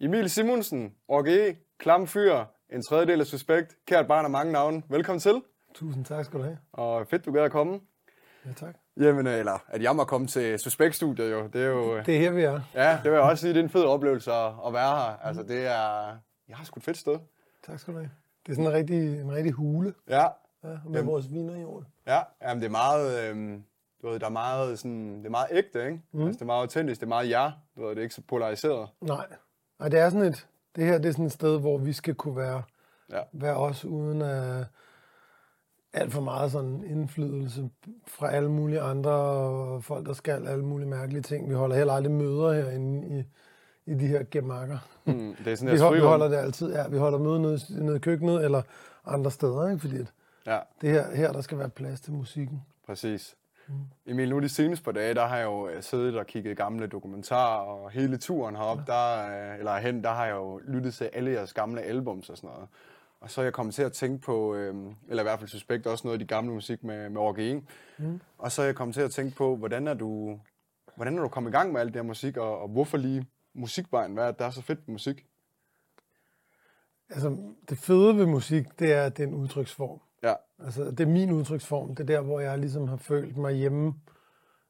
Emil Simonsen, OGE, Klam Fyr, en tredjedel af Suspekt, kært barn af mange navne. Velkommen til, Tusind tak skal du have. og fedt, du gad at komme. Ja, tak. Jamen, eller at jeg må komme til Suspekt-studiet jo, det er jo... Det er her, vi er. Ja, det vil jeg også sige, det er en fed oplevelse at, være her. Altså, det er... Jeg har sgu et fedt sted. Tak skal du have. Det er sådan en rigtig, en rigtig hule Ja, ja, med Jamen. vores viner i jord. ja, jamen, det er meget... Øhm, du ved, der er meget sådan... Det er meget ægte, ikke? Mm. Altså, det er meget autentisk, det er meget jer. Du ved, det er ikke så polariseret. Nej. Nej, det er sådan et, det her det er sådan et sted, hvor vi skal kunne være, Ja. være os, uden at alt for meget sådan indflydelse fra alle mulige andre og folk, der skal alle mulige mærkelige ting. Vi holder heller aldrig møder herinde i, i de her gemakker. Mm, det er sådan Vi, hold, vi holder det altid, ja. Vi holder møder nede, nede i køkkenet eller andre steder, ikke? Fordi at Ja, det her, her, der skal være plads til musikken. præcis. Emil, nu de seneste par dage, der har jeg jo øh, siddet og kigget gamle dokumentarer, og hele turen herop, der, øh, eller hen, der har jeg jo lyttet til alle jeres gamle albums og sådan noget. Og så er jeg kommet til at tænke på, øh, eller i hvert fald suspekt også noget af de gamle musik med, med Orge. Mm. Og så er jeg kommet til at tænke på, hvordan er du, hvordan er du kommet i gang med alt det her musik, og, og hvorfor lige musikvejen? Hvad er det, der er så fedt med musik? Altså, det fede ved musik, det er, at det er en udtryksform. Ja, Altså, det er min udtryksform. Det er der, hvor jeg ligesom har følt mig hjemme.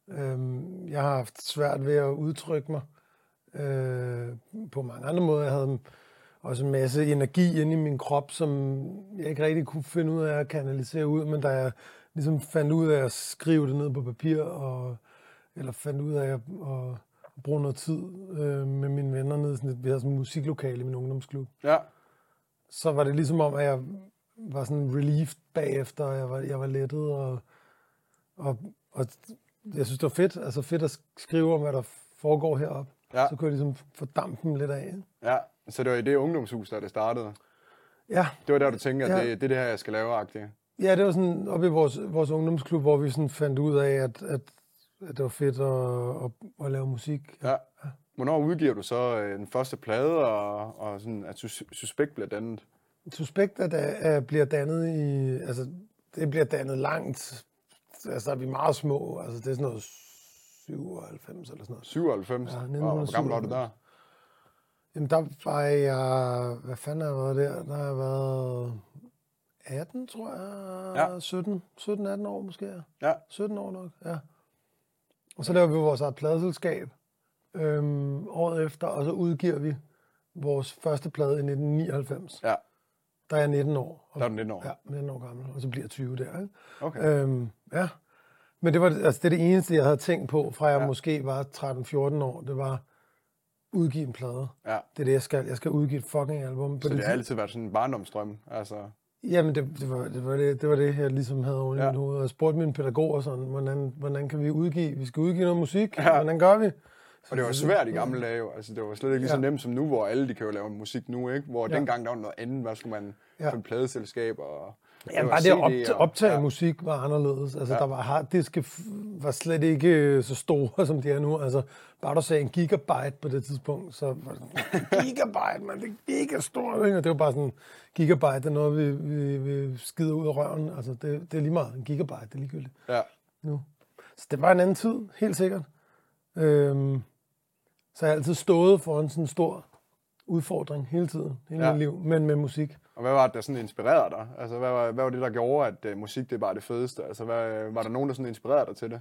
Øhm, jeg har haft svært ved at udtrykke mig øh, på mange andre måder. Jeg havde også en masse energi inde i min krop, som jeg ikke rigtig kunne finde ud af at kanalisere ud, men da jeg ligesom fandt ud af at skrive det ned på papir, og, eller fandt ud af at, at bruge noget tid øh, med mine venner nede, sådan et, vi havde sådan et musiklokale i min ungdomsklub, ja, så var det ligesom om, at jeg var sådan relieved bagefter, jeg var, jeg var lettet, og, og, og jeg synes, det var fedt, altså fedt at skrive om, hvad der foregår heroppe. Ja. Så kunne jeg ligesom få dampen lidt af. ja. Så det var i det ungdomshus, der det startede. Ja, Det var der, du tænkte, at Ja. det, det er det her, jeg skal lave, agtigt. ja, det var sådan oppe i vores, vores ungdomsklub, hvor vi sådan fandt ud af, at, at, at det var fedt at, at, at lave musik. Ja. Hvornår udgiver du så øh, den første plade, og, og sådan, at sus- Suspekt bliver dannet? Suspekt at, at bliver dannet i, altså det bliver dannet langt, altså der er vi meget små, altså det er sådan noget 97 eller sådan noget. 97? Ja, Ja, hvor gammel var du der? Jamen, der var jeg... Hvad fanden har jeg været der? Der har jeg været 18, tror jeg. Ja. 17, 17-18 år måske. Ja, 17 år nok, ja. Og så laver vi vores eget pladeselskab øhm, året efter, og så udgiver vi vores første plade i 1999. ja. Der er jeg 19 år. Og, Der er du 19 år. Ja, 19 år gammel, og så bliver jeg 20 der, ikke? Okay. Øhm, ja. Men det var altså, det, er det eneste, jeg havde tænkt på, fra jeg Ja. måske var 13-14 år. Det var udgive en plade. Ja. Det er det, jeg skal. Jeg skal udgive et fucking album. På Så det har tid- altid været sådan en barndomsdrøm. Altså, Jamen, det, det, var, det, var det, det var det, jeg ligesom havde over i Ja. mit hoved. Og jeg spurgte mine pædagoger sådan, hvordan, hvordan kan vi udgive? Vi skal udgive noget musik. Ja. Hvordan gør vi? Og det var svært i gamle dage jo. Altså, det var slet ikke lige så Ja. nemt som nu, hvor alle de kan jo lave musik nu, ikke? Hvor Ja. dengang der var noget andet. Hvad skulle man Ja. et pladeselskab og... Ja, bare det at op, CD'er. optage ja. musik var anderledes. Altså, Ja. der var harddiske var slet ikke øh, så store, som de er nu. Altså, bare du sagde en gigabyte på det tidspunkt, så var det gigabyte, man, det er giga stort, ikke? Og det var bare sådan, gigabyte det er noget, vi, vi, vi skider ud af røven. Altså, det, det er lige meget. En gigabyte, det er ligegyldigt Ja. nu. Så det var en anden tid, helt sikkert. Øhm, så jeg har altid stået for en sådan stor udfordring hele tiden, hele Ja. mit liv, men med musik. Og hvad var det, der sådan inspirerede dig? Altså, hvad var, hvad var det, der gjorde, at uh, musik det var det fedeste? Altså, hvad, var der nogen, der sådan inspirerede dig til det?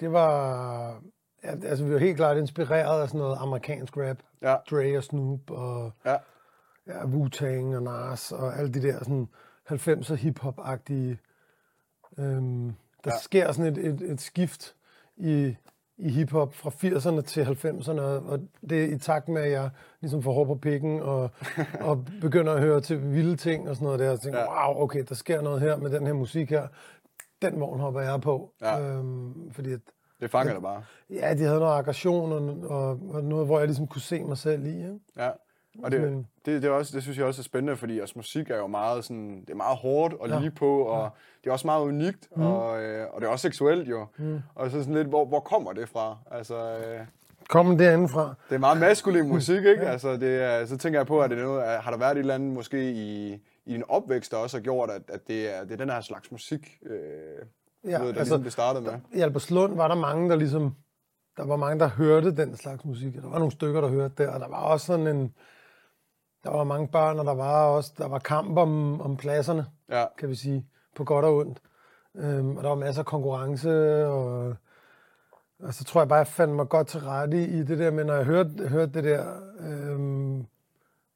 Det var... Ja, altså, vi var helt klart inspireret af sådan noget amerikansk rap. Ja. Dre og Snoop og Ja. ja, Wu-Tang og Nas og alle de der sådan 90'er hip-hop-agtige... Øhm, der ja. sker sådan et, et, et skift i, i hiphop fra 80'erne til 90'erne, og det er i takt med, at jeg ligesom får hår på pikken og, og begynder at høre til vilde ting og sådan noget der. Og tænker, Ja. wow, okay, der sker noget her med den her musik her. Den vogn hopper jeg på. Ja. Øhm, fordi at, Det fanger dig bare. Ja, de havde noget aggression og, og, og noget, hvor jeg ligesom kunne se mig selv i. Ikke? Ja. Og det, det, det, er også, det synes jeg også er spændende, fordi altså, musik er jo meget, sådan, det er meget hårdt og Ja. lige på, og det er også meget unikt, mm. og, øh, og det er også seksuelt jo. Mm. Og så sådan lidt, hvor, hvor kommer det fra? Altså, øh, Kom derinde fra. det er meget maskulin musik, ikke? Altså, det er, så tænker jeg på, at det er noget, har der været et eller andet måske i, i din opvækst, der også har gjort, at, at det, er, det er den her slags musik, øh, Ja, ja, ved, der altså, ligesom det startede med? I Albertslund var der mange, der ligesom... der var mange, der hørte den slags musik. Der var nogle stykker, der hørte det, og der var også sådan en... Der var mange børn, og der var også der var kamp om, om pladserne, Ja. kan vi sige, på godt og ondt. Øhm, og der var masser af konkurrence, og, og så tror jeg bare, jeg fandt mig godt til rette i det der, men når jeg hørte, hørte det der, øhm,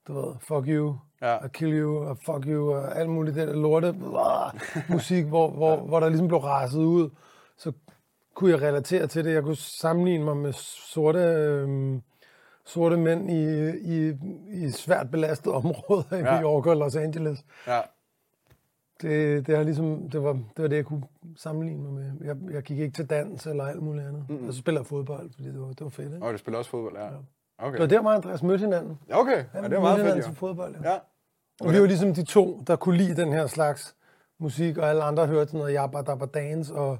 du ved, fuck you, Ja. I kill you, og fuck you, og alt muligt det der lorte blah, musik, hvor, hvor, hvor der ligesom blev raset ud, så kunne jeg relatere til det. Jeg kunne sammenligne mig med sorte, øhm, sorte mænd i, i, i svært belastede områder i Ja. New York og Los Angeles. Ja. Det, det, har ligesom, det, var, det var det, jeg kunne sammenligne mig med. Jeg, jeg gik ikke til dans eller alt muligt andet. Mm-hmm. Og så spiller jeg fodbold, fordi det var, det var fedt. Ikke? Og du spiller også fodbold, ja. Okay. Det var der, mig og Andreas mødte hinanden. Ja, Okay, ja, det var meget fedt, til fodbold, ja. Ja. Og vi var ligesom de to, der kunne lide den her slags musik, og alle andre hørte sådan noget Jabba Dabba Dance og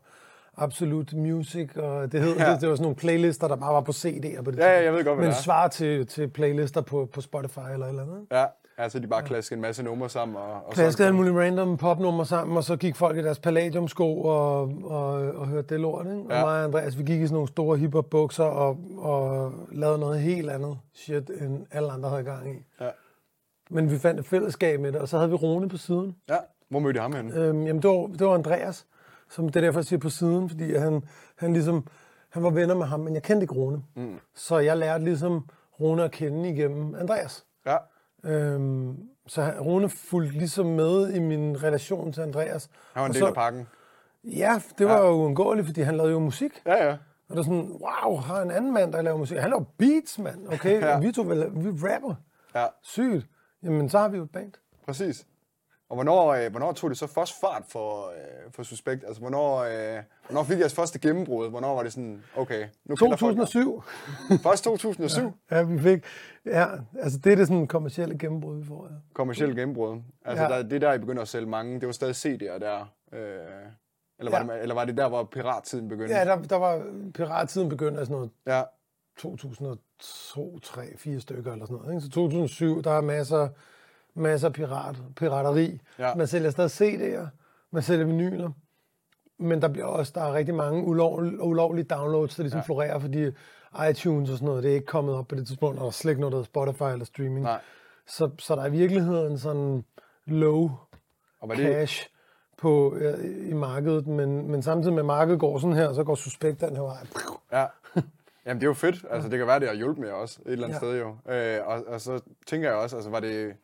Absolute Music, og det, hed, Ja. ja. det, det var sådan nogle playlister, der bare var på CD'er på det Ja, ja, jeg ved godt, hvad Men det er. svar til, til playlister på, på Spotify eller eller andet. Ja, altså de bare klaskede en masse numre sammen. Og, og Klaskede alle mulige random popnumre sammen, og så gik folk i deres palladiumsko og, og, og hørte det lort. Ikke? Og Ja. mig og Andreas, vi gik i sådan nogle store hiphop bukser og, og lavede noget helt andet shit, end alle andre havde gang i. Ja. Men vi fandt et fællesskab med det, og så havde vi Rune på siden. ja. Hvor mødte I ham henne? Øhm, jamen, det var, det var Andreas, som det er derfor, jeg siger på siden, fordi han, han ligesom, han var venner med ham, men jeg kendte ikke Rune. Mm. Så jeg lærte ligesom Rune at kende igennem Andreas. Ja. Øhm, så Rune fulgte ligesom med i min relation til Andreas. Han var en del så, af pakken. Ja, det var jo uundgåeligt, fordi han lavede jo musik. Ja, ja. Og det var sådan, wow, har en anden mand, der laver musik. Han laver beats, mand. Okay, Ja. ja. vi to vi rapper. Ja, Sygt. Jamen, så har vi jo et band. præcis. Og hvornår, øh, hvornår tog det så først fart for, øh, for Suspekt? Altså, hvornår, øh, hvornår fik jeres første gennembrud? Hvornår var det sådan, okay, nu kender folk mig? 2007. Først 2007, Ja, vi fik... Ja, altså det er det sådan kommercielle gennembrud, vi får. Ja. kommersiel gennembrud. Altså, Ja. der, det er der, I begynder at sælge mange. Det var stadig CD'er der. Øh, eller, var Ja. det, eller var det der, hvor pirattiden begyndte? Ja, der, der var pirattiden begyndte sådan noget ja. 2002, 3, 4 stykker eller sådan noget. Ikke? Så 2007, der er masser, masser af pirat, pirateri. Ja. Man sælger stadig CD'er, man sælger vinyler, men der bliver også der er rigtig mange ulovlige, ulovlige downloads, der ligesom Ja. ja. florerer, fordi iTunes og sådan noget, det er ikke kommet op på det tidspunkt, og der er slet ikke noget, der hedder Spotify eller streaming. Nej. Så, så der er i virkeligheden sådan low Og det, cash på, øh, i markedet, men, men samtidig med at markedet går sådan her, så går suspekt den her vej. Ja. Jamen, det er jo fedt. Altså, det kan være, det har hjulpet med også et eller andet Ja. sted jo. Øh, og, og, så tænker jeg også, altså, var det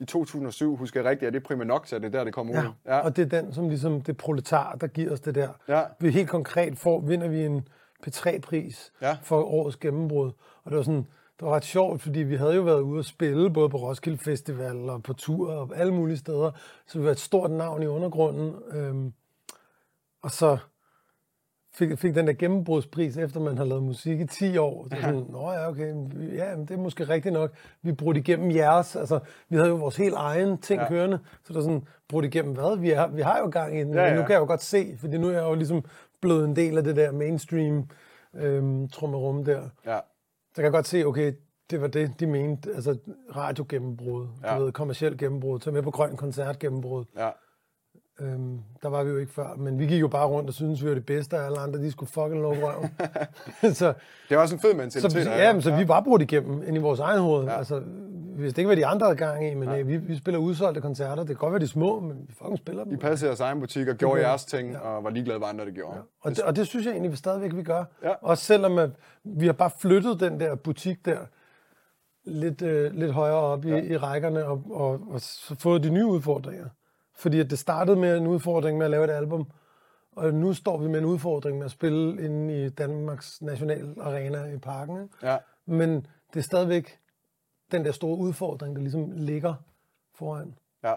i 2007, husker jeg rigtigt, er det Prima Nocta, det er der, det kom ud? Ja. ja, og det er den, som ligesom det proletar, der giver os det der. Ja. Vi helt konkret får, vinder vi en P3-pris Ja. for årets gennembrud. Og det var sådan, det var ret sjovt, fordi vi havde jo været ude at spille, både på Roskilde Festival og på tur og alle mulige steder. Så vi var et stort navn i undergrunden. Øhm, og så fik, fik den der gennembrudspris, efter man har lavet musik i 10 år. Så sådan, nå ja, okay, ja, det er måske rigtigt nok. Vi brugte igennem jeres, altså vi havde jo vores helt egen ting Ja. kørende, så der er sådan, brudt igennem hvad? Vi, er, vi har jo gang i den, Ja, ja, nu kan jeg jo godt se, fordi nu er jeg jo ligesom blevet en del af det der mainstream øhm, trummerum der. Ja. Så kan jeg godt se, okay, det var det, de mente, altså radiogennembrud, Ja. du ved, kommersielt gennembrud, tage med på grøn koncert gennembrud. ja. Øhm, der var vi jo ikke før, men vi gik jo bare rundt og syntes, vi var det bedste, og alle andre, de skulle fucking lukke røven. så, Det er også en fed så, mentalitet. at ja, have. men, så vi var brudt igennem ind i vores egen hoved. Ja. Ja. Altså, vi vidste ikke, hvad de andre havde gang i, men ja. vi, vi spiller udsolgte koncerter. Det kan godt være, de små, men vi fucking spiller dem. I passede jeres egen butik og gjorde jeres ting, og var ligeglade, hvad andre det gjorde. Og det, og det synes jeg egentlig, vi stadigvæk vi gør. Ja. Også selvom at vi har bare flyttet den der butik der lidt, øh, lidt højere op i, Ja. ja. i rækkerne og, og, og så fået de nye udfordringer. Fordi at det startede med en udfordring med at lave et album, og nu står vi med en udfordring med at spille inde i Danmarks National Arena i parken. Ikke? Ja. Men det er stadigvæk den der store udfordring, der ligesom ligger foran. Ja.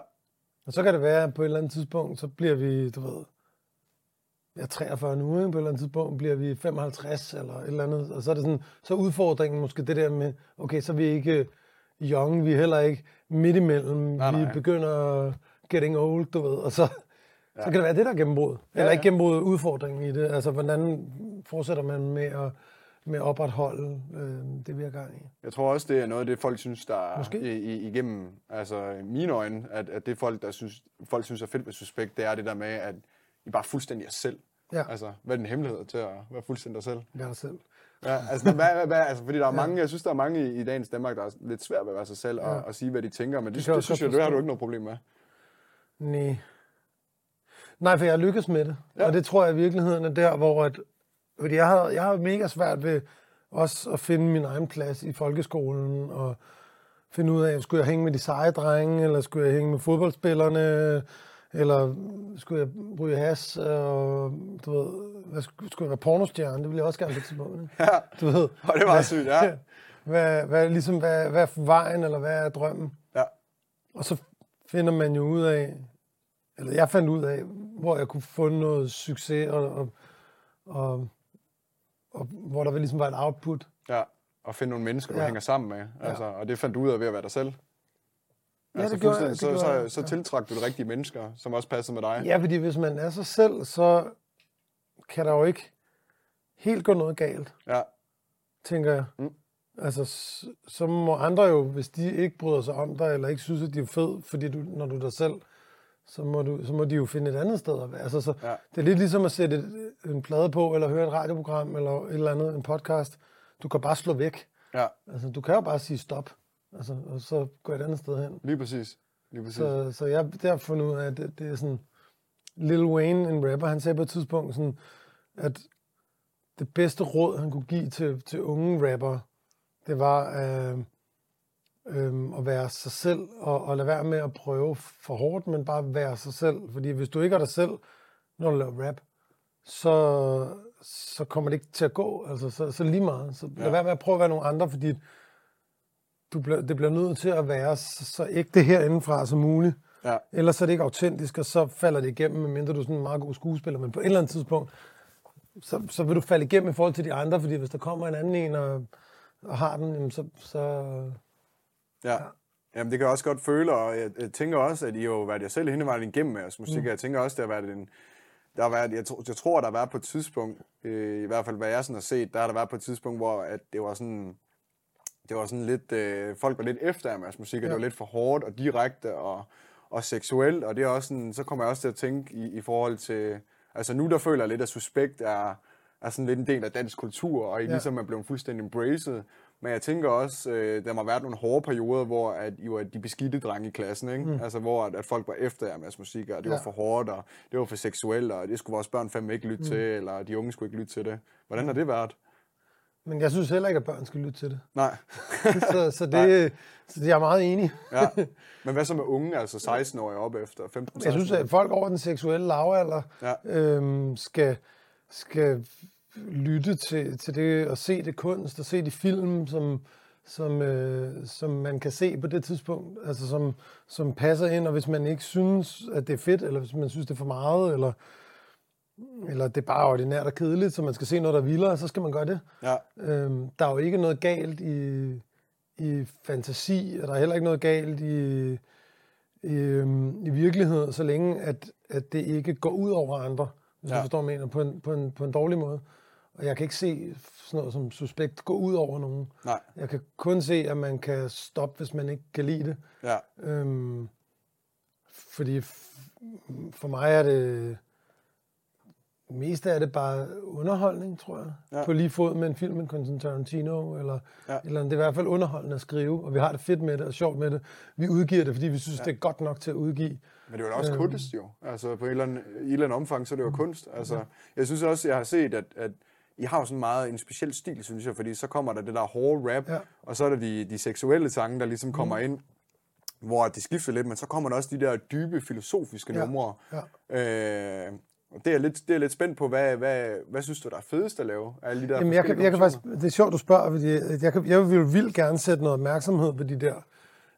Og så kan det være, at på et eller andet tidspunkt, så bliver vi, du ved, jeg er 43 nu, ikke? på et eller andet tidspunkt bliver vi 55 eller et eller andet. Og så er det sådan, så er udfordringen måske det der med, okay, så er vi ikke young, vi er heller ikke midt imellem, Nej, vi nej. begynder getting old, du ved, og så, ja. så kan det være det, der er gennembrud. Ja, Eller ja. ikke gennembrud, udfordringen i det. Altså, hvordan fortsætter man med at, med at opretholde øh, det, vi har gang i. Jeg tror også, det er noget af det, folk synes, der er Måske. i, i, igennem altså, i mine øjne, at, at det folk, der synes, folk synes er fedt ved Suspekt, det er det der med, at I bare er fuldstændig jer selv. Ja. Altså, hvad er din hemmelighed til at være fuldstændig dig selv? Vær dig selv. Ja, altså, hvad, hvad, hvad, altså, fordi der er mange, jeg synes, der er mange i, i dagens Danmark, der er lidt svært ved at være sig selv og, Ja. og sige, hvad de tænker, men det, det, det synes jeg, det har du ikke noget problem med. Nej. Nej, for jeg lykkes med det. Ja. Og det tror jeg i virkeligheden er der, hvor... At, fordi jeg har, jeg har mega svært ved også at finde min egen plads i folkeskolen, og finde ud af, skulle jeg hænge med de seje drenge, eller skulle jeg hænge med fodboldspillerne, eller skulle jeg ryge has, og du ved, hvad skulle, skulle jeg være pornostjerne? Det ville jeg også gerne på tidspunkt. ikke? Ja, Du ved, og det var sygt, ja. hvad, hvad, ligesom, hvad, hvad er vejen, eller hvad er drømmen? ja. Og så finder man jo ud af, eller jeg fandt ud af, hvor jeg kunne få noget succes, og, og, og, og hvor der ligesom var et output. Ja, og finde nogle mennesker, du Ja. hænger sammen med. Altså, og det fandt du ud af ved at være dig selv. Ja, altså, det gjorde jeg, det så, gjorde så, jeg, så ja. tiltrak du de rigtige mennesker, som også passede med dig. Ja, fordi hvis man er sig selv, så kan der jo ikke helt gå noget galt, Ja, tænker jeg. Mm. Altså, så må andre jo, hvis de ikke bryder sig om dig, eller ikke synes, at de er fed, fordi du, når du er dig selv, så må, du, så må de jo finde et andet sted at være. Altså, så, Ja. Det er lidt ligesom at sætte et, en plade på, eller høre et radioprogram, eller et eller andet, en podcast. Du kan bare slå væk. ja, Altså, du kan jo bare sige stop, altså, og så gå et andet sted hen. lige præcis. Lige præcis. Så, så jeg der har fundet ud af, at det, det er sådan... Lil Wayne, en rapper, han sagde på et tidspunkt sådan, at det bedste råd, han kunne give til, til unge rappere, det var øh, øh, at være sig selv, og, og lade være med at prøve for hårdt, men bare være sig selv. Fordi hvis du ikke er dig selv, når du laver rap, så, så kommer det ikke til at gå. Altså, så, så lige meget. Så lad Ja. være med at prøve at være nogle andre, fordi du bliver, det bliver nødt til at være så, så ægte herindefra som muligt. Ja, Ellers er det ikke autentisk, og så falder det igennem, medmindre du er sådan en meget god skuespiller. Men på et eller andet tidspunkt, så, så vil du falde igennem i forhold til de andre, fordi hvis der kommer en anden en og, og har den, jamen så, så... ja. Jamen, det kan jeg også godt føle, og jeg, jeg tænker også, at I jo har været jer selv hele vejen igennem med jeres musik, mm. jeg tænker også, det har været en... Der har været, jeg, tror, jeg tror, der har været på et tidspunkt, øh, i hvert fald hvad jeg sådan har set, der har der været på et tidspunkt, hvor at det var sådan, det var sådan lidt, øh, folk var lidt efter med jeres musik, og Ja. det var lidt for hårdt og direkte og, og seksuelt, og det er også sådan, så kommer jeg også til at tænke i, i forhold til, altså nu der føler jeg lidt, at Suspekt er, er sådan lidt en del af dansk kultur, og I Ja. ligesom er blevet fuldstændig embraced, men jeg tænker også, øh, der må have været nogle hårde perioder, hvor at I var de beskidte drenge i klassen, ikke? Mm. Altså hvor at, at folk var efter jer med jeres musik, og det ja. var for hårdt, og det var for seksuelt, og det skulle vores børn fandme ikke lytte mm. til, eller de unge skulle ikke lytte til det. Hvordan har det været? Men jeg synes heller ikke, at børn skal lytte til det. Nej. Så, så, det, så det er jeg meget enig. ja. Men hvad så med unge, altså 16-årige op efter 15 Jeg synes, at folk over den seksuelle lavalder Ja. øhm, skal, skal lytte til, til det og se det kunst og se de film, som, som, øh, som man kan se på det tidspunkt, altså som, som passer ind, og hvis man ikke synes, at det er fedt, eller hvis man synes, det er for meget, eller, eller det er bare ordinært og kedeligt, så man skal se noget, der er vildere, så skal man gøre det. Ja, Øhm, der er jo ikke noget galt i, i fantasi, og der er heller ikke noget galt i, i, øhm, i virkelighed, så længe at, at det ikke går ud over andre, hvis ja. Ja. du forstår, hvad jeg mener, på en, på, en, på en dårlig måde. Og jeg kan ikke se sådan noget som suspekt gå ud over nogen. nej, Jeg kan kun se, at man kan stoppe, hvis man ikke kan lide det. ja, Øhm, fordi f- for mig er det mest af det bare underholdning, tror jeg. Ja. Ja. På lige fod med en film med Quentin Tarantino, eller, Ja. ja. eller det er i hvert fald underholdende at skrive, og vi har det fedt med det og sjovt med det. Vi udgiver det, fordi vi synes, ja. det er godt nok til at udgive. Men det er jo også Øhm. kunst, jo. Altså, på et eller andet, i et eller andet omfang, så er det jo kunst. Altså, jeg synes også, jeg har set, at, at I har jo sådan meget en speciel stil, synes jeg, fordi så kommer der det der hårde rap, Ja. og så er der de, de seksuelle sange, der ligesom kommer ind, hvor de skifter lidt, men så kommer der også de der dybe filosofiske Ja. numre. Ja. Øh, og det er, jeg lidt, det er jeg lidt spændt på, hvad, hvad, hvad synes du, der er fedest at lave? af Alle de der Jamen, jeg kan, jeg kan faktisk, det er sjovt, du spørger, fordi jeg, jeg, kan, jeg vil vildt gerne sætte noget opmærksomhed på de der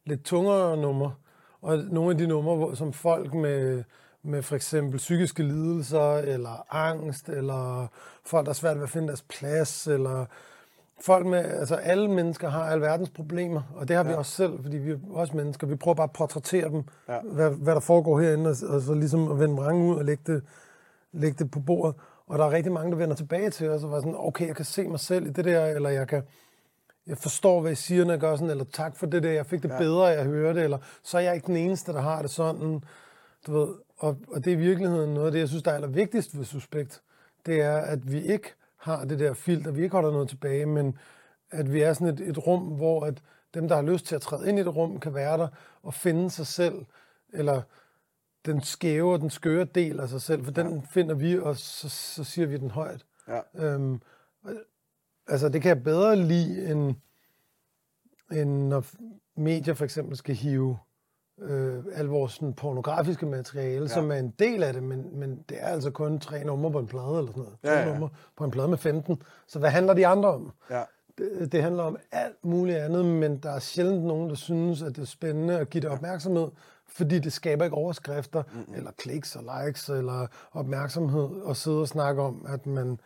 lidt tungere numre, og nogle af de numre, som folk med, med for eksempel psykiske lidelser, eller angst, eller folk, der er svært ved at finde deres plads, eller folk med, altså alle mennesker har alverdens problemer, og det har vi Ja. også selv, fordi vi er også mennesker. Vi prøver bare at portrættere dem, Ja. hvad, hvad der foregår herinde, og, og så ligesom at vende vrangen ud og lægge det, lægge det på bordet. Og der er rigtig mange, der vender tilbage til os og var sådan, okay, jeg kan se mig selv i det der, eller jeg kan, jeg forstår, hvad I siger, når jeg gør sådan, eller tak for det der, jeg fik det Ja. ja. bedre, jeg hører det, eller så er jeg ikke den eneste, der har det sådan, du ved. Og, og det er i virkeligheden noget af det, jeg synes, der er allervigtigst ved Suspekt, det er, at vi ikke har det der filter, vi ikke holder noget tilbage, men at vi er sådan et, et rum, hvor at dem, der har lyst til at træde ind i et rum, kan være der og finde sig selv, eller den skæve og den skøre del af sig selv, for den finder vi, og så, så siger vi den højt. Ja. Øhm, altså, det kan jeg bedre lide, end, end når medier for eksempel skal hive øh, al vores sådan, pornografiske materiale, ja. som er en del af det, men, men det er altså kun tre numre på en plade eller sådan noget. Ja, ja. Tre numre på en plade med 15. Så hvad handler de andre om? Ja. Det, det handler om alt muligt andet, men der er sjældent nogen, der synes, at det er spændende at give det opmærksomhed, fordi det skaber ikke overskrifter, mm-hmm. eller kliks og likes, eller opmærksomhed, og sidde og snakke om, at man,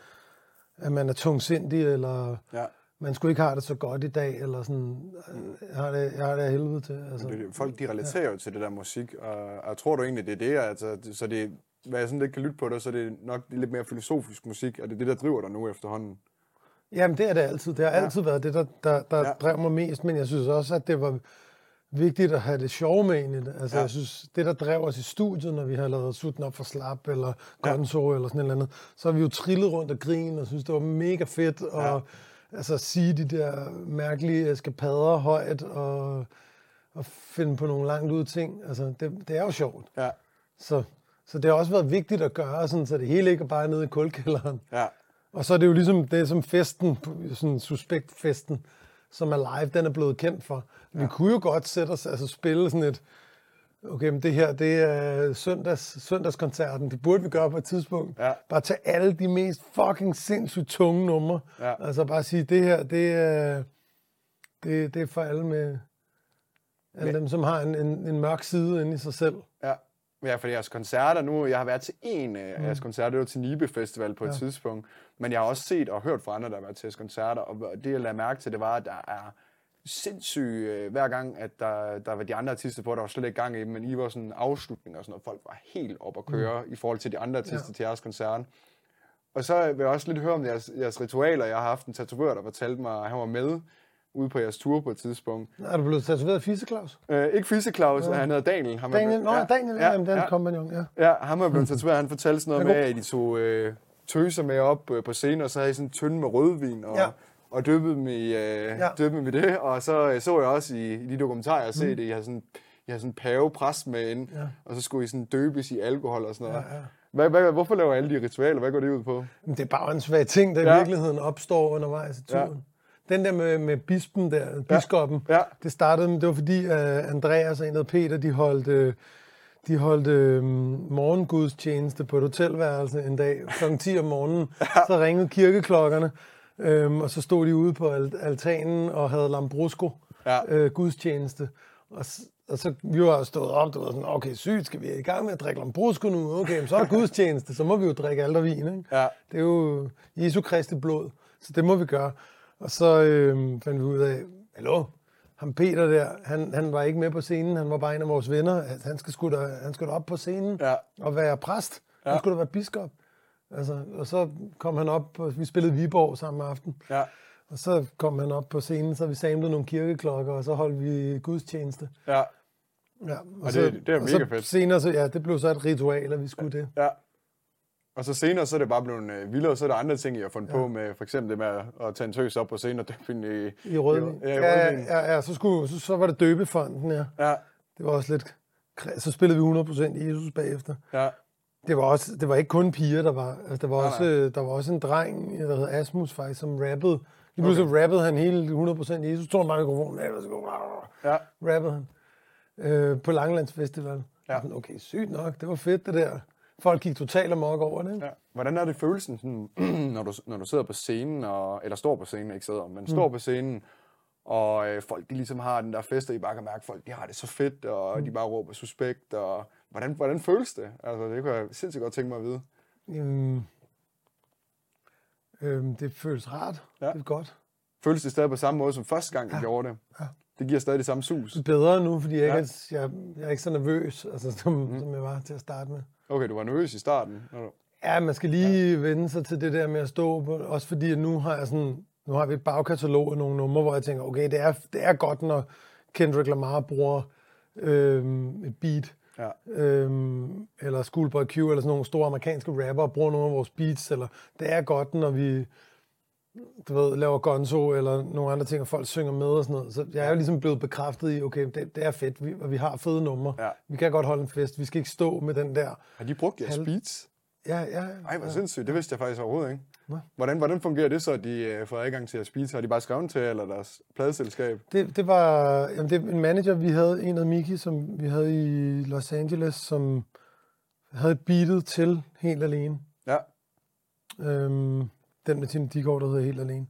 at man er tungsindig, eller Ja. Man skulle ikke have det så godt i dag, eller sådan, jeg har det, jeg har det helvede til. Altså. Det, er folk de relaterer jo til det der musik, og, og tror du egentlig, det er det? Altså, så det, hvad jeg sådan lidt kan lytte på det, så er det nok lidt mere filosofisk musik, og det er det, der driver dig nu efterhånden. Jamen, det er det altid. Det har Ja. altid været det, der, der, der Ja. ja. drev mig mest, men jeg synes også, at det var vigtigt at have det sjove med det. Altså, Ja. ja. jeg synes, det, der drev os i studiet, når vi har lavet Sutten op for slap, eller Gonzo, eller sådan et eller andet, så har vi jo trillet rundt og grine, og synes, det var mega fedt, og Ja. Altså, sige de der mærkelige eskapader højt, og, og finde på nogle langt ud ting. Altså, det, det er jo sjovt. Ja, Så, så det har også været vigtigt at gøre, sådan, så det hele ikke er bare nede i kulkælderen. ja, Og så er det jo ligesom det er som festen, sådan suspektfesten, som er live, den er blevet kendt for. Vi kunne jo godt sætte os, altså spille sådan et, okay, men det her, det er søndags, søndagskoncerten, det burde vi gøre på et tidspunkt. Ja. Bare tage alle de mest fucking sindssygt tunge numre. Ja. Altså bare sige, det her, det er, det, det er for alle med, alle dem, som har en, en, en mørk side inde i sig selv. ja. Ja, fordi jeres koncerter nu, jeg har været til en af jeres koncerter, det var til Nibe Festival på et Ja. tidspunkt, men jeg har også set og hørt fra andre, der har været til jeres koncerter, og det jeg lagde mærke til, det var, at der er sindssygt, øh, hver gang, at der, der var de andre artister på, der var slet ikke gang i men I var sådan en afslutning og sådan noget, folk var helt op at køre mm. i forhold til de andre artister ja. til jeres koncert. Og så vil jeg også lidt høre om jeres, jeres ritualer. Jeg har haft en tatovør, der fortalte mig, at han var med ude på jeres tur på et tidspunkt. Er du blevet tatoveret af Fisse Claus? Øh, ikke Fisse Claus, ja. han hedder Daniel. Er Daniel, blevet- nå, ja, Daniel, ja, jamen, den ja, kompagnon, ja. ja, ham er blevet tatoveret. Han fortalte sådan noget med, at I tog øh, tøser med op øh, på scenen, og så havde I sådan en tynde med rødvin, og, Ja. Og døbede dem i, øh, Ja. dem i det. Og så øh, så jeg også i, i de dokumentarer, jeg set, mm. at I har sådan, I har sådan en pave præst med ind, Ja. og så skulle I sådan døbes i alkohol og sådan noget. Ja, ja. Hvad, hvad, hvorfor laver alle de ritualer? Hvad går det ud på? Det er bare en svag ting, der Ja. i virkeligheden opstår undervejs i turen. Ja. Den der med, med bispen der, biskoppen, Ja. det startede, med- det var fordi uh, Andreas og en, Peter, de holdt, øh, de holdt øh, morgengudstjeneste på et hotelværelse en dag kl. 10 om morgenen. Ja. Så ringede kirkeklokkerne, øhm, og så stod de ude på al- altanen og havde Lambrusco Ja. øh, gudstjeneste. Og, og så vi var stået op, det var sådan, okay, sygt, skal vi i gang med at drikke Lambrusco nu? Okay, men så er gudstjeneste, så må vi jo drikke alt og vin, ikke? Ja. Det er jo Jesu Kristi blod, så det må vi gøre. Og så øh, fandt vi ud af, hallo, ham Peter der, han, han var ikke med på scenen, han var bare en af vores venner. Han skal sgu da, han skulle da op på scenen Ja. og være præst. Han Ja. skulle da være biskop. Altså, og så kom han op, og vi spillede Viborg samme aften. Ja. Og så kom han op på scenen, så vi samlede nogle kirkeklokker, og så holdt vi gudstjeneste. Ja. Ja, og, Og så, det- det er mega så fedt. Senere, så, ja, det blev så et ritual, at vi skulle det. Ja. Og så senere, så er det bare blevet øh, vildere, så er der andre ting, I har fundet ja. på med, for eksempel det med at, at tage en tøs op på scenen og døbe den i... I rødvin. Ja, i ja, ja, ja, så, skulle, så, så var det døbefonden, ja. Ja, Det var også lidt... Så spillede vi 100% Jesus bagefter. ja, Det var, også, det var ikke kun piger, der var. Altså, der, var Nej, også, øh, der var også en dreng, der hed Asmus faktisk, som rappede. Lige pludselig okay. rappede han hele 100% Jesus. Tog han bare mikrofonen af, og så ja, rappede han. Øh, på Langelands Festival. Ja. Ja. Okay, sygt nok. Det var fedt, det der. Folk gik totalt amok over det. Ikke? ja. Hvordan er det følelsen, sådan, når, du, når du sidder på scenen, og, eller står på scenen, ikke sidder, men står på scenen, og øh, folk de ligesom har den der fest, og I bare kan mærke, at folk de har det så fedt, og mm. de bare råber suspekt, og hvordan, hvordan føles det? Altså, det kunne jeg sindssygt godt tænke mig at vide. Øhm, øhm, det føles rart. Ja. Det er godt. Føles det stadig på samme måde som første gang, I ja. gjorde det? Ja. Det giver stadig det samme sus. Det er bedre nu, fordi jeg, Ja. ikke er, jeg, jeg er ikke så nervøs, altså, som, mm. som jeg var til at starte med. Okay, du var nervøs i starten. Når du... Ja, man skal lige ja. vende sig til det der med at stå på, også fordi at nu har jeg sådan, nu har vi et bagkatalog af nogle numre, hvor jeg tænker, okay, det er, det er godt, når Kendrick Lamar bruger øhm, et beat, Ja. øhm, eller Schoolboy Q, eller sådan nogle store amerikanske rapper, bruger nogle af vores beats, eller det er godt, når vi du ved, laver gonzo eller nogle andre ting, og folk synger med og sådan noget. Så jeg er jo ligesom blevet bekræftet i, okay, det, det er fedt, vi, og vi har fede numre. Ja. Vi kan godt holde en fest. Vi skal ikke stå med den der... Har de brugt jeres Halv- beats? Ja, ja, Ej, hvor ja. sindssygt. Det vidste jeg faktisk overhovedet ikke. Nå. Hvordan, hvordan fungerer det så, at de øh, får adgang til jeres beats? Har de bare skrevet til, eller deres pladeselskab? Det, det var jamen det er en manager, vi havde, en af Miki, som vi havde i Los Angeles, som havde beatet til helt alene. Ja, Øhm, den med Tine Dickow, der hedder Helt Alene.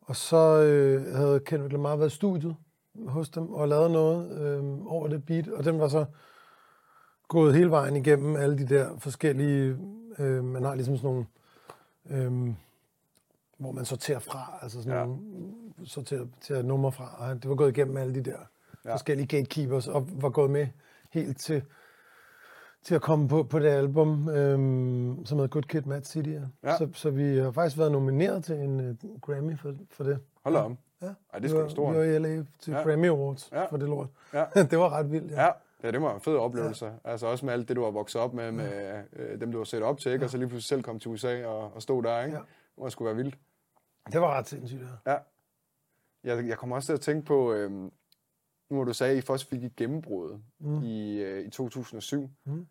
Og så øh, havde Kendrick Lamar været i studiet hos dem og lavet noget øh, over det beat, og den var så gået hele vejen igennem alle de der forskellige, øh, man har ligesom sådan nogle, øh, hvor man sorterer fra, altså sådan Ja. nogle, sorterer, sorterer numre fra, og det var gået igennem alle de der Ja. forskellige gatekeepers, og var gået med helt til, til at komme på, på det album, øhm, som hedder Good Kid, Mad City. Ja. Ja. Så, så vi har faktisk været nomineret til en uh, Grammy for, for det. hold om. Ja. Ej, det er sgu stort. Vi var i LA til Ja. Grammy Awards ja. for det lort. Ja. det var ret vildt, ja. Ja, ja det var en fed oplevelse. Ja. Altså også med alt det, du har vokset op med, med øh, dem, du har set op til, ikke? og så lige pludselig selv kom til USA og, og stod der, ikke? Ja. Det må sgu være vildt. Det var ret sindssygt, ja. Ja. Jeg, jeg kommer også til at tænke på, øhm, nu hvor du sagde, at I først fik et gennembrud mm. i, øh, i 2007. Mm.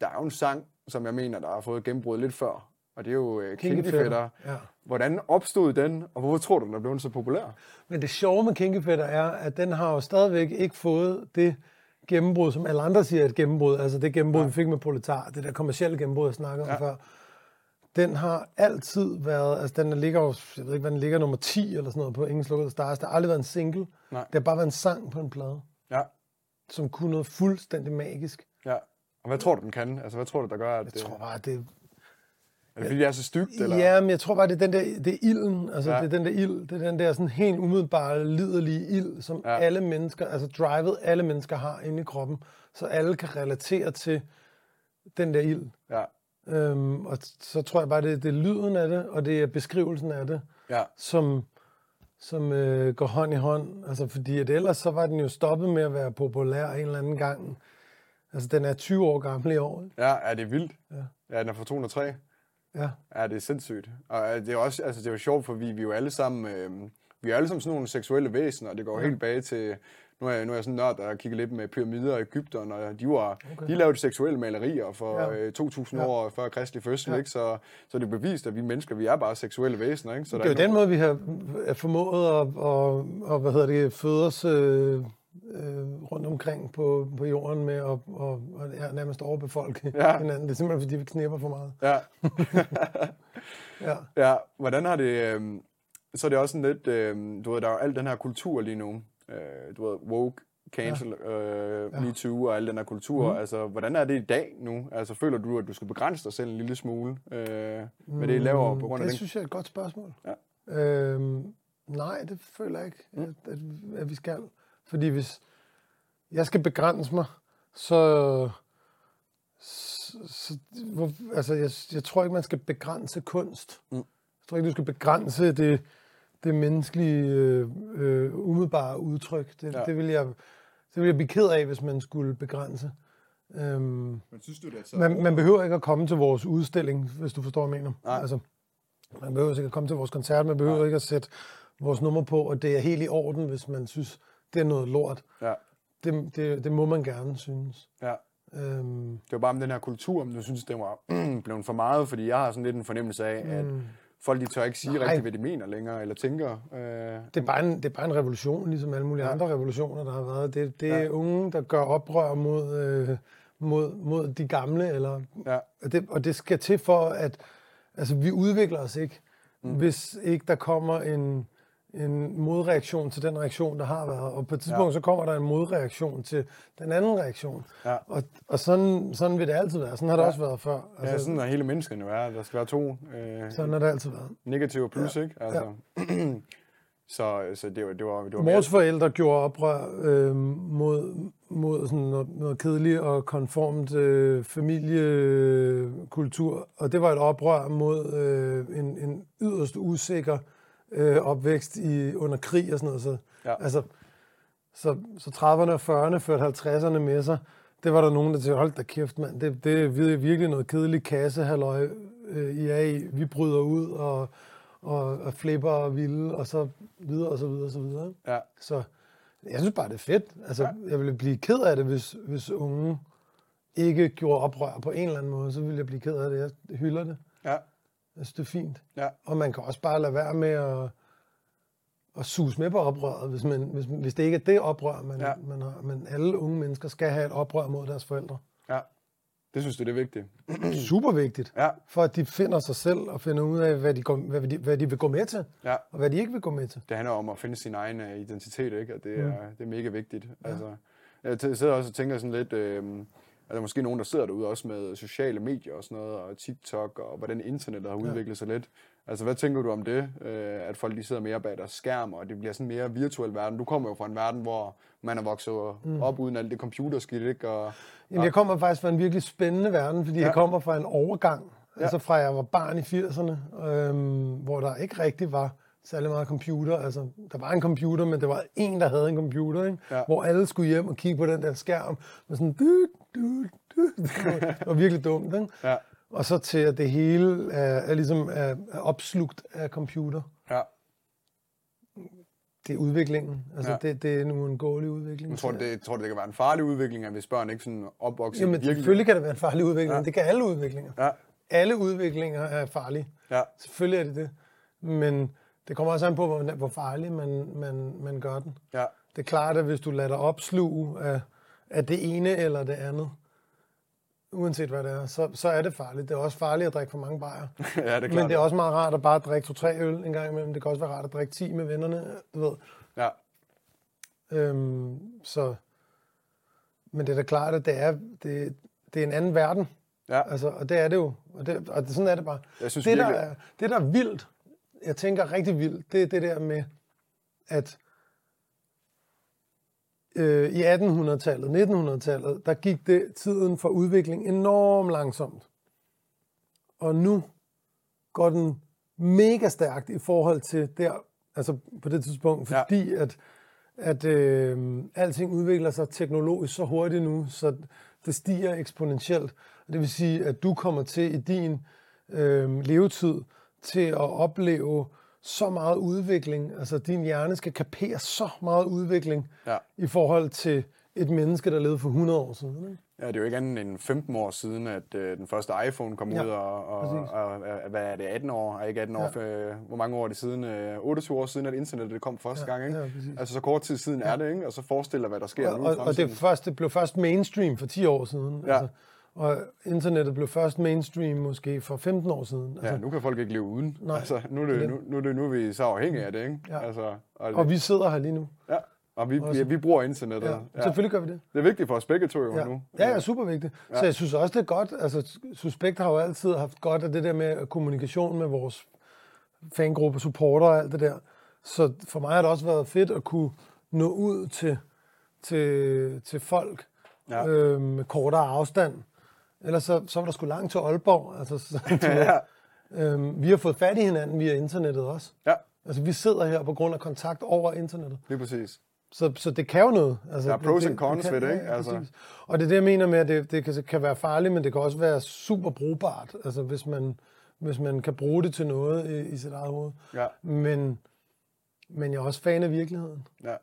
Der er jo en sang, som jeg mener, der har fået gennembrud lidt før, og det er jo øh, Kinky Kinky Fætter. Ja. Hvordan opstod den, og hvorfor tror du, den er blevet så populær? Men det sjove med Kinky Fætter er, at den har jo stadigvæk ikke fået det gennembrud, som alle andre siger er et gennembrud. Altså det gennembrud, ja. vi fik med Proletar, det der kommercielle gennembrud, jeg snakkede Ja. om før. Den har altid været, altså den ligger jo, jeg ved ikke, hvad den ligger, nummer 10 eller sådan noget på Ingen Slukkede Stars. Der har aldrig været en single. Nej. Det har bare været en sang på en plade, Ja, som kunne noget fuldstændig magisk. ja. Og hvad tror du, den kan? Altså, hvad tror du, der gør, at Jeg det... tror bare, det, Er det fordi, det er så stygt, eller? Ja, men jeg tror bare, det er den der, det er ilden, altså Ja. det er den der ild, det er den der sådan helt umiddelbare, liderlige ild, som Ja. alle mennesker, altså drivet alle mennesker har inde i kroppen, så alle kan relatere til den der ild. Ja, Øhm, og så tror jeg bare, det, det er lyden af det, og det er beskrivelsen af det, ja, som, som øh, går hånd i hånd. Altså fordi at ellers så var den jo stoppet med at være populær en eller anden gang. Altså den er 20 år gammel i år. Ikke? ja, er det vildt? Ja. Ja, den er fra 203. Ja. Ja, det er sindssygt. Og øh, det er også, altså det er jo sjovt, for vi, vi er jo alle sammen, øh, vi er alle sammen sådan nogle seksuelle væsener, og det går ja. helt bag til, nu er, jeg, nu er jeg sådan nørd, der kigger lidt med pyramider i Ægypten, og de var, okay. de lavede seksuelle malerier for Ja. øh, 2000 Ja. år før Kristi fødsel, Ja. ikke? Så, så det er bevist, at vi mennesker, vi er bare seksuelle væsener, ikke? Så Det er jo den måde, vi har er formået at, at, at hvad hedder det, føde os øh, øh, rundt omkring på, på jorden med at og, og ja, nærmest overbefolke Ja. ja. hinanden. Det er simpelthen, fordi vi knipper for meget. Ja. Ja. Ja, hvordan har det... Øh, så er det også sådan lidt... Øh, du ved, der er al den her kultur lige nu. Øh, du ved, woke, cancel, ja. øh, Me Too og al den her kultur. Mm. Altså, hvordan er det i dag nu? Altså, føler du, at du skal begrænse dig selv en lille smule øh, med det, I laver på grund af Det den? synes jeg er et godt spørgsmål. Ja. Øhm, nej, det føler jeg ikke, at, at, at vi skal. Fordi hvis jeg skal begrænse mig, så... så, så hvor, altså, jeg, jeg tror ikke, man skal begrænse kunst. Mm. Jeg tror ikke, du skal begrænse det, det menneskelige, øh, øh, umiddelbare udtryk. Det, Ja. ja. det, vil jeg, det vil jeg blive ked af, hvis man skulle begrænse. Øhm, Men synes du, det er så... man, man behøver ikke at komme til vores udstilling, hvis du forstår, hvad jeg mener. Nej. Altså, man behøver ikke at komme til vores koncert, man behøver Nej. ikke at sætte vores nummer på, og det er helt i orden, hvis man synes, det er noget lort. Ja, Det, det, det må man gerne synes. ja. Øhm, Det var bare om den her kultur, om du synes, det var blevet for meget, fordi jeg har sådan lidt en fornemmelse af, at folk de tør ikke sige Mm. Nej. rigtigt, hvad de mener længere, eller tænker. Øh, det, er bare en, det er bare en revolution, ligesom alle mulige Ja. andre revolutioner, der har været. Det, det er ja. unge, der gør oprør mod, øh, mod, mod de gamle, eller ja, Og det, og det skal til for, at altså, vi udvikler os ikke, mm. hvis ikke der kommer en, en modreaktion til den reaktion, der har været. Og på et tidspunkt, Ja. ja. så kommer der en modreaktion til den anden reaktion. Ja. Og, og sådan, sådan vil det altid være. Sådan har det Ja. ja. også været før. altså, ja, sådan er hele menneskene være. Der skal være to øh, sådan har det altid været. negative plus, ikke? Altså, så, så det var, det var, det var Vores forældre gjorde oprør øh, mod, mod sådan noget, noget kedeligt og konformt øh, familiekultur, og det var et oprør mod øh, en, en yderst usikker øh, opvækst i, under krig og sådan noget. Så, Ja. altså, så, så 30'erne og 40'erne førte 50'erne med sig. Det var der nogen, der tænkte, hold da kæft, mand, det, det er vir- virkelig noget kedeligt kasse, halløj, øh, I er i. Vi bryder ud og, og, og flipper og vilde, og så videre og så videre og så videre. Ja. Så jeg synes bare, det er fedt. Altså, ja. jeg ville blive ked af det, hvis, hvis unge ikke gjorde oprør på en eller anden måde, så ville jeg blive ked af det. Jeg hylder det. Ja. Synes, det er fint. Ja. Og man kan også bare lade være med at, at sus med på oprøret, hvis, man, hvis, hvis det ikke er det oprør, man, Ja. man har. Men alle unge mennesker skal have et oprør mod deres forældre. Ja. Det synes du, det er vigtigt. Super vigtigt, Ja. for at de finder sig selv og finder ud af, hvad de, går, hvad, de, hvad de vil gå med til, Ja. og hvad de ikke vil gå med til. det handler om at finde sin egen øh, identitet, ikke? Og det er, det er mega vigtigt. Ja. Altså, jeg sidder også og tænker sådan lidt, øh, er der måske nogen, der sidder derude også med sociale medier og sådan noget, og TikTok, og hvordan internettet har udviklet sig lidt. Altså, hvad tænker du om det? Øh, at folk de sidder mere bag deres skærm, og det bliver sådan mere virtuel verden. Du kommer jo fra en verden, hvor man er vokset op uden alt det computerskidt, ikke? Og, Jamen, jeg kommer faktisk fra en virkelig spændende verden, fordi ja. Ja. jeg kommer fra en overgang, ja. Ja. altså fra jeg var barn i 80'erne, øhm, hvor der ikke rigtig var særlig meget computer. Altså, der var en computer, men det var en, der havde en computer, ikke? Ja. hvor alle skulle hjem og kigge på den der skærm, med sådan, du, du, du. Det var virkelig dumt, ikke? ja, Og så til, at det hele er, er ligesom er, er opslugt af computer. ja. Det er udviklingen. Altså, Ja. det, det er en uundgåelig udvikling. Jeg tror, det, tror du, det kan være en farlig udvikling, at hvis børn ikke sådan opvokser Jamen, virkelig... selvfølgelig kan det være en farlig udvikling, ja. det kan alle udviklinger. Ja, alle udviklinger er farlige. ja, Selvfølgelig er det det. Men det kommer også an på, hvor, hvor farlig man, man, man gør den. ja, Det er klart, at hvis du lader dig opsluge af, af det ene eller det andet, uanset hvad det er, så, så er det farligt. Det er også farligt at drikke for mange bajer. ja, det er klart. Men det er også meget rart at bare drikke to-tre øl en gang imellem. Det kan også være rart at drikke 10 med vennerne, du ved. Ja, Øhm, så, men det er da klart, at det er, det, det er en anden verden. ja. Altså, og det er det jo. Og, det, og sådan er det bare. Jeg synes det, der er, det, der er vildt, jeg tænker rigtig vildt, det er det der med, at øh, i 1800-tallet, 1900-tallet, der gik det tiden for udvikling enormt langsomt. Og nu går den mega stærkt i forhold til der, altså på det tidspunkt, fordi ja. at, at øh, alting udvikler sig teknologisk så hurtigt nu, så det stiger eksponentielt. Det vil sige, at du kommer til i din øh, levetid til at opleve så meget udvikling. Altså din hjerne skal kapere så meget udvikling Ja. i forhold til et menneske, der levede for 100 år siden. Ikke? Ja, det er jo ikke andet end 15 år siden, at øh, den første iPhone kom Ja, ud, og, og, og, hvad er det, 18 år? Er ikke 18 år? Øh, hvor mange år er det siden? Øh, 28 år siden, at internettet kom første Ja, gang, ikke? ja, præcis. altså så kort tid siden er det, ikke? Og så forestil dig, hvad der sker Og, nu og, og det, fremtiden. først, det blev først mainstream for 10 år siden. Ja. Altså, og internettet blev først mainstream måske for 15 år siden. Altså, Ja, nu kan folk ikke leve uden. Nej, altså, nu, er det, det nu, nu, er det, nu er vi så afhængige af det, ikke? Ja. Altså, og, Og vi sidder her lige nu. ja, og vi, Også. vi bruger internettet. Ja, ja. Selvfølgelig gør vi det. Det er vigtigt for os begge to jo Ja, nu. ja, ja super vigtigt. Ja. Så jeg synes også, det er godt. Altså, Suspekt har jo altid haft godt af det der med kommunikation med vores fangruppe, supporter og alt det der. Så for mig har det også været fedt at kunne nå ud til, til, til folk Ja. øh, med kortere afstand. Ellers så, så var der sgu langt til Aalborg. Altså, så, ja, øhm, vi har fået fat i hinanden via internettet også. ja, Altså, vi sidder her på grund af kontakt over internettet. lige præcis. Så, så det kan jo noget. Altså, Der er pros and cons ved det, ikke? Ja, Altså. altså. Og det er det, jeg mener med, at det, det kan, kan være farligt, men det kan også være super brugbart, altså hvis man, hvis man kan bruge det til noget i, i sit eget hoved. Ja, Men, men jeg er også fan af virkeligheden. ja.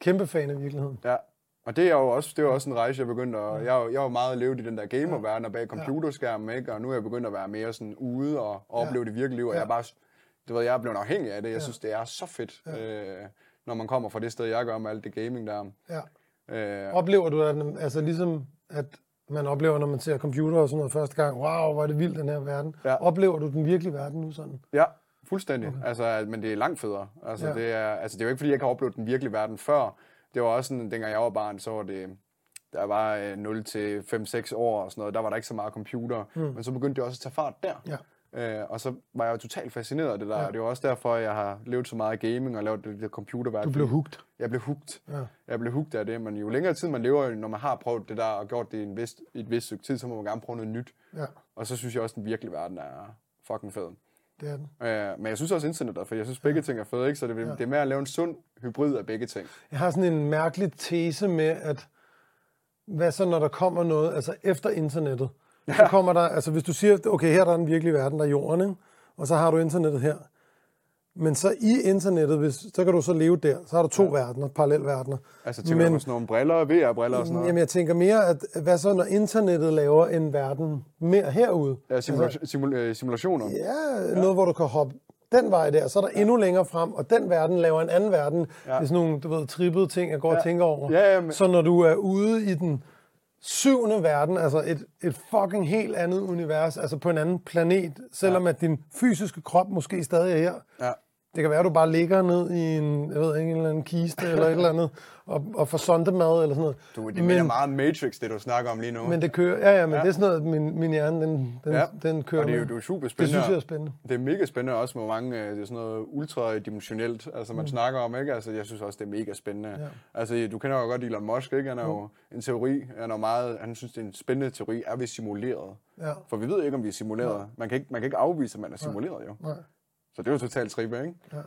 Kæmpe fan af virkeligheden. Ja, og det er jo også, det er jo også en rejse, jeg begyndte at... Jeg, er jo- jeg var meget levet i den der gamerverden og bag computerskærmen, ikke? Og nu er jeg begyndt at være mere sådan ude og, og Ja. opleve det virkelige liv, og Ja. jeg er bare... Du ved, jeg er blevet afhængig af det. Jeg synes, det er så fedt, øh, når man kommer fra det sted, jeg gør med alt det gaming der. Ja. Øh, Oplever du, at, altså ligesom at man oplever, når man ser computer og sådan noget første gang, wow, hvor er det vildt, den her verden. Ja. Oplever du den virkelige verden nu sådan? ja, fuldstændig. Okay. Altså, men det er langt federe. Altså, Ja. det, er, altså, det er jo ikke, fordi jeg ikke har oplevet den virkelige verden før. Det var også sådan, dengang jeg var barn, så var det... Der var øh, 0 til 5-6 år og sådan noget, der var der ikke så meget computer. Mm. Men så begyndte det også at tage fart der. Ja. Øh, og så var jeg jo totalt fascineret af det der. Ja. Ja. Det er jo også derfor, jeg har levet så meget gaming og lavet det, det computerværk. Du blev hooked. Jeg blev hugt. Ja. Jeg blev hugt af det. Men jo længere tid man lever, når man har prøvet det der og gjort det i en vist, et vist stykke tid, så må man gerne prøve noget nyt. Ja, Og så synes jeg også, at den virkelige verden er fucking fed. Det er den. Øh, men jeg synes også internet er for jeg synes begge ting er fede, ikke? Så det, ja. det er med at lave en sund hybrid af begge ting. Jeg har sådan en mærkelig tese med, at hvad så, når der kommer noget, altså efter internettet, ja. så kommer der, altså hvis du siger, okay, her er der den virkelige verden, der er jorden, ikke? og så har du internettet her, Men så i internettet, hvis, så kan du så leve der. Så har du to ja. verdener, parallelverdener. Altså tænker du på sådan nogle briller, VR-briller og sådan noget? Jamen, jeg tænker mere, at hvad så, når internettet laver en verden mere herude? Ja, simula- simula- øh, simulationer. Ja, ja, noget, hvor du kan hoppe den vej der, så er der ja. endnu længere frem, og den verden laver en anden verden. Ja. Det er sådan nogle, du ved, trippede ting, jeg går ja. og tænker over. Ja, ja, men... Så når du er ude i den syvende verden, altså et, et fucking helt andet univers, altså på en anden planet, selvom ja. at din fysiske krop måske stadig er her, ja. Det kan være, at du bare ligger ned i en, jeg ved ikke, en eller anden kiste eller et eller andet, og, og får sondemad eller sådan noget. Du, det men, meget Matrix, det du snakker om lige nu. Men det kører, ja, ja, men ja. det er sådan noget, min, min hjerne, den, den, ja. den kører Og det er jo det er super spændende. Det synes jeg er spændende. Det er mega spændende også med mange, øh, det er sådan noget ultradimensionelt, altså man mm. snakker om, ikke? Altså jeg synes også, det er mega spændende. Ja. Altså du kender jo godt Elon Musk, ikke? Han er jo mm. en teori, han er meget, han synes, det er en spændende teori, er vi simuleret? Ja. For vi ved ikke, om vi er simuleret. Man kan ikke, man kan ikke afvise, at man er simuleret, jo. Nej. Så det er jo totalt trippe, ikke? Ja.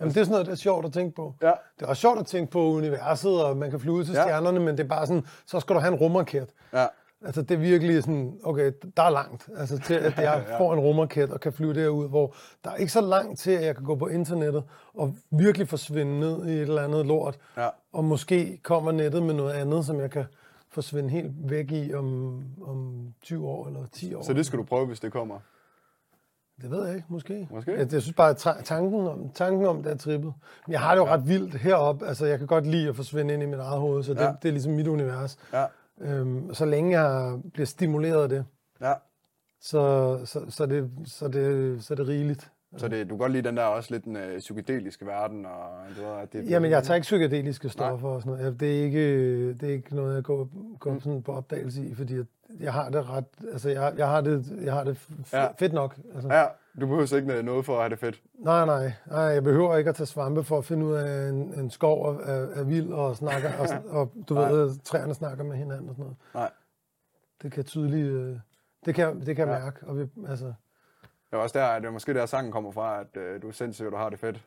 Jamen, det er sådan noget, der er sjovt at tænke på. Ja. Det er også sjovt at tænke på universet, og man kan flyve til ja. stjernerne, men det er bare sådan, så skal du have en rumraket. Ja. Altså, det er virkelig sådan, okay, der er langt, altså til at jeg får en rumraket og kan flyve derud, hvor der er ikke så langt til, at jeg kan gå på internettet og virkelig forsvinde ned i et eller andet lort. Ja. Og måske kommer nettet med noget andet, som jeg kan forsvinde helt væk i om, om 20 år eller 10 år. Så det skal du prøve, hvis det kommer? Det ved jeg ikke, måske. Måske? Jeg, jeg synes bare, at tanken om, tanken om det er trippet. Men jeg har det jo ja. ret vildt heroppe. Altså, jeg kan godt lide at forsvinde ind i mit eget hoved, så det, ja. det er ligesom mit univers. Ja. Øhm, så længe jeg bliver stimuleret af det, ja. så, så, så, det, så, det, så det rigeligt. Så det, du kan godt lide den der også lidt den uh, psykedeliske verden? Og, du ved, at det, Jamen, jeg tager ikke psykedeliske stoffer Nej. og sådan noget. Det er ikke, det er ikke noget, jeg går, går mm. sådan på opdagelse i, fordi jeg har det ret, altså jeg, jeg har det, jeg har det f- ja. fedt nok. Altså. Ja, du behøver ikke noget for at have det fedt. Nej, nej, nej, jeg behøver ikke at tage svampe for at finde ud af, en, en skov er, er vild og snakker, og, og du nej. ved, træerne snakker med hinanden og sådan noget. Nej. Det kan tydeligt, øh, det kan, det kan jeg ja. mærke. Og vi, altså. Det er også der, det er måske der sangen kommer fra, at øh, du er sindssyg, og du har det fedt.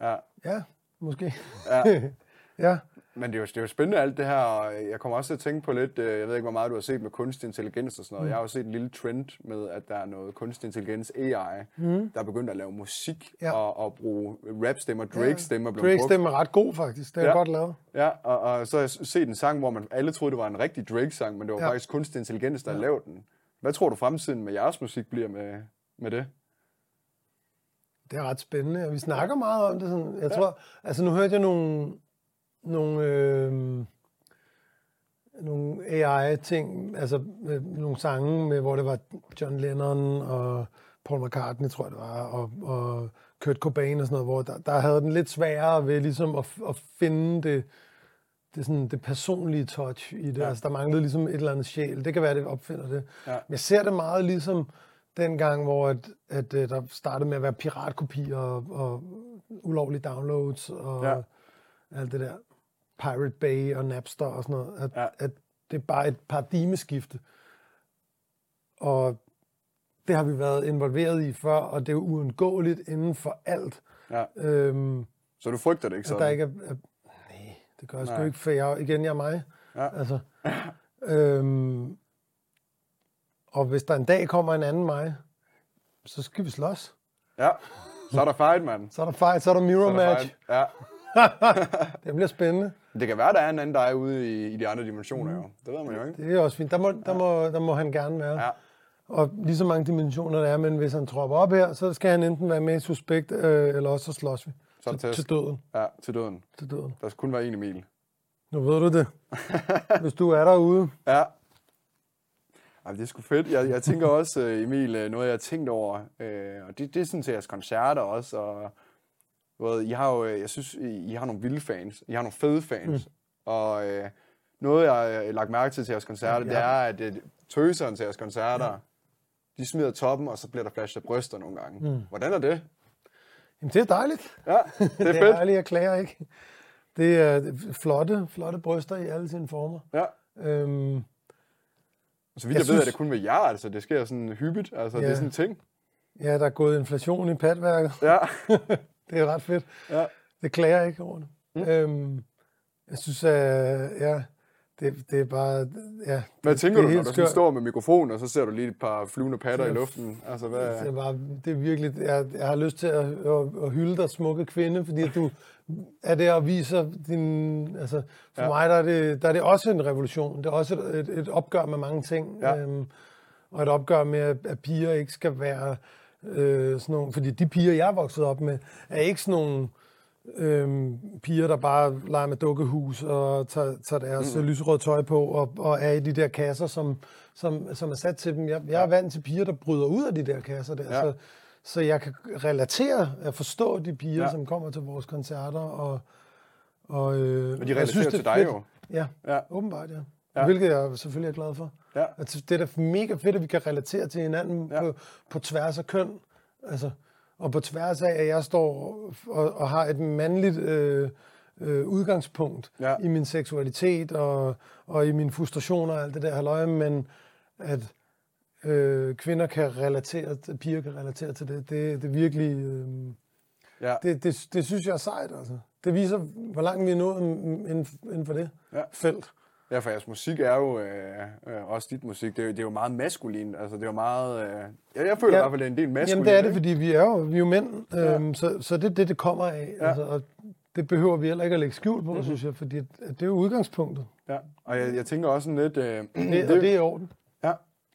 Ja, ja måske. Ja. ja. Men det er, jo, det er jo spændende alt det her, og jeg kommer også til at tænke på lidt, øh, jeg ved ikke, hvor meget du har set med kunstig intelligens og sådan noget. Mm. Jeg har jo set en lille trend med, at der er noget kunstig intelligens AI, mm. der er begyndt at lave musik ja. og, og bruge rap-stemmer, Drake-stemmer. Ja. Drake-stemmer er ret god faktisk, det er ja. godt lavet. Ja, og, og så har jeg set en sang, hvor man alle troede, det var en rigtig Drake-sang, men det var ja. faktisk kunstig intelligens, der ja. lavede den. Hvad tror du fremtiden med jeres musik bliver med, med det? Det er ret spændende, og vi snakker meget om det. Sådan. Jeg ja. tror, altså nu hørte jeg nogle, nogle, øh, nogle AI-ting, altså øh, nogle sange, med, hvor det var John Lennon og Paul McCartney, tror jeg det var, og, og Kurt Cobain og sådan noget, hvor der, der havde den lidt sværere ved ligesom at, at finde det, det, sådan, det personlige touch i det. Ja. Altså, der manglede ligesom et eller andet sjæl. Det kan være, det opfinder det. Ja. Men jeg ser det meget ligesom dengang, hvor at, at, at der startede med at være piratkopier og, og ulovlige downloads og ja. alt det der. Pirate Bay og Napster og sådan noget, at, ja. at det er bare et paradigmeskifte. Og det har vi været involveret i før, og det er uundgåeligt inden for alt. Ja. Øhm, så du frygter det ikke sådan? Der ikke er, er, nej, det gør jeg sgu ikke, for jeg, igen, jeg er mig. Ja. Altså, øhm, og hvis der en dag kommer en anden mig, så skal vi slås. Ja, så er der fight, mand. så er der fight, så er der mirror så er der match. Fight. Ja. det bliver spændende. Det kan være, der er en anden, der er ude i, i de andre dimensioner, jo. Det ved man jo ikke. Det er også fint. Der må, der må, der må han gerne være. Ja. Og lige så mange dimensioner der er, men hvis han tropper op her, så skal han enten være med i suspekt, øh, eller også så slås vi. Så til, til døden. Ja, til døden. Til døden. Der skal kun være en Emil. Nu ved du det. hvis du er derude. Ja. Ej, det er sgu fedt. Jeg, jeg tænker også, øh, Emil, øh, noget jeg har tænkt over, øh, og det, det er sådan til jeres koncerter også, og ved, I har jo, øh, jeg synes, I har nogle vilde fans. I har nogle fede fans. Mm. Og øh, noget, jeg har lagt mærke til til jeres koncerter, ja, det er, at øh, tøseren til jeres koncerter, ja. de smider toppen, og så bliver der flashet bryster nogle gange. Mm. Hvordan er det? Jamen, det er dejligt. Ja, det er fedt. det er ærligt, jeg klager ikke. Det er flotte, flotte bryster i alle sine former. Ja. Øhm, så vidt jeg, jeg synes, ved, at det kun med jer, altså det sker sådan hyppigt, altså ja. det er sådan en ting. Ja, der er gået inflation i patværket. Ja. det er ret fedt. Ja. Det klager jeg ikke over det. Mm. Øhm, jeg synes, at ja, det det, det er bare, ja. Hvad det, tænker det du, er når du sådan står med mikrofonen, og så ser du lige et par flyvende patter i Ja. luften? Altså, hvad... Det er, bare, det er virkelig, jeg, jeg har lyst til at, at, at hylde dig, smukke kvinde, fordi du er der og viser din... Altså, for Ja. ja. mig der er, det, der er det også en revolution. Det er også et, et, et opgør med mange ting. Ja. Øhm, og et opgør med, at, at piger ikke skal være øh, sådan nogle... Fordi de piger, jeg er vokset op med, er ikke sådan nogle øhm, piger, der bare leger med dukkehus og tager, tager deres mm. lyserøde tøj på og, og er i de der kasser, som, som, som er sat til dem. Jeg, jeg er vant til piger, der bryder ud af de der kasser der. Ja. Så, så jeg kan relatere at forstå de piger, Ja. som kommer til vores koncerter. Og, og, øh, Men de jeg synes, relaterer er til dig fedt. jo. Ja, Ja. åbenbart, ja. Ja. Hvilket jeg selvfølgelig er glad for. Ja. Altså, det er da mega fedt, at vi kan relatere til hinanden Ja. på, på tværs af køn. Altså, og på tværs af, at jeg står og, og har et mandligt øh, øh, udgangspunkt Ja. i min seksualitet og, og i mine frustrationer og alt det der halløj, men at øh, kvinder kan relatere, piger kan relatere til det, det, det er virkelig... Øh, Ja. det, det, det synes jeg er sejt, altså. Det viser, hvor langt vi er nået inden, for det Ja. felt. Ja, for jeres musik er jo, øh, øh, også dit musik, det er, jo- det er jo meget maskulin. Altså, det er jo meget... Øh, jeg, jeg føler ja. i hvert fald, det er en del maskulin. Jamen det er det, ikke? fordi vi er jo, vi er jo mænd, Ja. øhm, så, så det er det, det kommer af. Ja. Altså, og det behøver vi heller ikke at lægge skjul på, mm-hmm. synes jeg, fordi at, at det er jo udgangspunktet. Ja. Og jeg, jeg tænker også sådan lidt... Øh, Det, og det er i orden.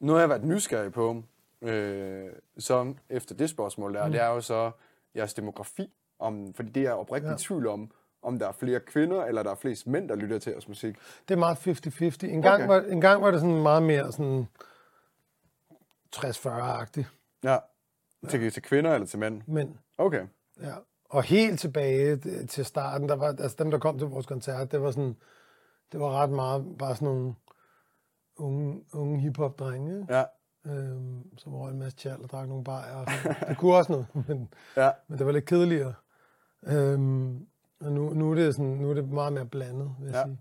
Ja, nu har jeg været nysgerrig på, øh, så efter det spørgsmål der, mm. det er jo så jeres demografi, om, fordi det er oprigtigt ja. Ja. tvivl om, om der er flere kvinder, eller der er flest mænd, der lytter til jeres musik. Det er meget 50-50. En gang, Okay. var, en gang var det sådan meget mere sådan 60-40-agtigt, Ja. Til, til kvinder eller til mænd? men Okay. ja. Og helt tilbage d- til starten, der var, altså dem, der kom til vores koncert, det var sådan, det var ret meget bare sådan nogle unge, unge hiphop-drenge? Ja. øhm, som røg en masse tjal og drak nogle bajer. Det kunne også noget, men, Ja. men det var lidt kedeligere. Øhm, og nu, nu, er det sådan, nu er det meget mere blandet, vil jeg Ja. sige.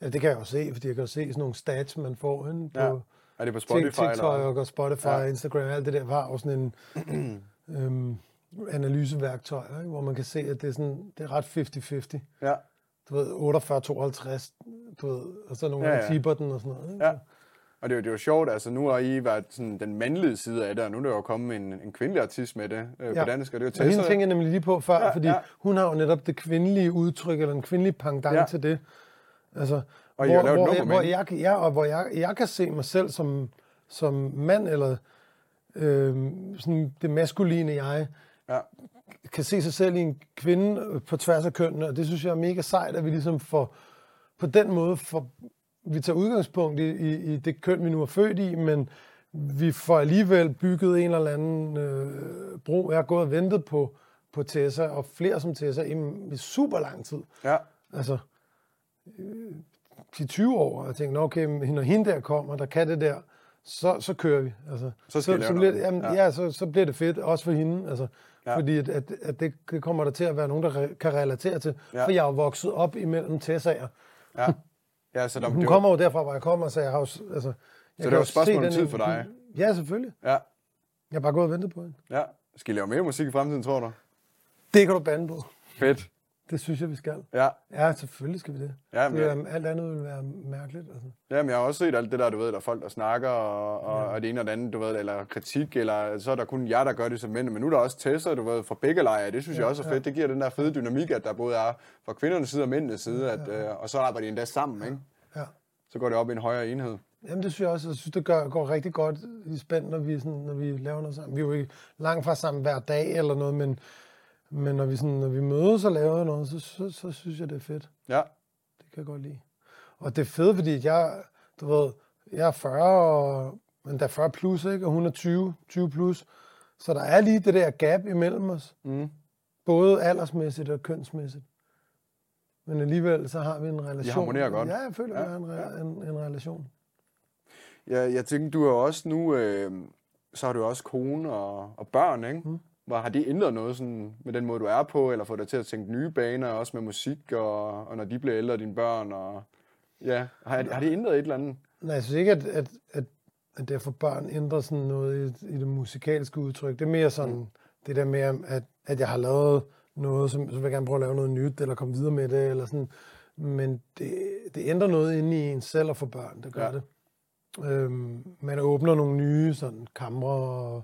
Ja, det kan jeg jo se, fordi jeg kan jo se sådan nogle stats, man får inde på Ja. Er det på Spotify? TikTok eller? og Spotify, Ja. Instagram, alt det der har jo sådan en øhm, analyseværktøj, ikke? hvor man kan se, at det er, sådan, det er ret 50-50. Ja. Du ved, 48-52, du ved, og så nogle Ja, ja, klipper den og sådan noget. Ikke? Ja. Og det er, jo, det er jo sjovt, altså nu har I været sådan den mandlige side af det, og nu er der jo kommet en, en kvindelig artist med det øh, Ja. på dansk, og det er jo Og hende Tessa. tænker jeg nemlig lige på før, Ja, fordi ja. hun har jo netop det kvindelige udtryk, eller en kvindelig pendant Ja. til det. Altså, Og hvor, hvor, nummer jeg, hvor, jeg, ja, og hvor jeg, jeg kan se mig selv som, som mand, eller øh, sådan det maskuline jeg, Ja. Kan se sig selv i en kvinde øh, på tværs af kønnene, og det synes jeg er mega sejt, at vi ligesom får, på den måde får, vi tager udgangspunkt i, i, i det køn, vi nu er født i, men vi får alligevel bygget en eller anden øh, bro. Jeg har gået og ventet på, på Tessa, og flere som Tessa, i, i super lang tid. Ja. Altså, øh, de 20 år, og jeg tænkte, "Nå, okay, når hende der kommer, der kan det der, så, så kører vi. Altså, Så så, så, bliver, jamen, Ja. ja. ja, så, så bliver det fedt, også for hende. Altså, Ja. Fordi at, at, at det, det kommer der til at være nogen, der re, kan relatere til. Ja. For jeg er jo vokset op imellem Tessager. Ja. Ja, så der, Hun det, kommer jo derfra, hvor jeg kommer, så jeg har jo... Altså, jeg det kan var et spørgsmål om tid for dig. Ja, selvfølgelig. Ja, Jeg har bare gået og ventet på hende. ja. Skal I lave mere musik i fremtiden, tror du? Det kan du bande på. Fedt. Det synes jeg, vi skal. Ja. Ja, selvfølgelig skal vi det. Ja, det men jeg, være- alt andet vil være mærkeligt. Altså. jamen, jeg har også set alt det der, du ved, der er folk, der snakker, og, og, og det ene og det andet, du ved, eller kritik, eller så er der kun jer, der gør det som mænd, men nu er der også Tessa, du ved, fra begge lejre. Det synes ja, jeg også er fedt. Det giver den der fede dynamik, at der både er fra kvindernes side og mændenes side, at, øh, og så arbejder de endda sammen, ikke? Ja. Så går det op i en højere enhed. Jamen, det synes jeg også. Jeg synes, det gør, går rigtig godt i spænd, når vi, sådan, når vi laver noget sammen. Vi er jo ikke langt fra sammen hver dag eller noget, men, men når, vi sådan, når vi mødes og laver noget, så, så, så synes jeg, det er fedt. Ja, Det kan jeg godt lide. Og det er fedt, fordi jeg, du ved, jeg er 40, og, men der er 40 plus, ikke? og hun er 20, 20 plus. Så der er lige det der gap imellem os. Mm. Både aldersmæssigt og kønsmæssigt. Men alligevel så har vi en relation. harmonerer godt. Ja, jeg føler, Ja, vi har en, en, en relation. Ja, jeg tænker, du er også nu, øh, så har du også kone og, og børn, ikke? Mm. Hvor har det ændret noget sådan, med den måde, du er på, eller fået dig til at tænke nye baner, også med musik, og, og når de bliver ældre, dine børn, og ja, har, har det ændret et eller andet? Nej, jeg synes ikke, at, at, at, at det for børn ændrer sådan noget i, i det musikalske udtryk. Det er mere sådan, mm. det der med, at, at jeg har lavet noget, som, så vil jeg gerne prøve at lave noget nyt, eller komme videre med det, eller sådan. Men det, det ændrer noget inde i en selv at få børn, det gør ja. det. Øhm, man åbner nogle nye sådan, kamre og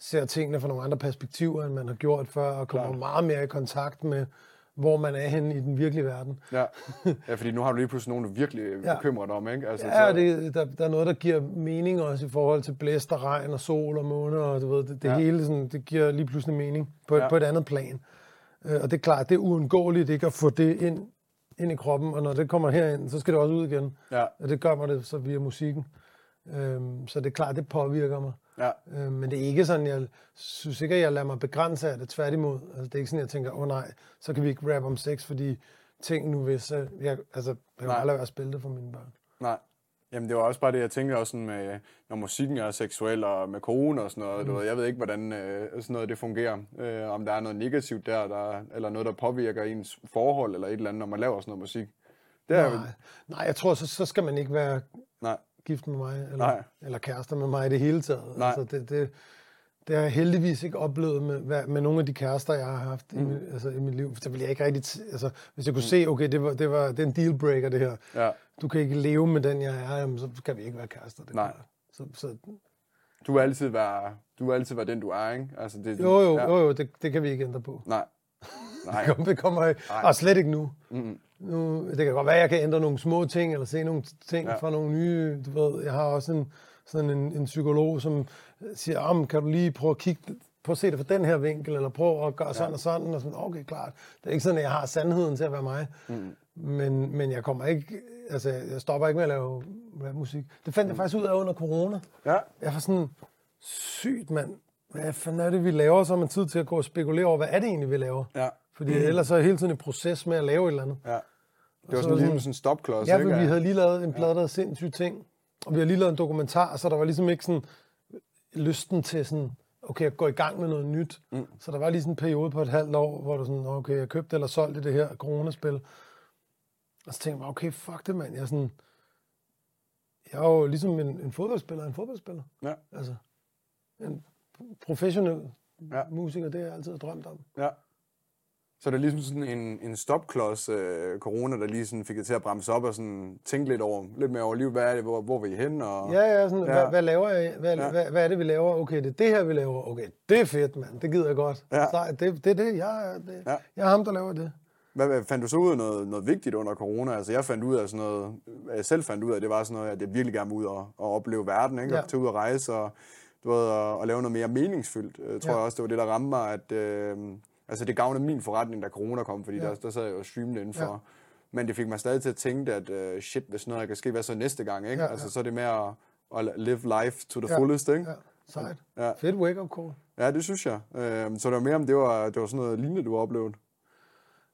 ser tingene fra nogle andre perspektiver, end man har gjort før, og kommer Klart. meget mere i kontakt med, hvor man er henne i den virkelige verden. Ja. ja, fordi nu har du lige pludselig nogen, du virkelig ja. Bekymrer dig om, ikke? Altså, Ja, det, der, der er noget, der giver mening også i forhold til blæst og regn og sol og måne, og du ved, det, det Ja. hele sådan, det giver lige pludselig mening på, Ja. på et andet plan. Øh, og det er klart, det er uundgåeligt ikke at få det ind, ind i kroppen, og når det kommer herind, så skal det også ud igen. Ja, Og det gør mig det så via musikken. Øhm, så det er klart, det påvirker mig. Ja, Øhm, men det er ikke sådan, jeg synes ikke, at jeg lader mig begrænse af det. Tværtimod. Altså, det er ikke sådan, jeg tænker, åh oh, nej, så kan vi ikke rap om sex, fordi ting nu hvis... øh, Jeg, altså, jeg vil aldrig være at spille det for mine børn. nej. Jamen, det var også bare det, jeg tænker også sådan med, når musikken er seksuel og med corona og sådan noget. Mm. Du ved, jeg ved ikke, hvordan øh, sådan noget det fungerer. Øh, om der er noget negativt der, der, eller noget, der påvirker ens forhold eller et eller andet, når man laver sådan noget musik. Det er, Nej, nej, jeg tror, så, så skal man ikke være nej, gift med mig, eller, Nej. eller kærester med mig i det hele taget. Nej. Altså, det, det, det har jeg heldigvis ikke oplevet med, hvad- med nogle af de kærester, jeg har haft mm. i, mit, altså, i mit liv. Så vil jeg ikke rigtig... Altså, hvis jeg kunne mm. se, okay, det, var, det, var, det en dealbreaker, det her. ja. Du kan ikke leve med den, jeg er, jamen, så kan vi ikke være kærester. Det Nej. Så, så, Du vil altid være, du vil altid være den, du er, ikke? Altså, det, jo, jo, ja. jo, jo det, det kan vi ikke ændre på. Nej. Nej. Det kommer, det kommer ikke. Og slet ikke nu. Mm-mm. Nu. Det kan godt være, at jeg kan ændre nogle små ting, eller se nogle ting Ja. ja. fra nogle nye, du ved, jeg har også en, sådan en, en psykolog, som siger, om kan du lige prøve at kigge, prøve at se det fra den her vinkel, eller prøve at gøre sådan og sådan, og sådan, okay, klart. Det er ikke sådan, at jeg har sandheden til at være mig, Mm. men, men jeg kommer ikke, altså, jeg stopper ikke med at lave rapmusik. Det fandt jeg faktisk ud af under corona. Ja. Jeg var sådan, sygt mand, hvad fanden er det, vi laver? Så har man tid til at gå og spekulere over, hvad er det egentlig, vi laver? Ja. Fordi ellers så er jeg hele tiden i proces med at lave et eller andet. Ja. Det var så sådan ligesom sådan en stopklods, Ja, ikke? for vi havde lige lavet en plade, der er sindssygt ting. Og vi har lige lavet en dokumentar, så der var ligesom ikke sådan lysten til sådan, okay, at gå i gang med noget nyt. Mm. Så der var lige sådan en periode på et halvt år, hvor du sådan, okay, jeg købte eller solgte det her coronaspil. Og så tænkte jeg, okay, fuck det, mand. Jeg er sådan, jeg er jo ligesom en, en fodboldspiller, en fodboldspiller. Ja. Altså, en professionel Ja. ja. musiker, det har jeg altid drømt om. Ja. Så det er ligesom sådan en, en stopklods, øh, corona, der lige sådan fik det til at bremse op og sådan tænke lidt over, lidt mere over livet, hvad er det, hvor, hvor vil I hen? Og, Ja, ja, sådan, Ja. Hvad, hvad laver jeg? Hvad, Ja. hvad, hvad er det, vi laver? Okay, det er det her, vi laver. Okay, det er fedt, mand. Det gider jeg godt. Ja. Så, det, det er det, jeg er. Det, Ja. Jeg er ham, der laver det. Hvad, hvad, fandt du så ud af noget, noget vigtigt under corona? Altså jeg fandt ud af sådan noget, jeg selv fandt ud af, det var sådan noget, at jeg virkelig gerne vil ud og, og opleve verden, ikke? Ja. Og tage ud og rejse og, du ved, og, og lave noget mere meningsfyldt. Jeg tror Ja. også, det var det, der ramte mig, at øh, altså det gavnede min forretning, da corona kom, fordi Ja. der, der sad jeg jo og streamede indenfor. Ja. Men det fik mig stadig til at tænke, at øh, shit, hvis noget kan ske, hvad så næste gang, ikke? Ja, Altså ja. så er det med at, at live life to the Ja. fullest, ikke? Ja, sejt. Ja. Fedt wake-up call. Ja, det synes jeg. Øh, så det var mere om, det var, det var sådan noget lignende, du har oplevet.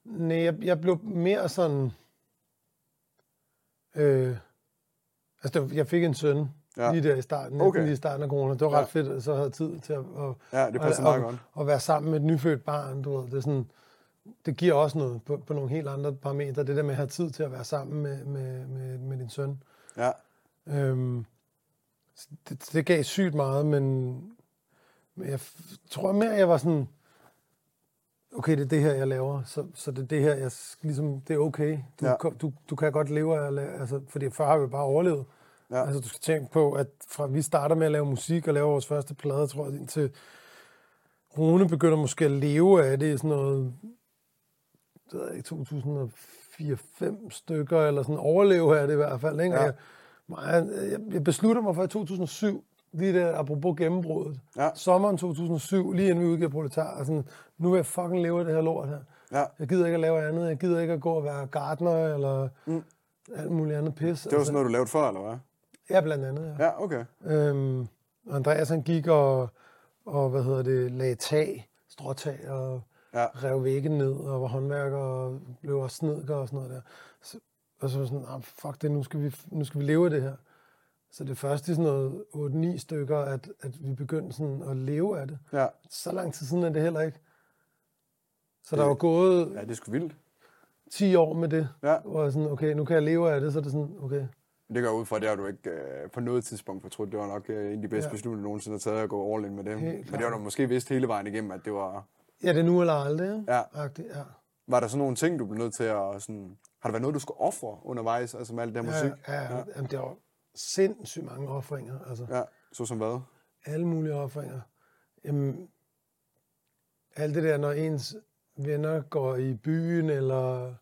Nej, jeg, jeg blev mere sådan... Øh, altså, jeg fik en søn Ja. lige der i starten, Okay. lige i starten af corona. Det var ret Ja. ja. fedt, at så havde tid til at, at, Ja, det at, meget at, godt. at være sammen med et nyfødt barn. Du ved, det, er sådan, det giver også noget på, på nogle helt andre parametre. Det der med at have tid til at være sammen med, med, med, med din søn. Ja, Øhm, det, det gav sygt meget, men, men jeg tror mere, jeg var sådan, okay, det er det her, jeg laver, så, så det er det her, jeg ligesom, det er okay. Du, Ja. ja. du, du kan godt leve af at lave, altså, fordi før har vi bare overlevet. Ja. Altså, du skal tænke på, at fra vi starter med at lave musik og lave vores første plade, tror jeg, indtil Rune begynder måske at leve af det i sådan noget, det ved ikke, 2004-5 stykker, eller sådan overleve af det i hvert fald. Ikke? Ja. Jeg, jeg, jeg beslutter mig for i 2007, lige der, apropos gennembruddet, Ja. sommeren 2007, lige inden vi udgiver Proletar, og sådan, nu vil jeg fucking leve af det her lort her. ja. Jeg gider ikke at lave andet, jeg gider ikke at gå og være gartner, eller mm. alt muligt andet pis. Altså, Det var sådan noget, du lavede før, eller hvad? Ja, blandt andet, ja. Ja, okay. Øhm, Andreas han gik og, og hvad hedder det, lagde tag, stråtag og Ja. rev væggen ned og var håndværker og blev også snedker og sådan noget der. Så, og så var sådan, ah, fuck det, nu skal, vi, nu skal vi leve af det her. Så det første i sådan noget 8-9 stykker, at, at vi begyndte sådan at leve af det. Ja. Så lang tid siden er det heller ikke. Så der Det- var gået ja, det er sgu vildt. 10 år med det, Ja. hvor jeg sådan, okay, nu kan jeg leve af det, så er det sådan, okay. Det går ud fra, det har du ikke øh, på noget tidspunkt fortrudt. Det var nok øh, en af de bedste ja. Ja. beslutninger, du nogensinde har taget at gå all in med det. Men det har du måske vidst hele vejen igennem, at det var... Ja, det er nu eller aldrig? Ja. Agtigt, ja. Var der så nogle ting, du blev nødt til at sådan, Har der været noget, du skulle ofre undervejs, altså med alt det her Ja, musik? ja, ja. Jamen, det var sindssygt mange offringer. Altså, ja. Så som hvad? alle mulige offringer. Jamen, alt det der, når ens venner går i byen, eller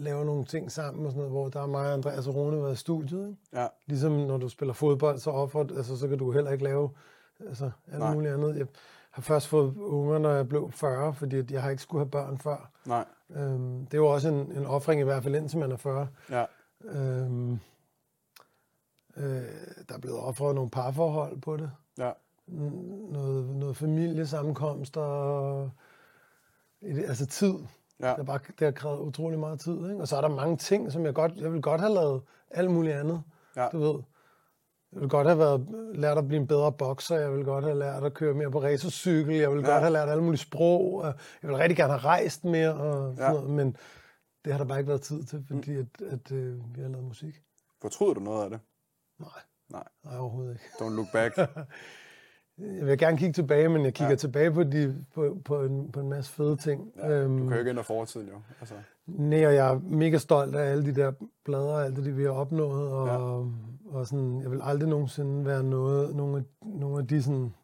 laver nogle ting sammen og sådan noget, hvor der er mig og Andreas og Rune været i studiet. Ikke? Ja, Ligesom når du spiller fodbold, så, offer, altså, så kan du heller ikke lave altså, alt Nej. muligt andet. Jeg har først fået unger, når jeg blev 40, fordi jeg har ikke skulle have børn før. nej. Øhm, det er jo også en, en offring i hvert fald indtil man er 40. Ja, Øhm, øh, der er blevet offret nogle parforhold på det. ja, N- noget, noget familiesammenkomster, og et, altså tid. Ja, Det, er bare, det har krævet utrolig meget tid. Ikke? Og så er der mange ting, som jeg godt, jeg vil godt have lavet alt muligt andet. Ja. Du ved. Jeg vil godt have været, lært at blive en bedre bokser. Jeg vil godt have lært at køre mere på racercykel. Jeg vil Ja. godt have lært alle mulige sprog. og Jeg vil rigtig gerne have rejst mere. Og sådan Ja. noget, men det har der bare ikke været tid til, fordi at, at, øh, vi har lavet musik. Fortryder du noget af det? Nej, Nej, nej overhovedet ikke. don't look back. Jeg vil gerne kigge tilbage, men jeg kigger Ja. tilbage på, de, på, på, en, på en masse fede ting. Ja, du kan jo ikke ændre fortiden jo. Altså, Nej, og jeg er mega stolt af alle de der blader og alt det, vi har opnået. Og, Ja. og sådan, jeg vil aldrig nogensinde være noget, nogle, af, nogle af de sådan,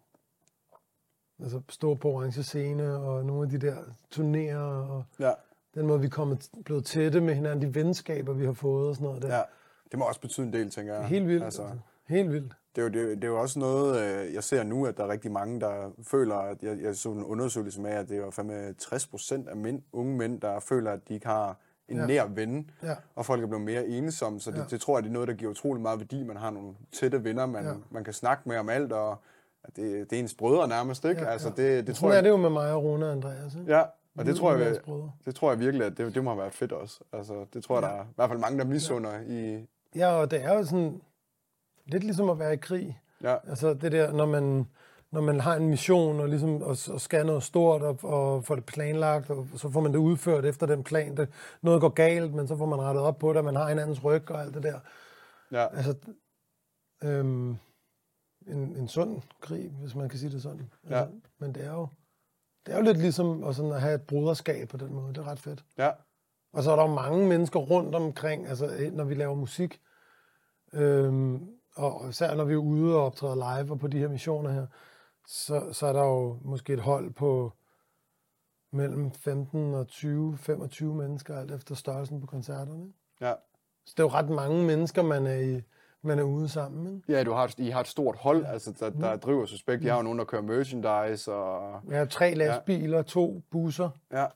altså stå på orange scene, og nogle af de der turnéer, og ja, den måde, vi er kommet, blevet tætte med hinanden, de venskaber, vi har fået og sådan noget der. ja. Det må også betyde en del, tænker jeg. Helt vildt. Altså, Altså. Helt vildt. det, er jo, det, det er jo også noget, øh, jeg ser nu, at der er rigtig mange, der føler, at jeg, jeg så en undersøgelse med, at det er fandme 60 procent af mænd, unge mænd, der føler, at de ikke har en Ja. nær ven, Ja. og folk er blevet mere ensomme, så det, Ja. det tror jeg, det er noget, der giver utrolig meget værdi. Man har nogle tætte venner, man, Ja. man kan snakke med om alt, og det, det er ens brødre nærmest, ikke? Ja, altså, ja. det, det tror Sådan er jeg, det jo med mig og Rune og Andreas. Ikke? Ja, og det Vi- tror jeg, det tror jeg virkelig, at det, det må have været fedt også. Altså, det tror jeg, Ja. der er i hvert fald mange, der misunder i... Ja, og det er jo sådan lidt ligesom at være i krig. Ja, Altså det der, når man, når man har en mission og, ligesom, og, og skal noget stort og, og får det planlagt, og så får man det udført efter den plan. Det, noget går galt, men så får man rettet op på det, og man har hinandens ryg og alt det der. ja, Altså, øhm, en, en sund krig, hvis man kan sige det sådan. Altså, Ja. Men det er jo det er jo lidt ligesom at, sådan at have et broderskab på den måde. Det er ret fedt. ja, Og så er der jo mange mennesker rundt omkring, altså når vi laver musik, øhm, og især når vi er ude og optræder live og på de her missioner her, så, så er der jo måske et hold på mellem 15 og 20, 25 mennesker, alt efter størrelsen på koncerterne. ja. Så det er jo ret mange mennesker, man er, i, man er ude sammen. Ikke? Ja, du har, I har et stort hold, altså, der, der driver Suspekt. Jeg har jo nogen, der kører merchandise, og... Har tre lastbiler, to busser. Ja.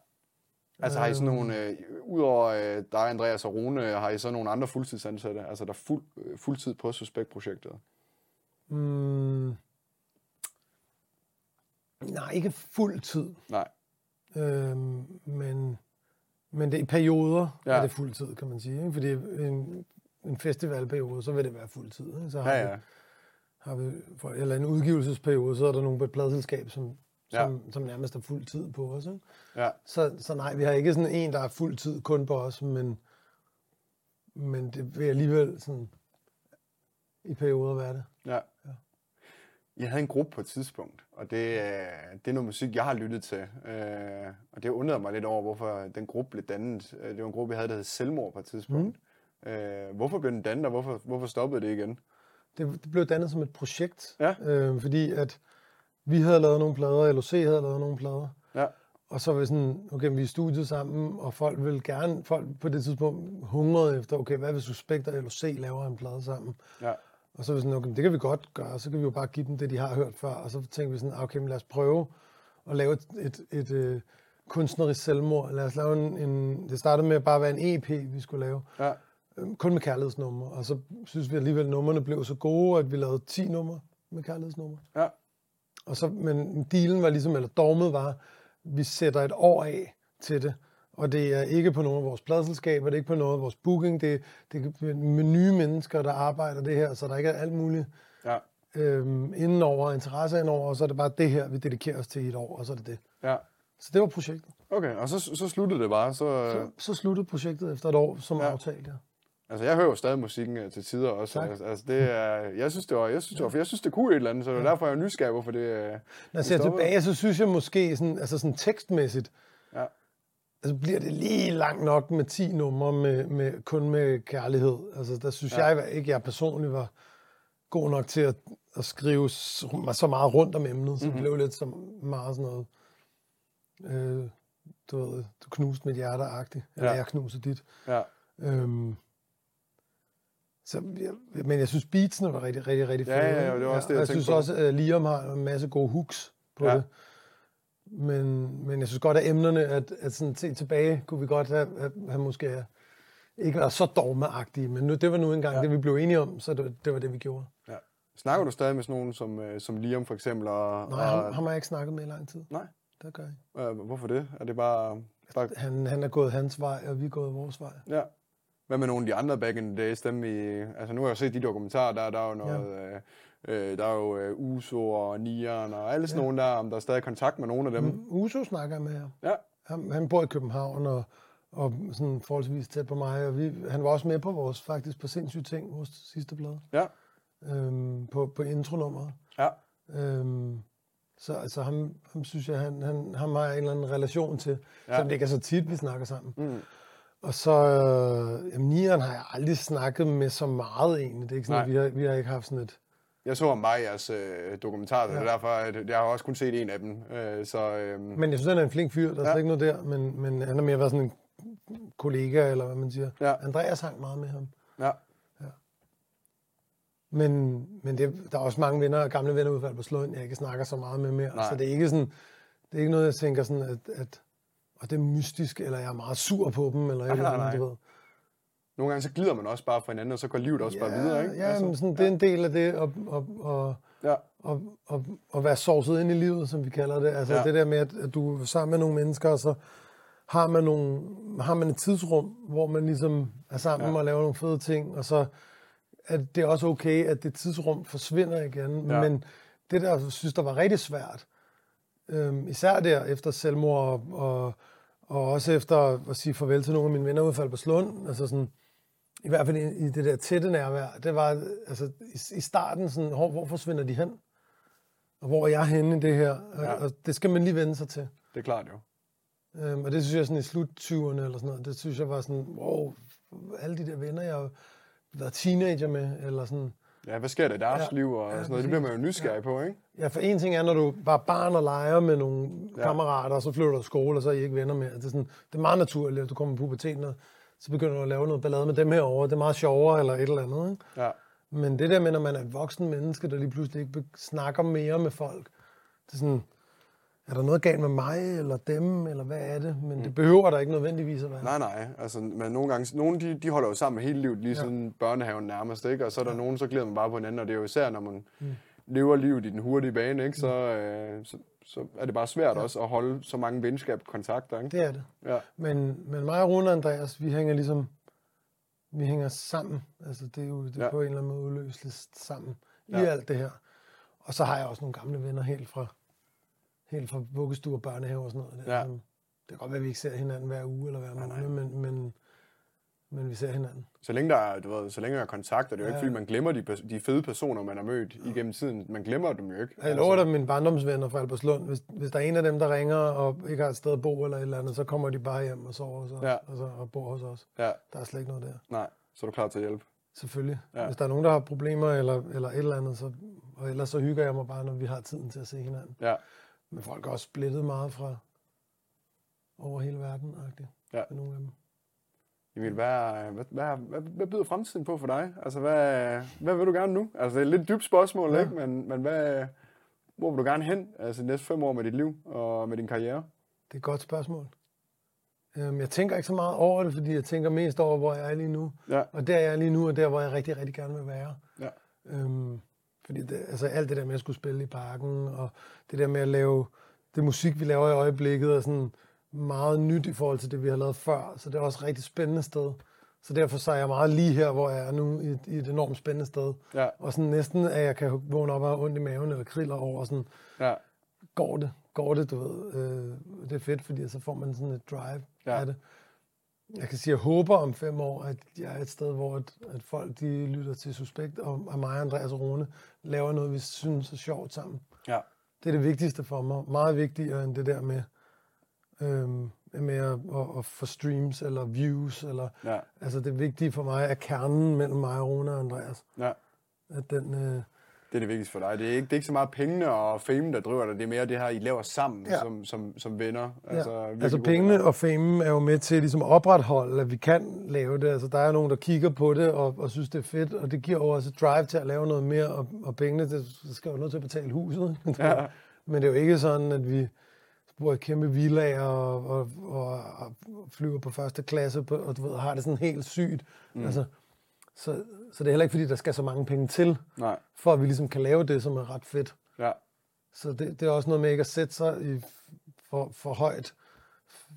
Altså har I sådan nogle, øh, udover øh, dig, Andreas og Rune, har I så nogle andre fuldtidsansatte, altså der er fuld, øh, fuldtid på Suspekt-projektet? Mm, nej, ikke fuld tid. Nej. Øhm, men, men det i perioder, Ja. er det fuld tid, kan man sige. Ikke? Fordi en, en festivalperiode, så vil det være fuld tid. Ikke? Så har, Ja, vi, ja. har vi, for, eller en udgivelsesperiode, så er der nogle på et pladselskab, som, Ja. som, som nærmest er fuld tid på os. Ikke? Ja, Så, så nej, vi har ikke sådan en, der er fuld tid kun på os, men, men det vil alligevel sådan i perioder være det. ja. Jeg havde en gruppe på et tidspunkt, og det, er- det er noget musik, jeg har lyttet til. Øh, og det undrede mig lidt over, hvorfor den gruppe blev dannet. Øh, Det var en gruppe, jeg havde, der hed Selvmord på et tidspunkt. Mm. Øh, hvorfor blev den dannet, og hvorfor, hvorfor stoppede det igen? Det, det blev dannet som et projekt, Ja. øh, fordi at vi havde lavet nogle plader, LOC havde lavet nogle plader, Ja, og så var vi sådan, okay, vi er i studiet sammen, og folk vil gerne, folk på det tidspunkt hungrede efter, okay, hvad hvis Suspekt og LOC laver en plade sammen? ja, Og så var vi sådan, okay, det kan vi godt gøre, så kan vi jo bare give dem det, de har hørt før, og så tænkte vi sådan, okay, men lad os prøve at lave et, et, et, et kunstnerisk selvmord. Lad os lave en, en, det startede med at bare være en EP, vi skulle lave, ja, øh, kun med kærlighedsnumre, og så synes vi alligevel, at numrene blev så gode, at vi lavede 10 numre med kærlighedsnumre. ja, Og så, men dealen var ligesom, eller dogmet var, vi sætter et år af til det. Og det er ikke på nogen af vores pladselskaber, det er ikke på noget af vores booking, det, det er med nye mennesker, der arbejder det her, så der ikke er alt muligt ja, øhm, indenover, interesse indenover, og så er det bare det her, vi dedikerer os til i et år, og så er det det. ja. Så det var projektet. Okay, og så, så sluttede det bare. Så, Så, så sluttede projektet efter et år, som ja. aftalt, ja. Altså, jeg hører jo stadig musikken øh, til tider også. Tak. Altså, altså, det er, jeg synes, det var, jeg synes, det var, for jeg synes, det kunne et eller andet, så det er derfor, jeg er nysgerrig, hvorfor det... øh, Når jeg ser tilbage, så synes jeg måske, sådan, altså sådan tekstmæssigt, Ja. altså bliver det lige langt nok med 10 numre med, med, kun med kærlighed. Altså der synes ja. jeg ikke, jeg personligt var god nok til at, at skrive så, meget rundt om emnet, så mm-hmm. det blev lidt så meget sådan noget, øh, du ved, du knuste mit hjerte-agtigt, eller ja. jeg knuser dit. Ja. Øhm, så, jeg, men jeg synes, beatsene var rigtig, rigtig, rigtig fede. Ja, ja, ja, det var også det, jeg, jeg synes på. også, at Liam har en masse gode hooks på ja. det. Men, men jeg synes godt, at emnerne, at, at sådan se tilbage, kunne vi godt have, have, have måske ikke været så dogmeagtige, men nu, det var nu engang ja. det, vi blev enige om, så det, det var det, vi gjorde. Ja. Snakker du stadig med sådan nogen som, øh, som Liam for eksempel? Og, Nej, og... ham, ham har jeg ikke snakket med i lang tid. Nej? Det gør jeg ikke. Hvorfor det? Er det bare... bare... Han, han er gået hans vej, og vi er gået vores vej. Ja. Hvad med nogle af de andre back in the days? Dem i, altså nu har jeg jo set de dokumentarer, der, der er jo noget... Ja. Øh, Øh, der er jo øh, Uso og Nian og alle sådan ja. nogle der, om der er stadig kontakt med nogle af dem. Mm, Uso snakker jeg med ham. Ja. Han, han bor i København og, og sådan forholdsvis tæt på mig, og vi, han var også med på vores, faktisk på sindssyge ting, vores sidste blad. Ja. Øhm, på, på intronummeret. Ja. Øhm, så altså, ham, ham synes jeg, han, han, ham har jeg en eller anden relation til, ja. selvom det ikke er så tit, vi snakker sammen. Mm. Og så, øh, jamen, Nian har jeg aldrig snakket med så meget egentlig. Det er ikke sådan, at vi har, vi har ikke haft sådan et jeg så om bare jeres øh, dokumentar, ja. er derfor, at jeg har også kun set en af dem. Øh, så, øh... Men jeg synes, han er en flink fyr, der er ja. ikke noget der, men, men han har mere været sådan en kollega, eller hvad man siger. Ja. Andreas hang meget med ham. Ja. ja. Men, men det, der er også mange venner, gamle venner udfald på Slund, jeg ikke snakker så meget med mere. Nej. Så det er ikke sådan, det er ikke noget, jeg tænker sådan, at, at og det er mystisk, eller jeg er meget sur på dem, eller nej, eller andet, du ved nogle gange så glider man også bare fra hinanden, og så går livet også ja, bare videre, ikke? Ja, altså, men sådan, det er en del af det, at, at, at, ja. at, at, at være sovset ind i livet, som vi kalder det. Altså ja. det der med, at, at du er sammen med nogle mennesker, og så har man, nogle, har man et tidsrum, hvor man ligesom er sammen ja. og laver nogle fede ting, og så er det også okay, at det tidsrum forsvinder igen. Ja. Men det der, jeg synes, der var rigtig svært, øhm, især der efter selvmord, og, og, og også efter at sige farvel til nogle af mine venner udfald på Slund, altså sådan, i hvert fald i, i det der tætte nærvær, det var altså i, i starten sådan, hvor, hvor forsvinder de hen? Og hvor er jeg henne i det her? Ja. Og det skal man lige vende sig til. Det er klart jo. Øhm, og det synes jeg sådan i slut 20'erne eller sådan noget, det synes jeg var sådan, wow, alle de der venner, jeg har været teenager med, eller sådan. Ja, hvad sker der i deres ja, liv og ja, sådan noget? Det bliver man jo nysgerrig ja. på, ikke? Ja, for en ting er, når du bare barn og leger med nogle ja. kammerater, og så flytter du skole, og så er I ikke venner mere. Det er, sådan, det er meget naturligt, at du kommer på puberteten, og så begynder du at lave noget ballade med dem herovre. Det er meget sjovere eller et eller andet. Ikke? Ja. Men det der med, når man er et voksen menneske, der lige pludselig ikke snakker mere med folk, det er sådan, er der noget galt med mig, eller dem, eller hvad er det? Men mm. det behøver der ikke nødvendigvis at være. Nej, nej. Altså, men nogle gange, nogle de, de holder jo sammen hele livet, lige ja. siden børnehaven nærmest, ikke? Og så er der ja. nogen, så glæder man bare på hinanden, og det er jo især, når man mm. lever livet i den hurtige bane, ikke? Så, mm. øh, så, så er det bare svært ja. også at holde så mange venskab kontakter. Ikke? Det er det. Ja. Men, men mig og Rune og Andreas, vi hænger ligesom vi hænger sammen. Altså det er jo det er ja. på en eller anden måde udløseligt sammen ja. i alt det her. Og så har jeg også nogle gamle venner helt fra, helt fra vuggestue og børnehave og sådan noget. Ja. det kan godt være, at vi ikke ser hinanden hver uge eller hver måned, men, men, men vi ser hinanden. Så længe der er, du ved, så længe der er kontakt, og det er jo ja. ikke, fordi man glemmer de, de fede personer, man har mødt ja. igennem tiden. Man glemmer dem jo ikke. Jeg lover dig mine barndomsvenner fra Albertslund. Hvis, hvis der er en af dem, der ringer og ikke har et sted at bo eller et eller andet, så kommer de bare hjem og sover hos os, ja. altså, og bor hos os. Ja. Der er slet ikke noget der. Nej, så er du klar til at hjælpe. Selvfølgelig. Ja. Hvis der er nogen, der har problemer eller, eller et eller andet, så, og ellers så hygger jeg mig bare, når vi har tiden til at se hinanden. Ja. Men folk er også splittet meget fra over hele verden, -agtigt, ja. med nogle af dem. Emil, hvad, hvad, hvad, hvad, hvad byder fremtiden på for dig? Altså, hvad, hvad vil du gerne nu? Altså, det er et lidt dybt spørgsmål, ja. ikke? Men, men hvad, hvor vil du gerne hen altså, de næste fem år med dit liv og med din karriere? Det er et godt spørgsmål. Um, jeg tænker ikke så meget over det, fordi jeg tænker mest over, hvor jeg er lige nu. Ja. Og der jeg er lige nu, og der, hvor jeg rigtig, rigtig gerne vil være. Ja. Um, fordi det, altså, alt det der med at skulle spille i parken, og det der med at lave det musik, vi laver i øjeblikket, og sådan meget nyt i forhold til det, vi har lavet før. Så det er også et rigtig spændende sted. Så derfor så er jeg meget lige her, hvor jeg er nu, i, i et enormt spændende sted. Ja. Og sådan næsten, at jeg kan vågne op og have ondt i maven, eller kriller over, sådan, ja. går det, går det, du ved. Øh, det er fedt, fordi så får man sådan et drive ja. af det. Jeg kan sige, at jeg håber om fem år, at jeg er et sted, hvor at, at folk de lytter til Suspekt, og, og mig og Andreas Rune laver noget, vi synes er sjovt sammen. Ja. Det er det vigtigste for mig. Meget vigtigere end det der med, øhm, med at, at, at få streams eller views. Eller, Ja, altså det vigtige for mig er kernen mellem mig og Rune og Andreas. ja. At den, øh, Det er det vigtigste for dig. Det er ikke, det er ikke så meget pengene og fame, der driver dig. Det er mere det her, I laver sammen Ja. som, som, som venner. Ja. Altså, virkelig altså gode pengene venner. og fame er jo med til ligesom at opretholde, at vi kan lave det. Altså der er nogen, der kigger på det og, og synes, det er fedt, og det giver jo også drive til at lave noget mere, og, og pengene, det skal jo nødt til at betale huset. Ja. Men det er jo ikke sådan, at vi bor i kæmpe villager og, og, og, og flyver på første klasse, på, og du ved, har det sådan helt sygt. Mm. Altså, så, så det er heller ikke, fordi der skal så mange penge til, Nej, for at vi ligesom kan lave det, som er ret fedt. ja. Så det, det er også noget med ikke at sætte sig i for, for højt.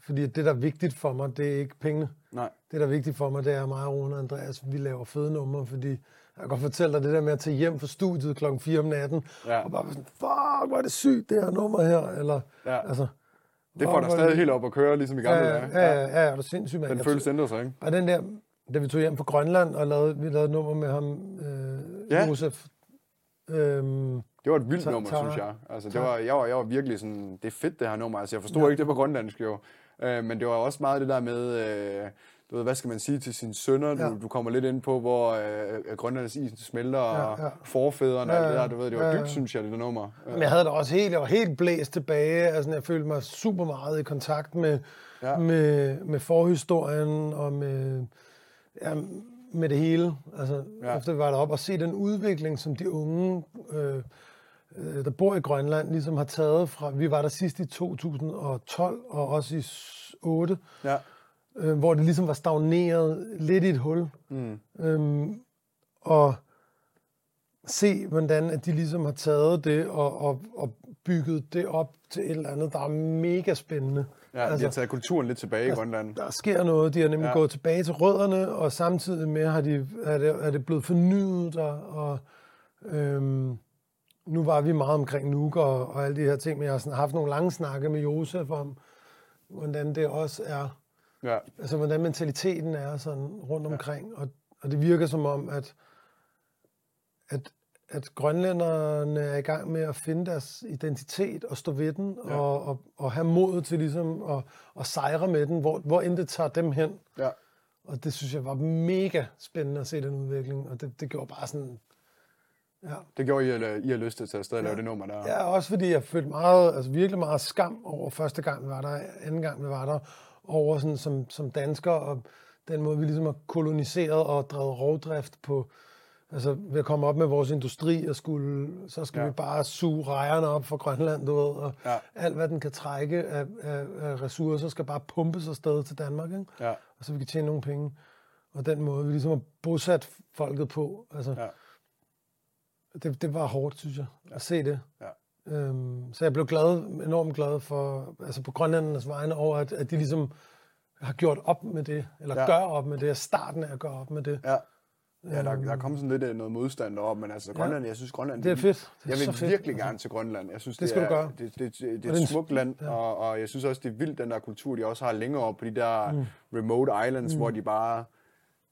Fordi det, der er vigtigt for mig, det er ikke pengene. Nej. Det, der er vigtigt for mig, det er mig og Rune og Andreas, vi laver fede numre, fordi jeg kan godt fortælle dig det der med at tage hjem fra studiet klokken 4 om natten, Ja. og bare sådan, fuck, hvor er det sygt, det her nummer her, eller, Ja. altså, Det får dig stadig helt op at køre, ligesom i gamle ja, dage. ja, ja, ja, ja, er du sindssyg, mand. Den følelse ændrer sig, ikke? og den der, da vi tog hjem fra Grønland og lavede, vi lavede nummer med ham, øh, Ja. Josef. Øhm, Det var et vildt nummer, ta- synes jeg. Altså, det var, jeg, var, jeg var virkelig sådan, det er fedt det her nummer. Altså, jeg forstod Ja. ikke det på grønlandsk jo. Øh, men det var også meget det der med, øh, du ved, hvad skal man sige til sine sønner? Du, Ja. du kommer lidt ind på, hvor øh, grønlandsk isen smelter, og Ja, ja. forfædrene og Ja, alt det der, du ved, det var Ja, dybt, synes jeg, det der nummer. Men jeg havde det også helt, jeg var helt blæst tilbage. Altså, jeg følte mig super meget i kontakt med, ja. med, med forhistorien og med, ja, med det hele. Altså, Ja. efter vi var deroppe og se den udvikling, som de unge, øh, øh, der bor i Grønland, ligesom har taget fra, vi var der sidst i 2012 og også i 8, Ja. øh, hvor det ligesom var stagneret lidt i et hul. Mm. Øhm, og se, hvordan at de ligesom har taget det og, og, og bygget det op til et eller andet, der er mega spændende. Ja, altså, de har taget kulturen lidt tilbage i Grønland. Der sker noget. De har nemlig Ja. ja. gået tilbage til rødderne, og samtidig med har de, er, det, er det blevet fornyet der, og øhm, nu var vi meget omkring Nuuk og, og alle de her ting, men jeg har sådan haft nogle lange snakke med Josef om, hvordan det også er, Ja. altså hvordan mentaliteten er sådan rundt omkring, og, og det virker som om, at, at, at grønlænderne er i gang med at finde deres identitet og stå ved den, Ja. og, og, og have mod til ligesom at, at sejre med den, hvor, hvor end det tager dem hen. Ja. Og det synes jeg var mega spændende at se den udvikling, og det, det gjorde bare sådan, ja. Det gjorde I, at I har lyst til at tage afsted og lave Ja. det nummer der. Ja, også fordi jeg følte meget, altså virkelig meget skam over første gang, vi var der, anden gang, vi var der, over sådan som, som dansker, og den måde, vi ligesom har koloniseret og drevet rovdrift på, altså ved at komme op med vores industri, og skulle, så skal Ja. ja. vi bare suge rejerne op fra Grønland, du ved, og Ja. alt, hvad den kan trække af, af, af ressourcer, skal bare pumpes afsted til Danmark, ikke? Ja. og så vi kan tjene nogle penge. Og den måde, vi ligesom har bosat folket på, altså, Ja. det, det var hårdt, synes jeg, at se det. Ja. Øhm, så jeg blev glad, enormt glad for, altså på grønlændernes vegne over, at, at de ligesom har gjort op med det, eller Ja. ja. gør op med det, er starten af at gøre op med det. Ja. Ja, der, der er kommet sådan lidt øh, noget modstand deroppe, men altså Grønland, jeg synes Grønland... Det er fedt. Det er Jeg vil fedt. virkelig gerne til Grønland. Jeg synes, Det skal er, du gøre. Det, det, det, det er det er et smukt land, ja. og, og jeg synes også, det er vildt, den der kultur, de også har længere op på de der mm. remote islands, mm. hvor de bare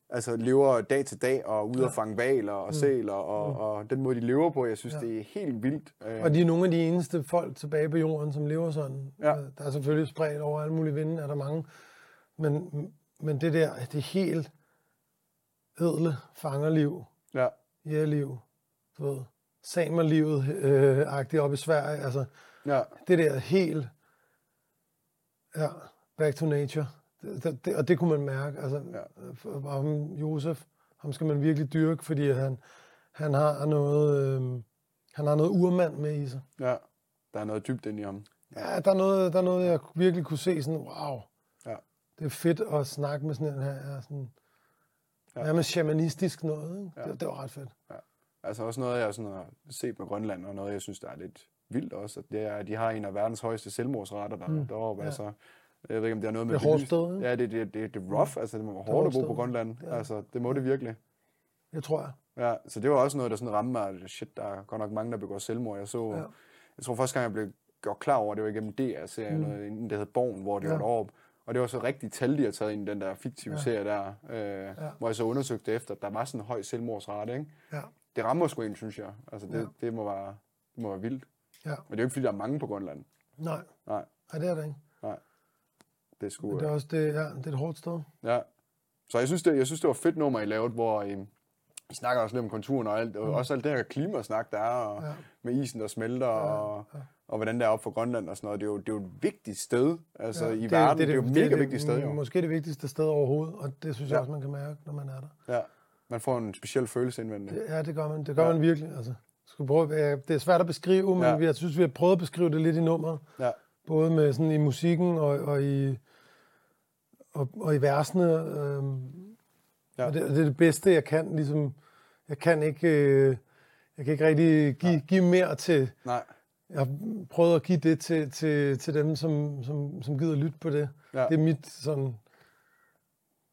altså, lever dag til dag og ude og fange valer og sæler, og, og den måde, de lever på, jeg synes, Mm. Ja. det er helt vildt. Øh, Og de er nogle af de eneste folk tilbage på jorden, som lever sådan. Ja. Øh, Der er selvfølgelig spredt over alle mulige vinde, er der mange. Men, men det der, det helt edle fangerliv, ja, jægerliv, du ved, samerlivet øh, agtigt op i Sverige, altså ja, det der helt, ja, back to nature. Det, det, det, og det kunne man mærke, altså, Ja. ja. ham, Josef, ham skal man virkelig dyrke, fordi han, han har noget, øh, han har noget urmand med i sig. ja. Der er noget dybt ind i ham. Ja, der er noget, der er noget jeg virkelig kunne se sådan, wow, Ja. det er fedt at snakke med sådan en her, sådan, Ja. ja. nærmest shamanistisk noget, ikke? Ja. Det, det var ret fedt. Altså også noget, jeg sådan har set med Grønland, og noget, jeg synes, der er lidt vildt også, at det er, at de har en af verdens højeste selvmordsrater der, mm. deroppe. Ja. Altså, jeg ved ikke, om det har noget med... Det er hårdt sted? Ja, det, det, det, det er rough. Altså, det må være er hårdt at bo på. Grønland. Ja. Altså, det må det virkelig. Det tror jeg. Ja, så det var også noget, der sådan ramte mig. Shit, der er godt nok mange, der begår selvmord. Jeg så... Ja. Jeg tror første gang, jeg blev gjort klar over, det var igennem DR-serien, mm. noget, en, der hed Born, hvor det Ja. var deroppe. Og det var så rigtigt tal, de har taget ind i den der fiktive Ja. serie der, øh, Ja. hvor jeg så undersøgte efter, at der var sådan en høj selvmordsrate, ikke? Ja. Det rammer sgu en, synes jeg. Altså, det, Ja. det, må, være, det må være vildt. Ja. Men det er jo ikke, fordi der er mange på Grønland. Nej. Nej. Nej, det er det ikke. Nej. Det er sgu... Det er også det, ja, det er et hårdt sted. Ja. Så jeg synes, det, jeg synes, det var fedt nummer, I lavede, hvor I, I snakker også lidt om konturen og alt, og Mm. også alt det her klimasnak, der er, og Ja. med isen, der smelter, og, og hvordan det er op for Grønland og sådan noget. Det er jo, det er jo et vigtigt sted, altså Ja, i verden. Det, er jo et mega vigtigt sted, jo. Måske det vigtigste sted overhovedet, og det synes jeg Ja. også, man kan mærke, når man er der. Ja. Man får en speciel følelse indvendigt. Det, ja, det gør man. Det gør Ja. man virkelig. Altså, skal prøve, det er svært at beskrive, men Ja. jeg synes, vi har prøvet at beskrive det lidt i nummeret. Ja. Både med sådan i musikken og, og i og, og i versene. Ja. ja. og det, det er det bedste, jeg kan. Ligesom, jeg kan ikke, øh, jeg kan ikke rigtig give, give mere til. Nej. Jeg har prøvet at give det til, til, til dem, som, som, som gider lytte på det. Ja. Det er mit sådan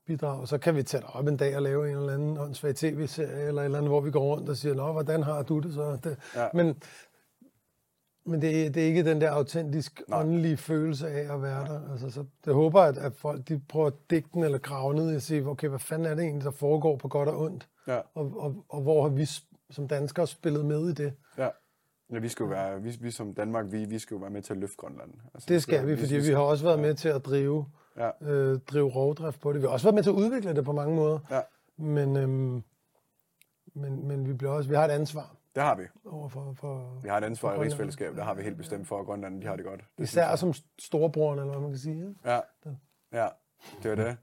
bidrag. Så kan vi tage det op en dag og lave en eller anden åndssvag tv-serie, eller et eller andet, hvor vi går rundt og siger, nå, hvordan har du det så? Det, Ja. Men, men det, er- det er ikke den der autentisk Nej. åndelige følelse af at være der. Altså, så det håber, at, at folk de prøver at digte den eller grave ned at sige, okay, hvad fanden er det egentlig, der foregår på godt og ondt? Ja. Og, og, og hvor har vi som danskere spillet med i det? Ja. Vi skal jo være, vi, vi som Danmark, vi, vi skal jo være med til at løfte Grønland. Altså, Det skal vi, fordi vi har også været med til at drive, Ja. øh, drive rovdrift på det. Vi har også været med til at udvikle det på mange måder. Ja, Men, øhm, men, men vi, bliver også, vi har et ansvar det har vi. over for, for Vi har et ansvar i rigsfællesskabet, der har vi helt bestemt for, at Grønland de har det godt. Det især som storebroren, eller hvad man kan sige. Ja, ja, det var det.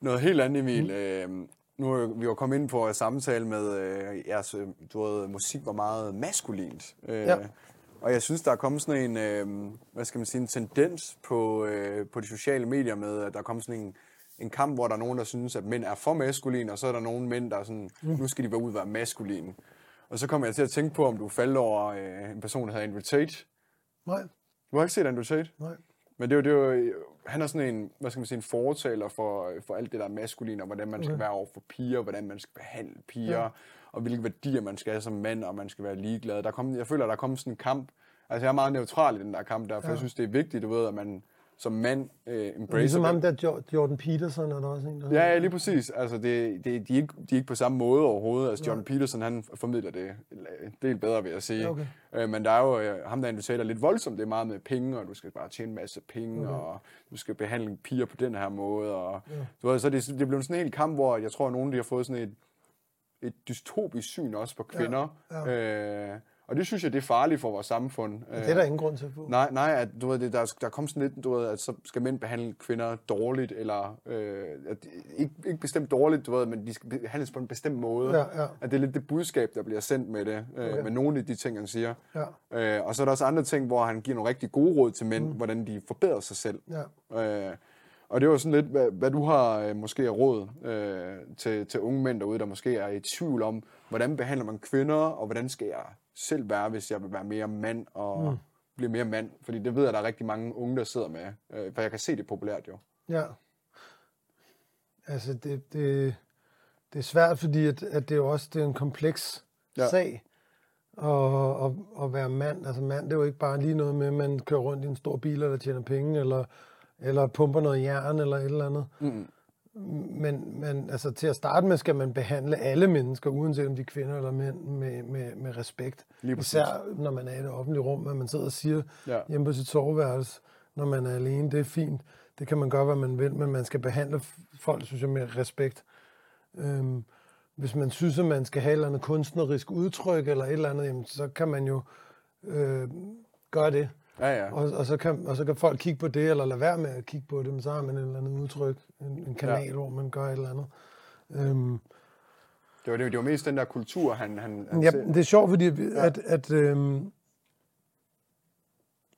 Noget helt andet, Emil. Mm. Øh, nu er vi jo kommet ind på at samtale med øh, jeres, øh, du ved, musik var meget maskulint. Øh, Ja. Og jeg synes, der er kommet sådan en, øh, hvad skal man sige, en tendens på, øh, på de sociale medier med, at der er kommet sådan en, en kamp, hvor der er nogen, der synes, at mænd er for maskuline, og så er der nogle mænd, der er sådan, mm. nu skal de være ud og være maskuline. Og så kommer jeg til at tænke på, om du faldt over øh, en person, der hedder Andrew Tate. Nej, Du har ikke set Andrew Tate? nej. Men det er jo, det er jo, han er sådan en, hvad skal man sige, en fortaler for, for alt det der maskulin, og hvordan man skal være over for piger, hvordan man skal behandle piger, ja. og hvilke værdier man skal have som mand, og man skal være ligeglad. Der kom, jeg føler, der er kommet sådan en kamp. Altså, jeg er meget neutral i den der kamp der, for ja. jeg synes, det er vigtigt, du ved, at man som mand øh, embracer Ligesom ham der Jo- Jordan Peterson er der også en, der Ja, ja, lige præcis. Altså, det, det, de, er ikke, de er ikke på samme måde overhovedet. Altså, John Peterson, han formidler det del bedre, vil jeg sige. Okay. Øh, men der er jo øh, ham, der inviterer lidt voldsomt. Det er meget med penge, og du skal bare tjene en masse penge, okay. og du skal behandle piger på den her måde. Og, ja. du ved, så det, det blev sådan en hel kamp, hvor jeg tror, at nogen de har fået sådan et, et dystopisk syn også på kvinder. Ja, Øh, og det synes jeg, det er farligt for vores samfund. Det er der ingen grund til at få. Nej, nej, at du ved, det, der, der kom sådan lidt, du ved, at så skal mænd behandle kvinder dårligt, eller øh, at, ikke, ikke bestemt dårligt, du ved, men de skal behandles på en bestemt måde. Ja, ja. At det er lidt det budskab, der bliver sendt med det, øh, Okay. med nogle af de ting, han siger. Ja, Øh, og så er der også andre ting, hvor han giver nogle rigtig gode råd til mænd, mm. hvordan de forbedrer sig selv. ja. Øh, og det var sådan lidt, hvad, hvad du har øh, måske af råd øh, til, til unge mænd derude, der måske er i tvivl om, hvordan behandler man kvinder, og hvordan skal jeg selv være, hvis jeg vil være mere mand og mm. blive mere mand. Fordi det ved jeg, der er rigtig mange unge, der sidder med. Øh, for jeg kan se det populært jo. Ja. Altså, det, det, det er svært, fordi at, at det er jo også det er en kompleks Ja. sag at, at, at være mand. Altså, mand, det er jo ikke bare lige noget med, at man kører rundt i en stor bil, eller tjener penge, eller, eller pumper noget jern, eller et eller andet. Mm. Men, men altså, til at starte med skal man behandle alle mennesker, uanset om de er kvinder eller mænd, med, med, med respekt. Lige præcis. Især når man er i det offentlige rum, at man sidder og siger Ja. hjemme på sit soveværelse, når man er alene. Det er fint. Det kan man gøre, hvad man vil, men man skal behandle folk, synes jeg, med respekt. Øhm, hvis man synes, at man skal have et eller andet kunstnerisk udtryk, eller et eller andet, jamen, så kan man jo øh, gøre det. Ja, ja. Og, og, så kan, og så kan folk kigge på det, eller lade være med at kigge på det, men så har man et eller andet udtryk, en, en kanal, Ja. ja. hvor man gør et eller andet. Øhm, Det var, det, det var mest den der kultur, han, han, han ja, ser- det er sjovt, fordi at, at øhm,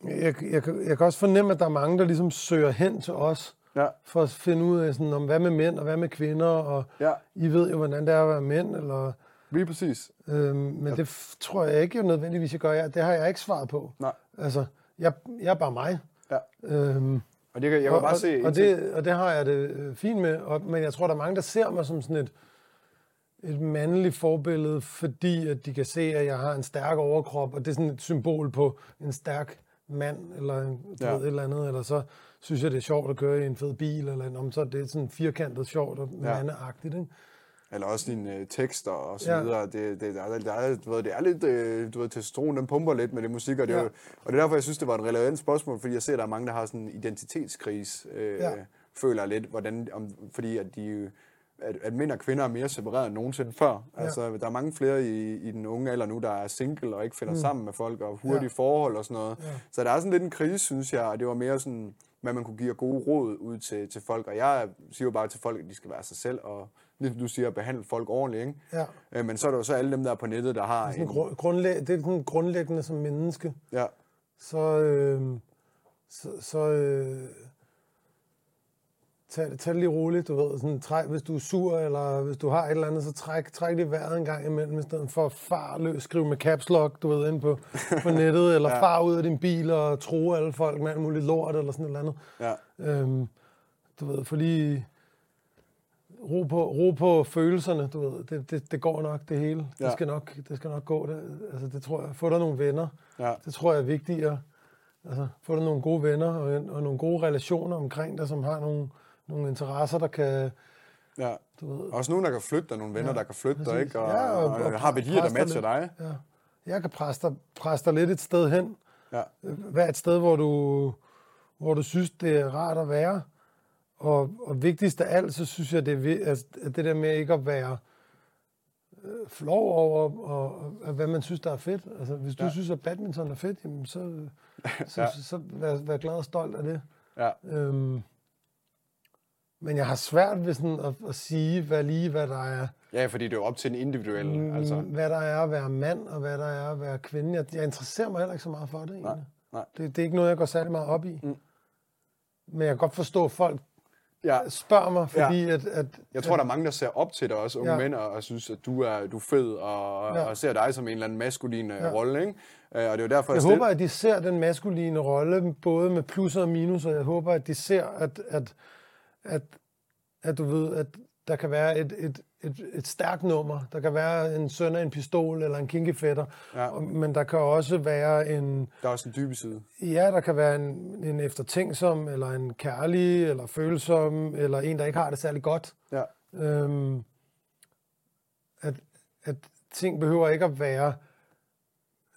jeg, jeg, jeg kan også fornemme, at der er mange, der ligesom søger hen til os, Ja, for at finde ud af, sådan, om hvad med mænd, og hvad med kvinder, og ja, I ved jo, hvordan det er at være mænd, eller, lige præcis. øhm, men ja. det tror jeg ikke nødvendigvis, jeg gør. Jeg, det har jeg ikke svaret på. Nej, Altså, jeg, jeg er bare mig. ja. Øhm, Og det kan, jeg kan og, bare se... og, det, og det har jeg det øh, fint med, og, men jeg tror, der er mange, der ser mig som sådan et, et mandligt forbillede, fordi at de kan se, at jeg har en stærk overkrop, og det er sådan et symbol på en stærk mand, eller en, Ja. et eller andet, eller så synes jeg, det er sjovt at køre i en fed bil, eller om så er det sådan firkantet sjovt og Ja. mandeagtigt. Ikke? Eller også dine øh, tekster og så Ja. videre. Det, det, der, er- der, er, du ved, det er lidt, øh, du ved, testosteron, den pumper lidt med det musik, og det, Ja. jo, og det er derfor, jeg synes, det var et relevant spørgsmål, fordi jeg ser, at der er mange, der har sådan en identitetskris, øh, Ja. føler lidt, hvordan, om, fordi at de at, at mænd og kvinder er mere separeret end nogensinde før. Ja. Altså, der er mange flere i, i den unge alder nu, der er single og ikke finder mm. sammen med folk, og hurtige Ja. forhold og sådan noget. Ja. Så der er sådan lidt en krise, synes jeg, og det var mere sådan, hvad man kunne give gode råd ud til, til folk. Og jeg siger jo bare til folk, at de skal være sig selv, og ligesom du siger, behandle folk ordentligt. Ikke? Ja. Øh, Men så er der jo så alle dem, der er på nettet, der har Sådan en... grund, grundlæg, det er sådan grundlæggende som menneske. Ja, så, øh, så, så øh, tag, det- tag det lige roligt, du ved. Sådan, træk, hvis du er sur, eller hvis du har et eller andet, så træk, træk lige vejret en gang imellem, i stedet for far løs, skriv med caps lock, du ved, ind på, på nettet, eller. Ja. far ud af din bil og tro alle folk med alt muligt lort, eller sådan et eller andet. ja, Øhm, du ved, for lige ro på, ro på følelserne, du ved. Det, det, det går nok, det hele. Ja. Det, skal nok, det skal nok gå. Det, altså, det tror jeg. Få dig nogle venner. ja, Det tror jeg er vigtigere. Altså, få dig nogle gode venner og, og nogle gode relationer omkring dig, som har nogle, nogle interesser, der kan, ja. du ved... Også nogen, der kan flytte dig, nogle venner, Ja, der kan flytte dig, ikke? Og, Ja, og- og, og og har værdier, der matcher dig. Ja, jeg kan presse dig, presse dig lidt et sted hen. Ja, Vær et sted, hvor du, hvor du synes, det er rart at være. Og, og vigtigst af alt, så synes jeg, det er altså, det der med ikke at være øh, flov over, og, og, hvad man synes, der er fedt. Altså, hvis du ja. Synes, at badminton er fedt, jamen, så, så, ja. Ja. så, så vær, vær glad og stolt af det. ja, Øhm, men jeg har svært ved sådan at, at sige, hvad lige hvad der er, ja, fordi det er jo op til den individuelle. mm, Altså, hvad der er at være mand, og hvad der er at være kvinde. Jeg, jeg interesserer mig heller ikke så meget for det, egentlig. nej, nej. Det, det er ikke noget, jeg går særlig meget op i. Mm. Men jeg kan godt forstå, at folk Ja, spørger mig, fordi ja. at, at... jeg tror, der er mange, der ser op til dig også, unge Ja. mænd, og, og synes, at du er, du er fed, og, Ja. og ser dig som en eller anden maskulin ja. Ja. rolle, ikke? Øh, Og det er jo derfor, Jeg jeg, håber, at de ser den maskuline rolle, både med plusser og minuser. Jeg håber, at de ser, at, at, at, at du ved, at der kan være et, et, et, et stærkt nummer. Der kan være en søn af en pistol eller en kinkefætter. Ja. Men der kan også være en, der er også en dybe side. ja, der kan være en, en eftertænksom, eller en kærlig, eller følsom, eller en, der ikke har det særlig godt. Ja, Øhm, at, at ting behøver ikke at være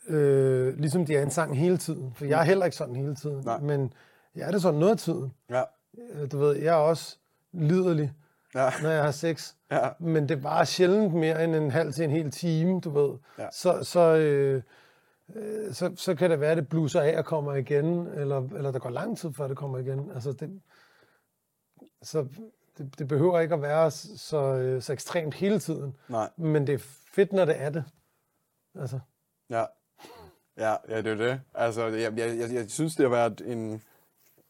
øh, ligesom de er en sang hele tiden. For jeg er heller ikke sådan hele tiden. Nej. Men jeg er det sådan noget af tiden. ja, Øh, Du ved, jeg er også liderlig, ja, når jeg har sex. ja, Men det var sjældent mere end en halv til en hel time, du ved. Ja. Så, så, øh, så, så kan det være, at det bluser af og kommer igen, eller, eller der går lang tid, før det kommer igen. Altså det, så det, det behøver ikke at være så, så, øh, så ekstremt hele tiden. nej, Men det er fedt, når det er det. Altså, ja. Ja, ja, det er det. Altså, jeg, jeg, jeg, jeg synes, det har været en...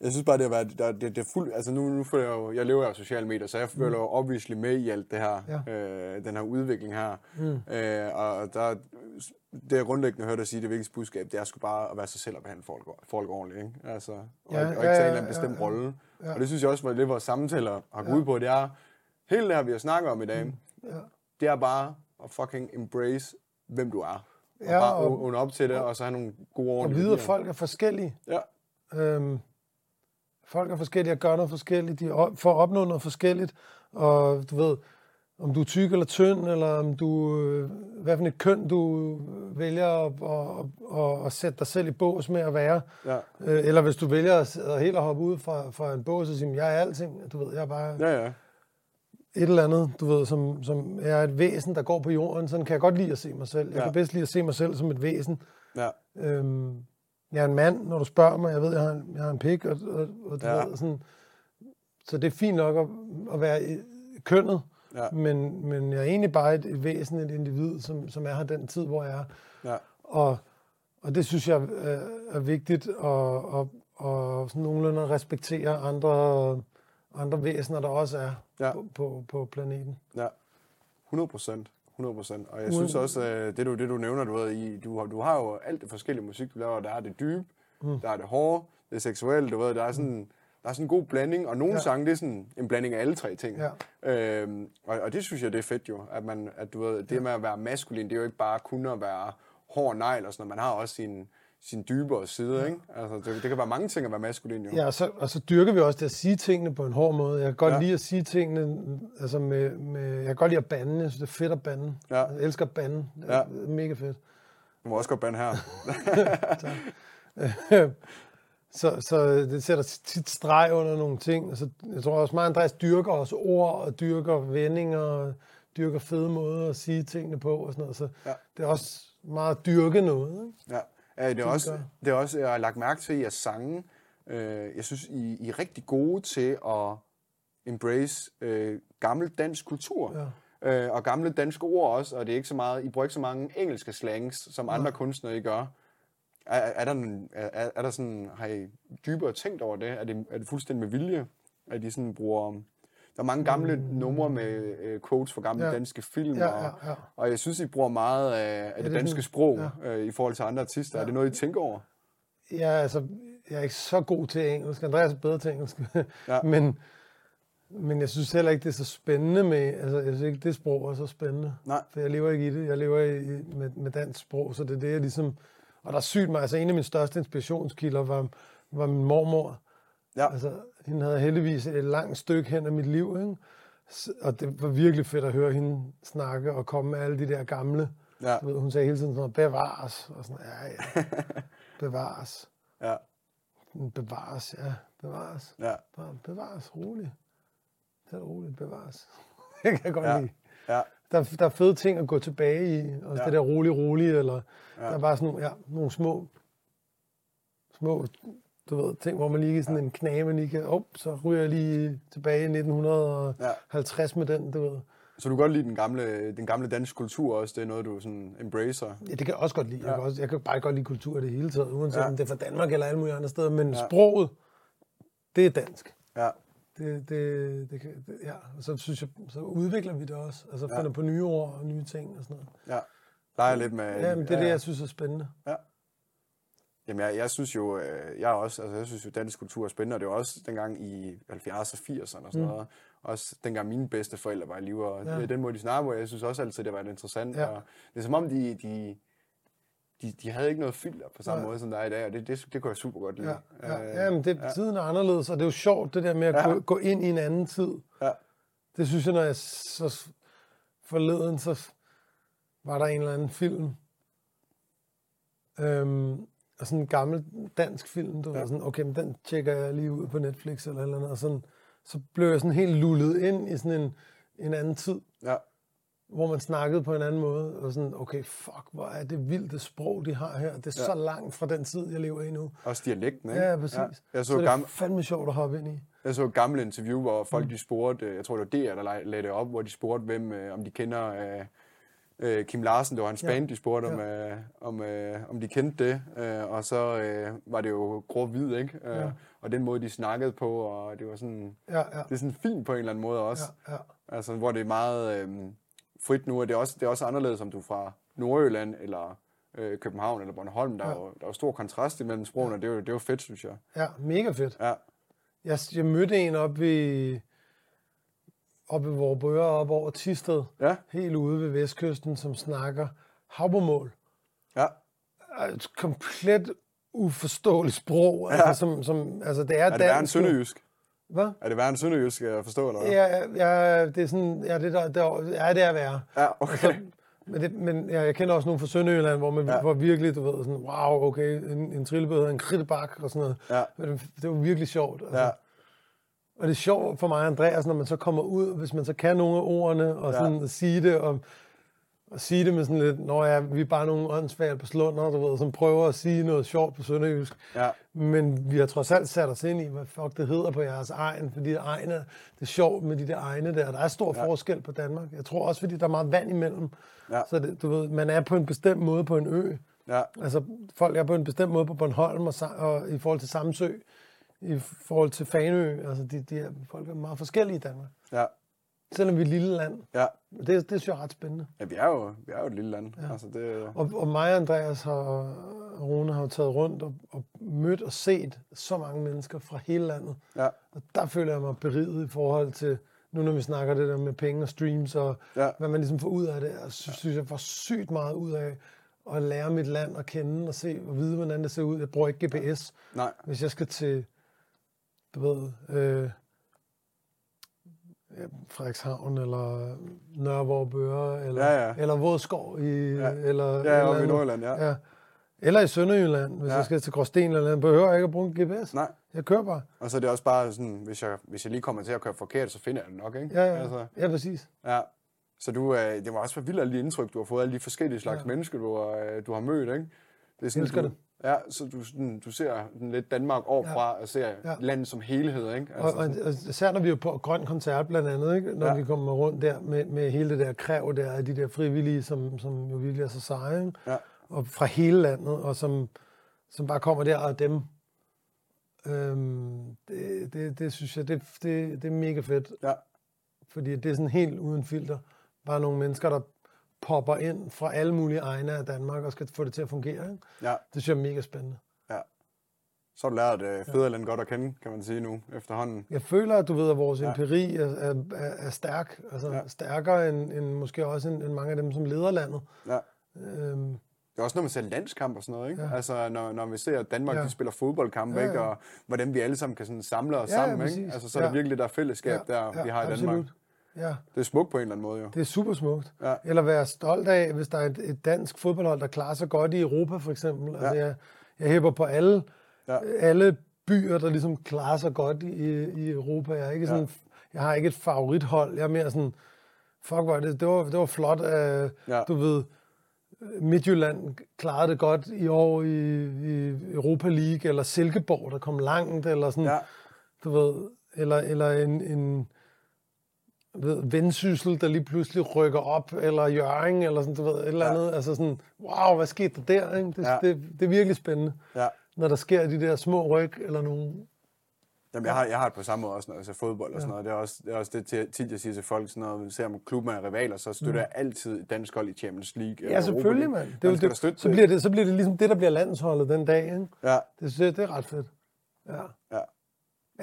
Jeg synes bare, det har været... Der, det, det er fuld, altså, nu, nu føler jeg jo... Jeg lever jo af sociale medier, så jeg føler jo obviously med i alt det her. Ja. Øh, den her udvikling her. Mm. Øh, og der... Det jeg grundlæggende hørte dig sige, det vigtigste budskab, det er sgu bare at være sig selv og behandle folk, folk ordentligt, ikke? Altså, og, Ja, ja, og ikke ja, tage en ja, eller anden bestemt ja, ja. rolle. Ja. Og det synes jeg også, var det vores samtaler har gået Ja. ud på, det er... Hele det her, vi har snakket om i dag, ja. det er bare at fucking embrace, hvem du er. Og Ja, bare og- og, op til det, og så have nogle gode Og ordentlige vide, at folk er forskellige. Ja, Øhm, folk er forskellige og gør noget forskelligt. De får opnået noget forskelligt. Og du ved, om du er tyk eller tynd, eller om du, øh, hvad for et køn du vælger at, at, at, at sætte dig selv i bås med at være. ja, Øh, eller hvis du vælger at, at helt at hoppe ud fra, fra en bås og sige, jeg er alting. Du ved, jeg er bare ja, ja. et eller andet, du ved, som, som er et væsen, der går på jorden. Sådan kan jeg godt lide at se mig selv. Jeg Ja. kan bedst lide at se mig selv som et væsen. ja. Øhm, jeg er en mand, når du spørger mig. Jeg ved, jeg har en, jeg har en pik, og, og, og Ja. ved, sådan, så det er fint nok at, at være i- kønnet, Ja. men, men jeg er egentlig bare et, et væsen, et individ, som, som er her den tid, hvor jeg er. ja. Og, og det synes jeg er, er vigtigt, og, og, og sådan nogenlunde at respektere andre, andre væsener, der også er Ja. på, på, på planeten. Ja, 100 procent. 100 procent. Og jeg synes også, det du, det du nævner, du, ved, i, du, har, du har jo alt det forskellige musik, du laver. Der er det dybe, mm. der er det hårde, det er seksuelle, du ved, der er sådan, der er sådan en god blanding, og nogle Ja. ja. sange, det er sådan en blanding af alle tre ting. Ja. Øhm, og, og det synes jeg, det er fedt jo, at, man, at du ved, det med at være maskulin, det er jo ikke bare kun at være hård negl og sådan noget. Man har også sin, sin dybere side, ikke? Altså, det, det kan være mange ting at være maskulin, jo. Ja, og så, og så dyrker vi også det at sige tingene på en hård måde. Jeg kan godt Ja. lide at sige tingene, altså med, med, jeg kan godt lide at bande. Jeg synes, det er fedt at bande. Ja. Jeg elsker at bande. Det er Ja. mega fedt. Du må også godt bande her. Så, så det sætter tit streg under nogle ting. Altså, jeg tror også, mig og Andreas dyrker også ord, og dyrker vendinger, og dyrker fede måder at sige tingene på, og sådan noget. Så ja. det er også meget at dyrke noget. Ikke? Ja, ja det, er også, det er også, jeg har lagt mærke til, at jeres sange, øh, jeg synes, I, I er rigtig gode til at embrace øh, gammel dansk kultur. Ja. Øh, og gamle danske ord også, og det er ikke så meget, I bruger ikke så mange engelske slangs, som andre kunstnere I gør. Er, er, der, er, er der sådan, har I dybere tænkt over det? Er det, er det fuldstændig med vilje, at de sådan bruger... Der er mange gamle mm. numre med øh, quotes fra gamle ja. Ja. danske film, Ja, og, ja, ja. og jeg synes, I bruger meget af, af det, det danske sådan- sprog ja. øh, i forhold til andre artister. Ja. Er det noget, I tænker over? Ja, altså, jeg er ikke så god til engelsk. Andreas er bedre til engelsk. Ja. men, men jeg synes heller ikke, det er så spændende med... Altså, jeg synes ikke, det sprog er så spændende. Nej. For jeg lever ikke i det. Jeg lever i, med, med dansk sprog, så det er det, jeg ligesom... Og der er sygt mig. Altså, en af mine største inspirationskilder var, var min mormor. Ja. Altså, hende havde heldigvis et langt stykke hen af mit liv, ikke? Og det var virkelig fedt at høre hende snakke og komme med alle de der gamle... Ja. Du ved, hun sagde hele tiden sådan noget, bevares. Og sådan, ja, ja, bevares. Ja. Bevares, ja, bevares. Ja. Bare bevares, roligt. Det er roligt, bevares. det kan jeg godt Ja. lide. Ja. Der, der er fede ting at gå tilbage i. Også Ja. det der rolig, rolig, eller ja. der er bare sådan nogle, ja, nogle små, små, du ved, ting, hvor man lige sådan en knage, man lige kan, oh, så ryger jeg lige tilbage i 1950 med den, du ved. Så du kan godt lide den gamle, den gamle danske kultur også? Det er noget, du sådan embracer? Ja, det kan jeg også godt lide. Jeg, Ja. kan, også, jeg kan bare godt lide kultur i det hele taget, uanset Ja. ja. om det er fra Danmark eller alle mulige andre steder. Men Ja. ja. sproget, det er dansk. Ja. Det, det, det, kan, det, ja. Og så synes jeg, så udvikler vi det også. Altså Ja. finder på nye ord og nye ting og sådan noget. Ja. Leger lidt med... Ja, men det er det, jeg synes er spændende. Jamen, jeg, jeg synes jo, øh, jeg også, altså, jeg synes jo, dansk kultur er spændende, og det var også dengang i 70'erne og 80'erne og sådan Mm. noget. Også dengang mine bedste forældre var i live, og Ja. ja. den måde, de snakker på, jeg synes også altid, det var interessant. Ja. Og det er som om, de, de, de, de havde ikke noget filter på samme Nej. måde, som der er i dag, og det, det, det kunne jeg super godt lide. Ja, ja, Øh, ja men det, ja. tiden er anderledes, og det er jo sjovt, det der med at Ja. ja. gå, gå ind i en anden tid. Ja. Det synes jeg, når jeg så forleden, så var der en eller anden film, øhm, og sådan en gammel dansk film, du ja. Ja. sådan, okay, men den tjekker jeg lige ud på Netflix eller eller andet, og sådan, så blev jeg sådan helt lullet ind i sådan en, en anden tid, Ja. hvor man snakkede på en anden måde, og sådan, okay, fuck, hvor er det vildt det sprog, de har her. Det er Ja. ja. så langt fra den tid, jeg lever i nu. Også dialekten, ikke? Ja, præcis. Jeg, Så så det er fandme sjovt at hoppe ind i. jeg så et gammelt interview, hvor folk de spurgte, jeg tror det var DR, der lag- lagde det op, hvor de spurgte, hvem, øh, om de kender øh, øh, Kim Larsen, det var hans Ja. band, de spurgte, om, øh, om, øh, om de kendte det, øh, og så øh, var det jo grå hvid, ikke? Øh, Ja. Og den måde, de snakkede på, og det var sådan, Ja, ja, det er sådan fint på en eller anden måde også, ja, ja. altså hvor det er meget øh, frit nu, og det er, også, det er også anderledes, om du er fra Nordjylland, eller øh, København, eller Bornholm, der, er Ja. jo, der er jo stor kontrast imellem sprogene, og det er jo, det er jo fedt, synes jeg. Ja, mega fedt. Ja, Jeg, jeg mødte en op ved, op ved vores bøger op over Tisted, ja, helt ude ved vestkysten, som snakker havbemål. ja, Et komplet uforståeligt sprog. Ja. Altså, som, som, altså, det er, er det værre end sønderjysk? Hvad? Er det værre end sønderjysk, jeg forstå, eller hvad? Ja, ja, det er sådan, ja, det, der, der, ja, det er værre. Ja, okay. Men, det, men ja, jeg kender også nogle fra Sønderjylland, hvor man Ja. var virkelig, du ved, sådan, wow, okay, en, en trillebøde hedder en kridtebak og sådan noget. Ja, Men det, det var virkelig sjovt. Altså. ja, Og det er sjovt for mig og Andreas, når man så kommer ud, hvis man så kan nogle af ordene, og Ja. sådan at sige det, og, og sige det med sådan lidt, når ja, vi er bare nogle åndssvage på slunder, du ved, som prøver at sige noget sjovt på sønderjysk. ja, Men vi har trods alt sat os ind i, hvad fuck det hedder på jeres egen, fordi det, egne, det er sjovt med de der egne der. Der er stor Ja. forskel på Danmark. Jeg tror også, fordi der er meget vand imellem. Ja. Så det, du ved, man er på en bestemt måde på en ø. ja, Altså, folk er på en bestemt måde på Bornholm og, og i forhold til Samsø, i forhold til Fanø. Altså, de, de er, folk er meget forskellige i Danmark. ja, Selvom vi er et lille land. ja. Det, det synes jeg er ret spændende. Ja, vi er jo, vi er jo et lille land. Ja. Altså, det, Og, og mig og Andreas har, og Rune har jo taget rundt og, og mødt og set så mange mennesker fra hele landet. ja, Og der føler jeg mig beriget i forhold til, nu når vi snakker det der med penge og streams, og ja, hvad man ligesom får ud af det. Jeg synes, synes jeg får sygt meget ud af at lære mit land at kende og se og vide, hvordan det ser ud. Jeg bruger ikke GPS. Nej. Hvis jeg skal til, du ved, øh, Frederikshavn, eller Nørrevorbøre, eller, Ja, ja. eller Vådskov, i, Ja. eller... Ja, eller i. Nordjylland, ja. ja. Eller i Sønderjylland, hvis Ja. jeg skal til Gråsten eller andet, behøver jeg ikke at bruge en GPS. Nej. Jeg kører bare. Og så er det også bare sådan, hvis jeg, hvis jeg lige kommer til at køre forkert, så finder jeg det nok, ikke? Ja, ja. Altså, ja præcis. ja. Så du, øh, det må også være vildt alle de indtryk, du har fået, alle de forskellige slags ja. Mennesker, du har, øh, du har mødt, ikke? Det er sådan, Elsker du, det. Ja, så du, du ser sådan lidt Danmark overfra ja. og ser ja. Landet som helhed, ikke? Og, og, og især når vi er på Grøn Koncert blandt andet, ikke? når ja. vi kommer rundt der med, med hele det der kræv der af de der frivillige, som, som jo virkelig er så seje, ikke? Ja. og fra hele landet, og som, som bare kommer der og dem. Øhm, det, det, det synes jeg, det, det, det er mega fedt, Ja, fordi det er sådan helt uden filter. Bare nogle mennesker, der popper ind fra alle mulige egne af Danmark og skal få det til at fungere. Ikke? ja, Det synes jeg er mega spændende. ja. Så har du lært øh, Fæderland godt at kende, kan man sige nu, efterhånden. Jeg føler, at du ved, at vores Ja. ja. empiri er, er, er, er stærk. Altså Ja. ja. stærkere end, end måske også end, end mange af dem, som leder landet. Ja. Øhm, Det er også, når man ser landskamp og sådan noget, ikke? Ja. Ja. Altså, når, når vi ser, at Danmark ja. Ja. de spiller fodboldkampe, Ja, ikke? ja. Og hvordan vi alle sammen kan sådan samle os Ja, ja, sammen, ikke? præcis. Altså, så er der Ja. virkelig der fællesskab, der vi har i Danmark. Ja, Det er smukt på en eller anden måde, jo. det er super smukt. Ja. Eller være stolt af, hvis der er et, et dansk fodboldhold, der klarer sig godt i Europa, for eksempel. Altså, Ja. jeg, jeg hæber på alle, Ja. ja. alle byer, der ligesom klarer sig godt i, i Europa. Jeg, er ikke sådan, jeg har ikke et favorithold. Jeg er mere sådan, fuck, var det, det, var, det var flot. Uh, Ja. ja. Du ved, Midtjylland klarede det godt i år i, i Europa League, eller Silkeborg, der kom langt, eller sådan, Ja, du ved, eller, eller en, en ved, vendsyssel, der lige pludselig rykker op, eller Jørgen, eller sådan, du ved, et eller Ja. andet. Altså sådan, wow, hvad skete der der? Ikke? Det, Ja. ja. det, det er virkelig spændende, ja. når der sker de der små ryg, eller nogle... Jamen, jeg har, jeg har det på samme måde også, når jeg ser fodbold og sådan noget. Det er også det, er også det til- tit, jeg siger til folk, sådan noget, ser om klubben er rivaler, så støtter jeg altid dansk hold i Champions League. Mm. Ja, selvfølgelig, mand. Det, Man det, støtte så, det. bliver det, så bliver det ligesom det, der bliver landsholdet den dag. Ikke? Ja, Det, synes jeg, det er ret fedt. Ja. ja.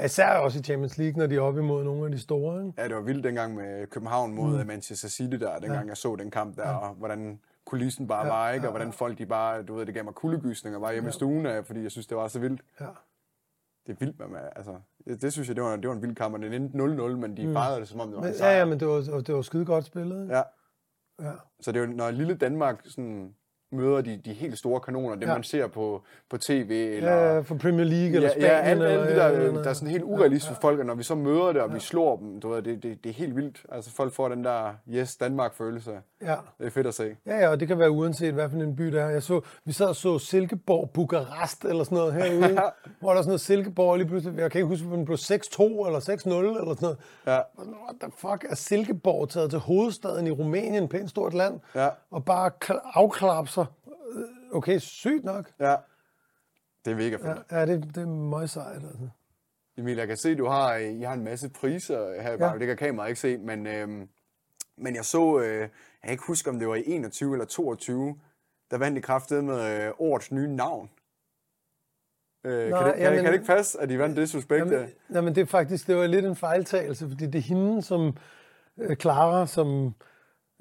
Især også i Champions League, når de er oppe imod nogle af de store. Ikke? Ja, det var vildt dengang med København mod mm. Manchester City der, dengang ja. jeg så den kamp der, ja. og hvordan kulissen bare ja, var, ikke? Og hvordan folk de bare, du ved, det gav mig kuldegysninger bare hjemme ja. i stuen, af, fordi jeg synes, det var så vildt. Ja. Det er vildt, man, altså, det, det, synes jeg, det var, det var en vild kamp, og den endte 0-0, men de mm. fejrede det, som om det var Men, en sejr. ja, ja, men det var, det var skide godt spillet. Ikke? ja. Ja. Så det er jo, når lille Danmark sådan, møder de, de helt store kanoner, dem Ja. man ser på, på tv, eller... Ja, for Premier League eller Ja, Spanien. ja, alle de eller, der, eller, der er sådan helt urealistiske folk, og når vi så møder det, og vi slår dem, du ved, det, det, det er helt vildt. Altså folk får den der yes Danmark-følelse. Ja. Det er fedt at se. Ja, ja, og det kan være uanset, hvad for en by det er. Jeg så, vi sad og så Silkeborg, Bukarest eller sådan noget herude, hvor der er sådan noget Silkeborg, og lige pludselig, jeg kan ikke huske, om den blev 6-2 eller 6-0 eller sådan noget. Ja, What the fuck er Silkeborg taget til hovedstaden i Rumænien, et pænt stort land, ja, og bare kl- afklapser? Okay, sygt nok. ja. Det er mega fedt. Ja, ja det, det er meget sejt. Altså. Emil, jeg kan se, du har, I har en masse priser her. Ja. Ja. Det kan kameraet ikke se, men, øhm, men jeg så, øh, jeg kan ikke huske, om det var i 21 eller 22, der vandt i kraftet med øh, årets nye navn. Øh, Nå, kan, det, kan, jamen- kan det ikke passe, at de vandt det suspekt? Jamen, jamen, det er faktisk, det var lidt en fejltagelse, fordi det er hende, som øh, Clara, som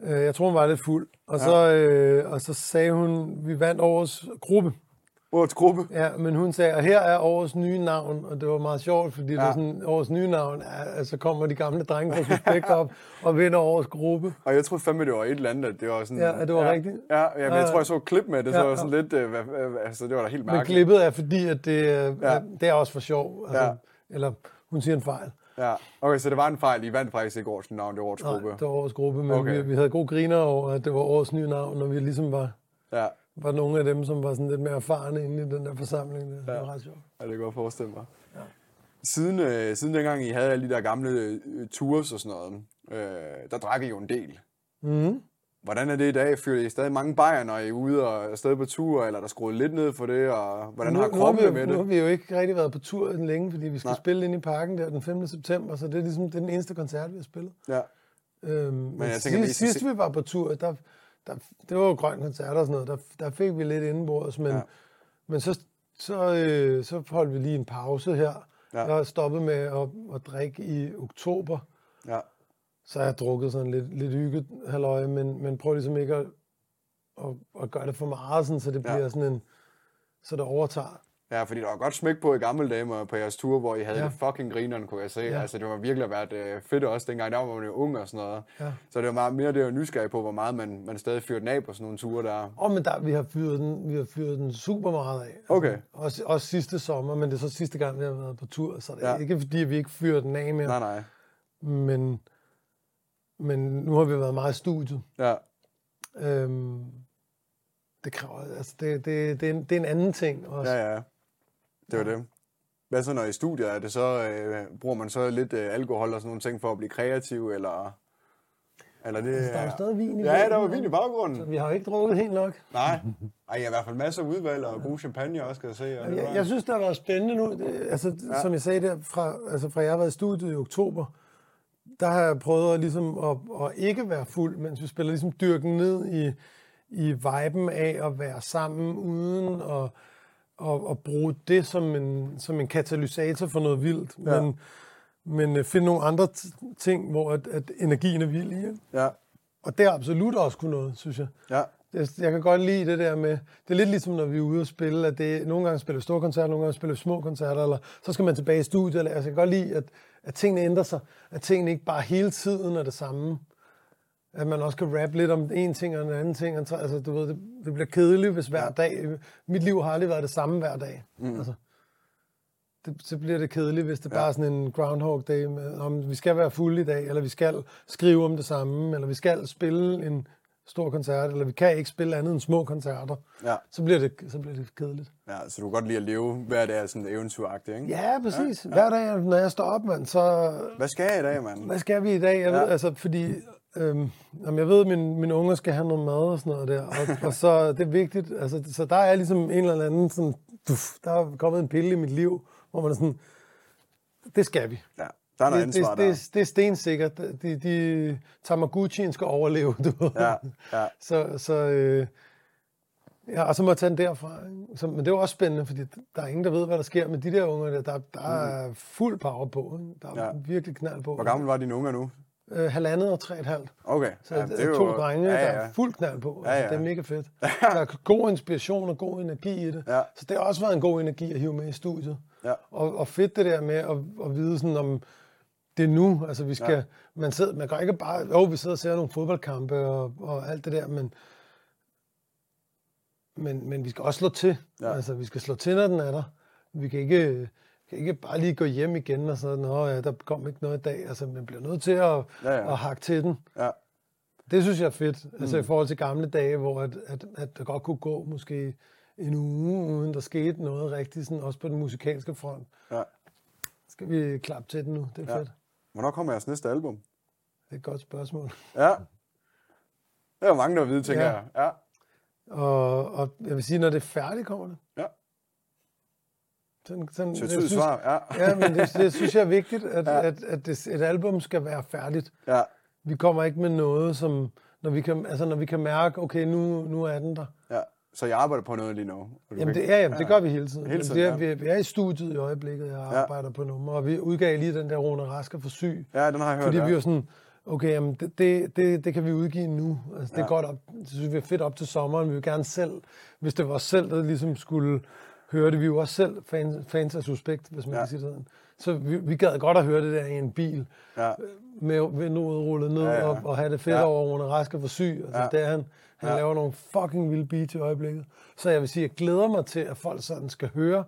øh, jeg tror, hun var lidt fuld. Og, ja. så, øh, og så sagde hun, vi vandt årets gruppe. Årets gruppe. Ja, men hun sagde, og her er årets nye navn, og det var meget sjovt, fordi ja. det Ja. er sådan, årets nye navn, er, altså kommer de gamle drenge fra Suspekt op og vinder årets gruppe. Og jeg troede fandme, det var et eller andet, det var sådan... Ja, det var ja, rigtigt. Ja, ja, men jeg tror, jeg så et klip med det, så Ja, var ja. sådan lidt... Øh, altså, det var da helt Men mærkeligt. klippet er fordi, at det, ja. Ja. det er også for sjov. Altså, Ja. ja. Eller hun siger en fejl. Ja, okay, så det var en fejl. I vandt faktisk ikke årets navn, det var årets Nej, gruppe. det var årets gruppe, men Okay. vi, vi havde god griner over, at det var årets nye navn, og vi ligesom var, Ja, var nogle af dem, som var sådan lidt mere erfarne inde i den der forsamling. Det ja. var ret sjovt. ja det kan jeg godt forestille mig. Ja. Siden, øh, siden dengang I havde alle de der gamle øh, tours og sådan noget, øh, der drak I jo en del. Mm. Hvordan er det i dag? Fyrer I stadig mange bajer, når I er ude og er stadig på tur, eller er der skruet lidt ned for det, og hvordan nu, har nu, har kroppen vi, det med jo- nu har det? vi jo ikke rigtig været på tur længe, fordi vi skal Nej. Spille ind i parken der den 5. september, så det er ligesom det er den eneste koncert, vi har spillet. Ja, Øhm, men jeg jeg tænker, sidst, sidst se- vi var på tur, der, der, det var jo grøn koncert og sådan noget, der, der fik vi lidt indenbords, men, Ja. men så, så, øh, så holdt vi lige en pause her. Ja. Jeg har stoppet med at, at drikke i oktober, ja, så har jeg drukket sådan lidt, lidt hygget halløj, men, men prøv ligesom ikke at, at, at gøre det for meget, sådan, så det Ja. bliver sådan en, så det overtager. Ja, fordi der var godt smæk på i gamle dage på jeres tur, hvor I havde Ja. det fucking grineren, kunne jeg se. Ja. Altså, det var virkelig været øh, fedt også dengang, der var man jo ung og sådan noget. Ja. Så det var meget mere det, var nysgerrig på, hvor meget man, man stadig fyrte den af på sådan nogle ture der. Og men der, vi har fyret den, vi har fyret den super meget af. Okay. Også, også sidste sommer, men det er så sidste gang, vi har været på tur, så det er ja. ikke fordi, vi ikke fyrer den af mere. Nej, nej. Men, men nu har vi været meget i studiet. Ja, Øhm, det kræver, altså det, det, det, er en, det er en anden ting også. ja, ja. Det var det. Hvad så, når I er i studiet? Er det så, øh, bruger man så lidt øh, alkohol og sådan nogle ting for at blive kreativ, eller... Eller det, Altså, der er jo stadig vin i Ja, der var vin i baggrunden. Så vi har jo ikke drukket helt nok. Nej. Ej, jeg har i hvert fald masser af udvalg og god champagne også, skal jeg se. Og Jeg, jeg synes, det har været spændende nu. Altså, ja. Som jeg sagde der, fra, altså, fra jeg har været i studiet i oktober, der har jeg prøvet at, ligesom, at, at ikke være fuld, mens vi spiller ligesom dyrken ned i, i viben af at være sammen uden at, at, at bruge det som en, som en katalysator for noget vildt. Ja. Men, men øh, finde nogle andre ting, hvor at, at energien er vild i. Ja, Og det er absolut også kunne noget, synes jeg. ja, Jeg, jeg kan godt lide det der med, det er lidt ligesom når vi er ude og spille, at det, nogle gange spiller vi store koncerter, nogle gange spiller vi små koncerter, eller så skal man tilbage i studiet. Eller, altså, jeg kan godt lide, at, at tingene ændrer sig, at tingene ikke bare hele tiden er det samme. At man også kan rappe lidt om en ting og en anden ting. og Altså, du ved, det, det bliver kedeligt, hvis hver dag... Mit liv har aldrig været det samme hver dag. Mm. Altså, det, så bliver det kedeligt, hvis det Ja. bare er sådan en Groundhog Day med, om vi skal være fulde i dag, eller vi skal skrive om det samme, eller vi skal spille en stor koncert, eller vi kan ikke spille andet end små koncerter. ja. Så bliver det, så bliver det kedeligt. Ja, så du kan godt lide at leve hver dag sådan eventyragtigt, ikke? Ja, præcis. Ja, ja. Hver dag, når jeg står op, mand, så... Hvad skal jeg i dag, mand? Hvad skal vi i dag? Jeg Ja. ved, altså, fordi... Øhm, jamen, jeg ved, at min, mine unger skal have noget mad og sådan noget der, og, og så det er vigtigt. Altså, så der er ligesom en eller anden sådan... Duf, der er kommet en pille i mit liv, hvor man er sådan... Det skal vi. Ja, der er noget det, ansvar det, der. det, det er stensikkert. De, de, Tamagotchi'en skal overleve, du. Ja, ja. Så, så øh, ja, og så må jeg tage den derfra. Så, men det er jo også spændende, fordi der er ingen, der ved, hvad der sker med de der unger. Der, der, der er fuld power på. Der er Mm. Ja. virkelig knald på. Hvor gammel var dine unger nu? Øh, halvandet og tre et halvt. Okay. Så ja, ja, det er to drenge, ja, der ja. er fuld knald på. Ja, Altså, ja. Det er mega fedt. Der er god inspiration og god energi i det. Ja. Så det har også været en god energi at hive med i studiet. Ja. Og, og fedt det der med at, at vide sådan om, det nu, altså vi skal, Ja. man, sidder, man kan ikke bare, jo, vi sidder og ser nogle fodboldkampe og, og alt det der, men, men, men vi skal også slå til. Ja. Altså, vi skal slå til, når den er der. Vi kan ikke, kan ikke bare lige gå hjem igen og så, nå ja, der kom ikke noget i dag. Altså, man bliver nødt til at, Ja, ja, at hakke til den. Ja, Det synes jeg er fedt, altså i forhold til gamle dage, hvor at, at, at der godt kunne gå måske en uge, uden der skete noget rigtigt, sådan, også på den musikalske front. ja. Skal vi klappe til den nu? Det er ja. fedt. Hvornår kommer jeres næste album? Det er et godt spørgsmål. Ja. Det er mange, der vil vide, tænker Ja. jeg. Ja. Og, og jeg vil sige, når det er færdigt, kommer det. Ja. Sådan, sådan, Så jeg tydeligt svar. Ja. Ja, men det, det synes jeg er vigtigt, at, ja. at, at det, et album skal være færdigt. ja. Vi kommer ikke med noget, som, når vi kan, altså når vi kan mærke, okay, nu, nu er den der. ja. Så jeg arbejder på noget lige nu. Jamen det er, jamen, det gør vi hele tiden. Hele tiden, det er, ja. vi, er i studiet i øjeblikket, jeg Ja. arbejder på nummer, og vi udgav lige den der Rune Rasker for syg, Ja, den har jeg hørt. fordi ja. vi var sådan, okay, jamen, det, det, det, det kan vi udgive nu. Altså, det Ja. er godt op, det synes vi er fedt op til sommeren. Vi vil gerne selv, hvis det var os selv, der ligesom skulle høre det. Vi er jo også selv fans, fans af Suspekt, hvis man Ja. ja. kan sige det sådan. Så vi, vi gad godt at høre det der i en bil, Ja. med vinduet rullet ned Ja, ja, ja. Og, have det fedt Ja. over Rune Rasker for syg. Altså, Ja. det er han. Han Ja. laver nogle fucking vilde beats i øjeblikket. Så jeg vil sige, jeg glæder mig til, at folk sådan skal høre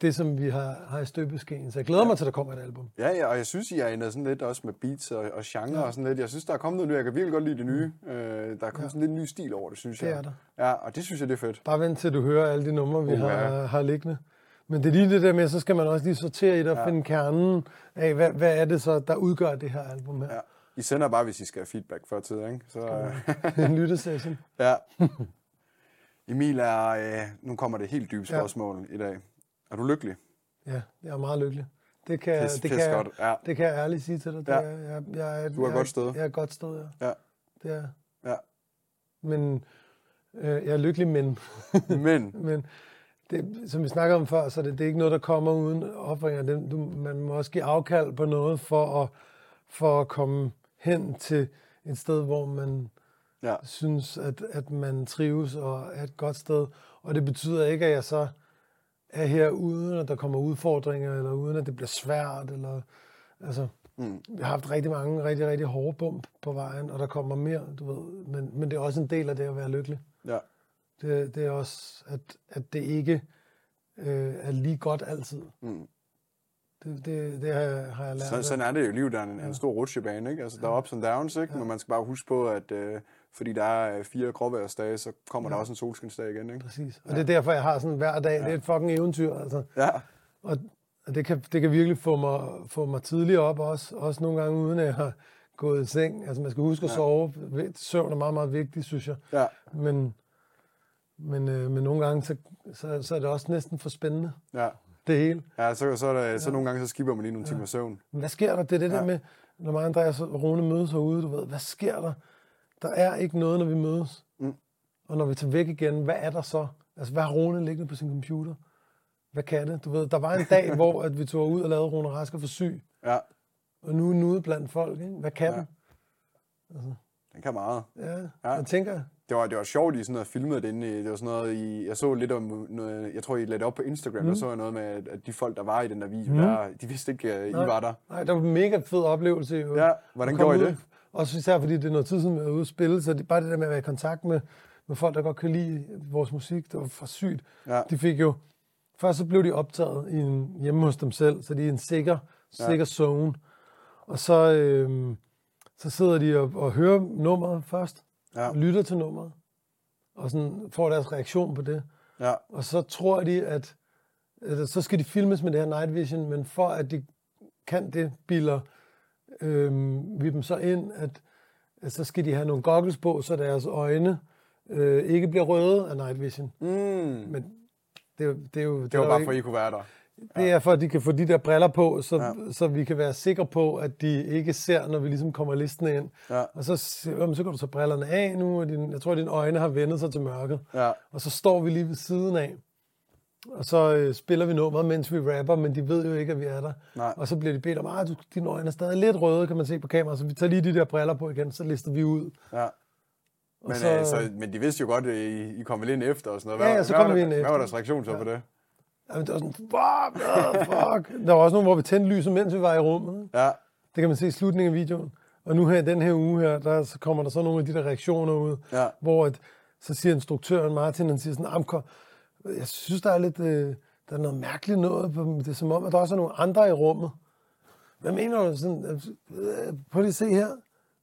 det, som vi har, har i støbeskeen. Så jeg glæder ja. mig til, at der kommer et album. Ja, ja, og jeg synes, I er ændret sådan lidt også med beats og, og genre ja. og sådan lidt. Jeg synes, der er kommet noget nyt. Jeg kan virkelig godt lide det nye. Øh, der er kommet ja. sådan lidt ny stil over det, synes Det jeg. er der. Ja, og det synes jeg, det er fedt. Bare vent til, du hører alle de numre, vi Uh, har, ja. har liggende. Men det er lige det der med, så skal man også lige sortere i det og Ja. ja. finde kernen af, hvad, hvad er det så, der udgør det her album her. Ja. I sender bare, hvis I skal have feedback før tid, ikke? Så, øh, en lyttesession. ja. Emil, er, øh, nu kommer det helt dybe Ja. spørgsmål i dag. Er du lykkelig? Ja, jeg er meget lykkelig. Det kan, Pis, det, pis kan, jeg- godt. Ja. det kan jeg ærligt sige til dig. Det Ja. er, jeg, jeg, er- Du er jeg, godt sted. Jeg er godt sted, ja. Ja. Det er. Ja. Men øh, jeg er lykkelig, men, Men, men det, som vi snakkede om før, så det, det er ikke noget, der kommer uden offringer. Det, du, man må også give afkald på noget for at, for at komme hen til et sted, hvor man Ja. synes, at, at man trives og er et godt sted. Og det betyder ikke, at jeg så er her uden, at der kommer udfordringer, eller uden, at det bliver svært. Eller, altså, Mm. jeg har haft rigtig mange rigtig, rigtig hårde bump på vejen, og der kommer mere, du ved. Men, men det er også en del af det at være lykkelig. Ja. Det, det er også, at, at det ikke øh, er lige godt altid. Mm. Det, det, det har, jeg, har jeg lært. Så, af. sådan er det jo. Livet er en, en stor rutsjebane, ikke? Altså, der er ups and downs, ikke? Men man skal bare huske på, at øh, fordi der er øh, fire gråværsdage, så kommer ja. der også en solskinsdag igen, ikke? Præcis. Og det er derfor, jeg har sådan hver dag. Ja. Det er et fucking eventyr, altså. Ja. Og og det kan, det kan virkelig få mig, få mig tidligere op også. Også nogle gange, uden at jeg har gået i seng. Altså, man skal huske at Ja. sove. Søvn er meget, meget vigtigt, synes jeg. Ja. Men, men, øh, men nogle gange, så, så, så er det også næsten for spændende, Ja. det hele. Ja, så, så, er der, så nogle gange, så skipper man lige nogle timer søvn. Men hvad sker der? Det er det ja. Ja. der med, når mig Andreas og Rune mødes herude, du ved, hvad sker der? Der er ikke noget, når vi mødes. Mm. Og når vi tager væk igen, hvad er der så? Altså, hvad har Rune liggende på sin computer? Hvad kan det? Du ved, der var en dag, hvor at vi tog ud og lavede Rune Rasker for syg, Ja, og nu er den ude blandt folk. Ikke? Hvad kan Ja. ja. den kan meget. den? Ja, Ja. ja. jeg tænker, Det var, det var sjovt, I sådan noget filmet det inde i, det var sådan noget, I, jeg så lidt om noget, jeg tror, I lagde det op på Instagram, mm. der så jeg noget med, at de folk, der var i den der video, mm. der, de vidste ikke, at I Nej. var der. nej, det var en mega fed oplevelse. Jo. Ja, hvordan gjorde I ud. det? Også især fordi det er noget tid siden, vi var ude at spille, så det, bare det der med at være i kontakt med, med folk, der godt kan lide vores musik, det var for sygt. Ja, De fik jo, først så blev de optaget i en, hjemme hos dem selv, så de er i en sikker, sikker ja. zone. Og så, øhm, så sidder de og, og hører nummeret først, ja, lytter til nummeret, og sådan får deres reaktion på det. ja, Og så tror de, at, at så skal de filmes med det her night vision, men for at de kan det, bilder øhm, vi dem så ind, at, at så skal de have nogle goggles på, så deres øjne øh, ikke bliver røde af night vision. mm. Men det, er det er jo... Det var er bare jo for, at I kunne være der. Det er for, at de kan få de der briller på, så, Ja. ja. så vi kan være sikre på, at de ikke ser, når vi ligesom kommer listen ind. Ja, Og så, "Jamen, så kan du tage brillerne af nu, og din, jeg tror, at dine øjne har vendt sig til mørket. ja, Og så står vi lige ved siden af, og så øh, spiller vi nummeret, mens vi rapper, men de ved jo ikke, at vi er der. nej, Og så bliver de bedt om, at dine øjne er stadig lidt røde, kan man se på kamera, så vi tager lige de der briller på igen, så lister vi ud. ja. Men, så, så... øh, så, men de vidste jo godt, at I, I kom vel ind efter og sådan noget. Ja, Hvad, ja, så hvad kom var vi ind Hvad efter. var deres reaktion så på det? Jamen, det var sådan, fuck, oh, fuck. Der var også nogle, hvor vi tændte lyset, mens vi var i rummet. Ja, Det kan man se i slutningen af videoen. Og nu her, den her uge her, der så kommer der så nogle af de der reaktioner ud, ja, hvor at, så siger instruktøren Martin, han siger sådan, "Amko, jeg synes, der er lidt, øh, der er noget mærkeligt noget, det er som om, at der også er nogle andre i rummet. Hvad mener du? Sådan, øh, prøv lige at se her.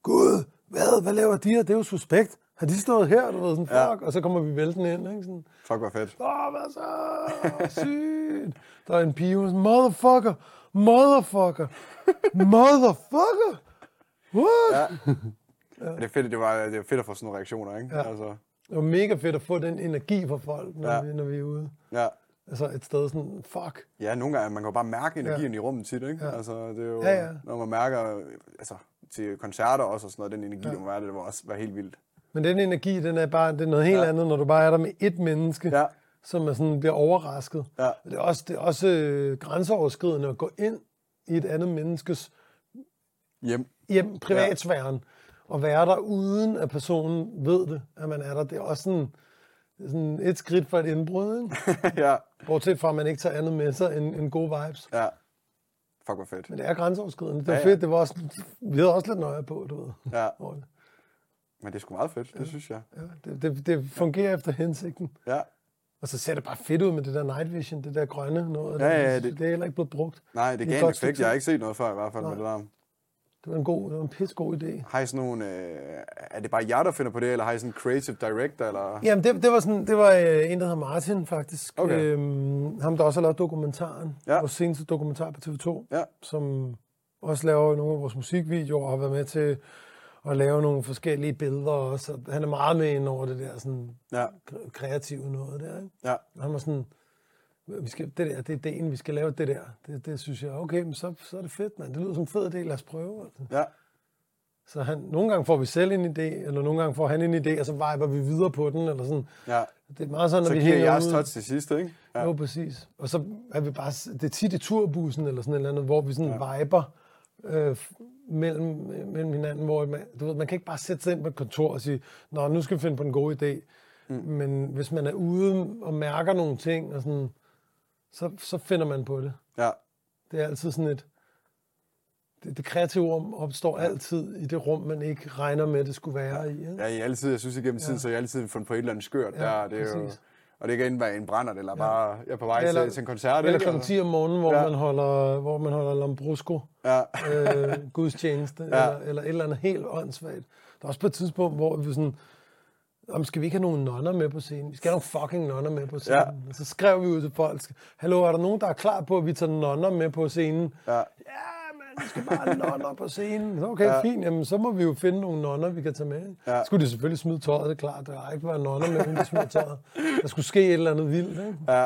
Gud, hvad, hvad laver de her? Det er jo suspekt. Har de stået her? Du ved, sådan, fuck. Ja. Og så kommer vi væltende ind, ikke? Sådan, fuck, hvor fedt. Åh, hvad så? Sygt. Der er en pige, hun er sådan, motherfucker, motherfucker, motherfucker. What? Ja. ja. Det er fedt, det var, det var fedt at få sådan nogle reaktioner, ikke? Ja. Altså, Det var mega fedt at få den energi fra folk, når, Ja. vi, når vi er ude. ja. Altså et sted sådan, fuck. Ja, nogle gange, man kan jo bare mærke energien ja. i rummet tit, ikke? Ja. Altså, det er jo, Ja, ja. når man mærker, altså, til koncerter også og sådan noget, den energi, ja. der må være, det må også være helt vildt. Men den energi, den er bare det er noget helt Ja. ja. andet, når du bare er der med ét menneske, Ja, som er sådan, bliver overrasket. ja, Det er også, det er også øh, grænseoverskridende at gå ind i et andet menneskes hjem. hjem, privatsfæren, og være der uden at personen ved det, at man er der. Det er også sådan, er sådan et skridt for et indbrud, ikke? ja, Bortset fra, at man ikke tager andet med sig end, end gode vibes. ja. Fuck, hvor fedt. Men det er grænseoverskridende. Det var Ja, ja, ja. fedt. Det var også, vi havde også lidt nøje på, du ved. Ja. Men det er sgu meget fedt, det synes jeg. Ja, det, det, det fungerer efter hensigten. Ja, Og så ser det bare fedt ud med det der night vision, det der grønne noget. Ja, ja, det, det- det er heller ikke blevet brugt. nej, det gav en effekt. Jeg har ikke set noget før i hvert fald med Nej. det der. Det var en god, det var en pissegod idé. Har I sådan nogle, øh, er det bare jer, der finder på det, eller har I sådan en creative director, eller? Jamen, det, det var, sådan, det var øh, en, der hedder Martin, faktisk. Okay. Øhm, ham, der også har lavet dokumentaren. Ja. Vores seneste dokumentar på TV2. Ja. Som også laver nogle af vores musikvideoer, og har været med til at lave nogle forskellige billeder også. Og Han er meget med ind over det der sådan Ja, kre- kreative noget der. Ikke? ja, Og Han var sådan, vi skal, det der, det er ideen, vi skal lave det der. Det, det synes jeg, okay, men så, så er det fedt, man. Det lyder som en fed idé, lad os prøve. Altså. ja, Så han, nogle gange får vi selv en idé, eller nogle gange får han en idé, og så viber vi videre på den, eller sådan. ja. Det er meget sådan, når Så vi giver jeres touch til sidst, ikke? Ja. Jo, præcis. Og så er vi bare, det er tit i turbussen eller sådan et eller andet, hvor vi sådan ja. viber øh, mellem, mellem hinanden, hvor man, du ved, man kan ikke bare sætte sig ind på et kontor og sige, nå, nu skal vi finde på en god idé. Mm. Men hvis man er ude og mærker nogle ting, og sådan, så, så finder man på det. Ja, Det er altid sådan et... Det, det kreative rum opstår altid i det rum, man ikke regner med, det skulle være i. Ikke? ja i altid, jeg synes igennem tiden, så jeg altid fundet på et eller andet skørt Ja, der. Det er jo. Og det kan enten være en brænder, eller bare, jeg er på vej Eller- til, til en koncert. Eller ikke? klokken 10 om morgenen, hvor, Ja. ja. man, holder, hvor man holder Lambrusco, Ja, øh, gudstjeneste, Ja. ja. eller, eller et eller andet helt åndssvagt. Der er også på et tidspunkt, hvor vi sådan, om skal vi ikke have nogle nonner med på scenen? Vi skal have nogle fucking nonner med på scenen. Ja. Ja. Så skrev vi ud til folk, hallo, er der nogen, der er klar på, at vi tager nonner med på scenen? ja, Ja, vi skal bare have nonner på scenen. Så Okay, Ja. fint. Jamen, så må vi jo finde nogle nonner, vi kan tage med. ikke? Ja. Så skulle de selvfølgelig smide tøjet, det er klart. Der har ikke været nonner med, de smider tøjet. Der skulle ske et eller andet vildt. Ikke? ja.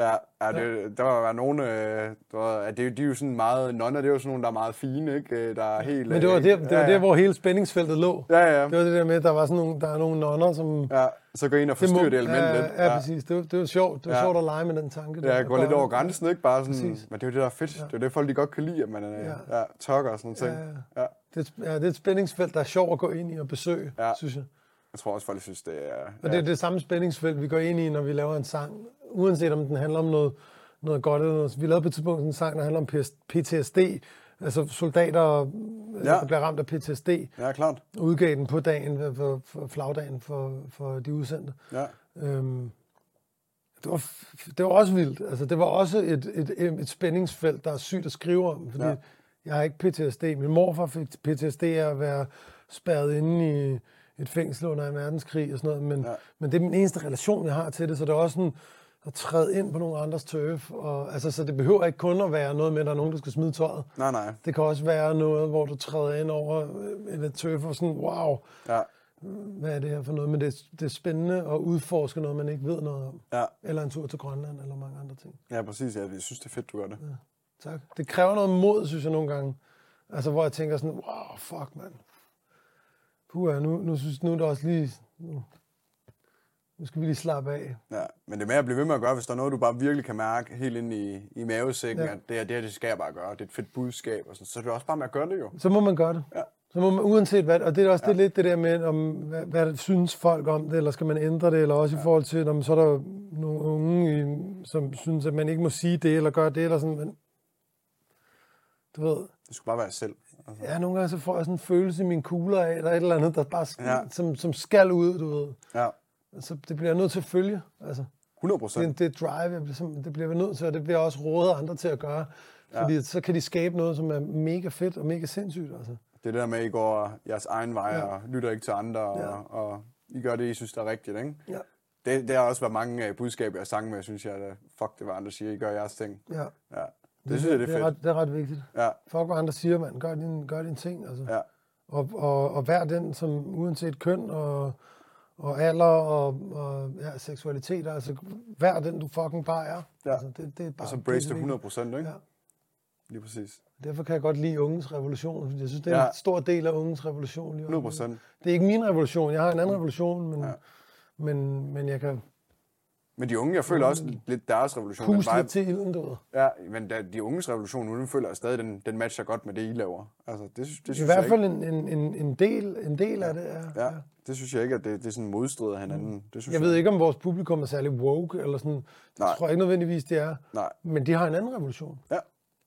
Ja, ja det, der var nogen, øh, der var, det, de er jo sådan meget, nonner, det er jo sådan nogle, der er meget fine, ikke? Øh, Der er helt... Men det var øh, der, det var ja, der, hvor hele spændingsfeltet lå. Ja, ja, Det var det der med, at der var sådan nogle, der er nogle nonner, som... ja. Så går ind og forstyrrer det, element ja, lidt. Ja, præcis. Det var, det var sjovt. Det var Ja. ja. sjovt at lege med den tanke. Ja, der. jeg går lidt over grænsen, ikke? Bare sådan, Præcis. men det er jo det, der er fedt. Det er det, folk de godt kan lide, at man er, ja. Ja. Ja, tokker og sådan noget. Ja, ting. ja. Ja. Det, er- ja, det er et spændingsfelt, der er sjovt at gå ind i og besøge, Ja. ja. synes jeg. Jeg tror også, folk synes, det er... Og ja. det er det samme spændingsfelt, vi går ind i, når vi laver en sang. Uanset om den handler om noget, noget godt eller noget. Vi lavede på et tidspunkt en sang, der handler om PTSD. Altså soldater, ja. der bliver ramt af PTSD. Ja, klart. Udgav den på dagen, for, for flagdagen for, for de udsendte. Ja. Øhm, det, var, det var også vildt. Altså, det var også et, et, et spændingsfelt, der er sygt at skrive om, fordi Ja. jeg har ikke PTSD. Min morfar fik PTSD af at være spærret inde i et fængsel under en verdenskrig og sådan noget, men, ja. men det er min eneste relation, jeg har til det, så det er også sådan at træde ind på nogle andres turf. Og, altså, så det behøver ikke kun at være noget med, at der er nogen, der skal smide tøjet. Nej, nej. Det kan også være noget, hvor du træder ind over øh, et turf og sådan, wow, Ja, hvad er det her for noget? Men det, er- det er spændende at udforske noget, man ikke ved noget om. ja. Eller en tur til Grønland, eller mange andre ting. Ja, præcis. Ja, jeg synes, det er fedt, du gør det. Tak. Det kræver noget mod, synes jeg nogle gange. Altså, hvor jeg tænker sådan, wow, fuck, mand. Puh, nu, nu synes nu er det også lige... Nu, nu skal vi lige slappe af. Ja, men det er med at blive ved med at gøre, hvis der er noget, du bare virkelig kan mærke helt ind i, i mavesækken, ja. At det her, det her, det skal jeg bare gøre. Det er et fedt budskab, og sådan. så er det også bare med at gøre det jo. Så må man gøre det. Ja. Så må man, uanset hvad, og det er også ja. det lidt det der med, om, hvad, hvad synes folk om det, eller skal man ændre det, eller også ja. i forhold til, om så er der nogle unge, som synes, at man ikke må sige det, eller gøre det, eller sådan, men du ved, Det skulle bare være selv. Altså. ja, nogle gange så får jeg sådan en følelse i mine kugler af, at der er et eller andet, der bare, ja. som, som skal ud, du ved. Ja, Altså, det bliver jeg nødt til at følge, altså. 100 Det, procent. det drive, jeg bliver, det bliver vi nødt til, og det bliver jeg også rådet andre til at gøre. Fordi ja. så kan de skabe noget, som er mega fedt og mega sindssygt, altså. Det er det der med, at I går jeres egen vej Ja. og lytter ikke til andre, og, Ja. og I gør det, I synes, der er rigtigt, ikke? Ja. Det, det har også været mange øh, budskaber, jeg sang med, synes jeg, at fuck det var andre siger, I gør jeres ting. Ja. Ja. Det, synes jeg, det er det er, fedt. ret, det er ret vigtigt. Ja, Fuck, hvad andre siger, mand. Gør din, gør din ting, altså. ja, Og, og, og vær den, som uanset køn og, og alder og, og ja, seksualitet, altså vær den, du fucking bare er. Ja. Altså, det, det er bare og så brace det vigtigt. 100 procent, ikke? Ja. Lige præcis. Derfor kan jeg godt lide unges revolution, fordi jeg synes, det er Ja. en stor del af unges revolution. lige 100 nu. procent. Det er ikke min revolution. Jeg har en anden revolution, men, ja. men, men jeg kan Men de unge, jeg føler også lidt deres revolution. vibe- lidt til ilden, ved. Ja, men da, de unges revolution nu, den føler jeg stadig, den, den matcher godt med det, I laver. Altså, det, synes- det I synes hvert jeg fald en, en, en, en del, en del af det er. ikke. Ja, det synes jeg ikke, at det, det er sådan modstrider hinanden. Det synes Jeg ved ikke, om vores publikum er særlig woke, eller sådan. Det Nej. tror jeg ikke nødvendigvis, det er. Nej. Men de har en anden revolution Ja.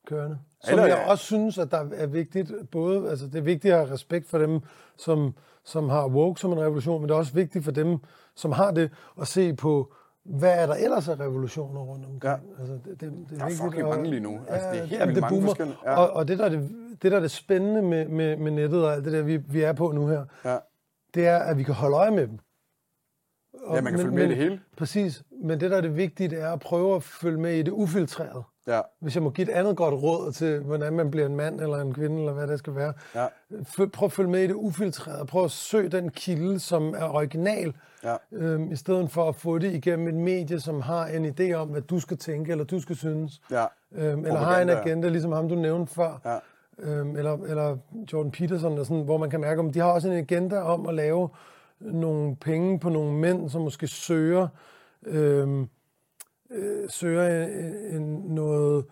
kørende. Som Eller, jeg ja. også synes, at der er vigtigt, både, altså det er vigtigt at have respekt for dem, som, som har woke som en revolution, men det er også vigtigt for dem, som har det, at se på, hvad er der ellers af revolutioner rundt omkring. Ja. Altså, det, det, det er Der er fucking mange lige nu. Altså, det er helt jamen, vildt mange boomer. forskellige- ja. Og, og det, der er det, det, der er det spændende med, med, med nettet og alt det der, vi, vi er på nu her, Ja. det er, at vi kan holde øje med dem. Og- ja, man kan følge med i det hele. Præcis, men det, der er det vigtige, det er at prøve at følge med i det ufiltrerede. Ja, Hvis jeg må give et andet godt råd til, hvordan man bliver en mand eller en kvinde, eller hvad det skal være. ja, Prøv at følge med i det ufiltrerede. Prøv at søge den kilde, som er original, ja, øhm, i stedet for at få det igennem et medie, som har en idé om, hvad du skal tænke, eller du skal synes. ja, Øhm, eller har en agenda, ligesom ham, du nævnte før. ja, Øhm, eller, eller Jordan Peterson, og sådan, hvor man kan mærke, om de har også en agenda om at lave nogle penge på nogle mænd, som måske søger, øhm, øh, søger en, en, noget,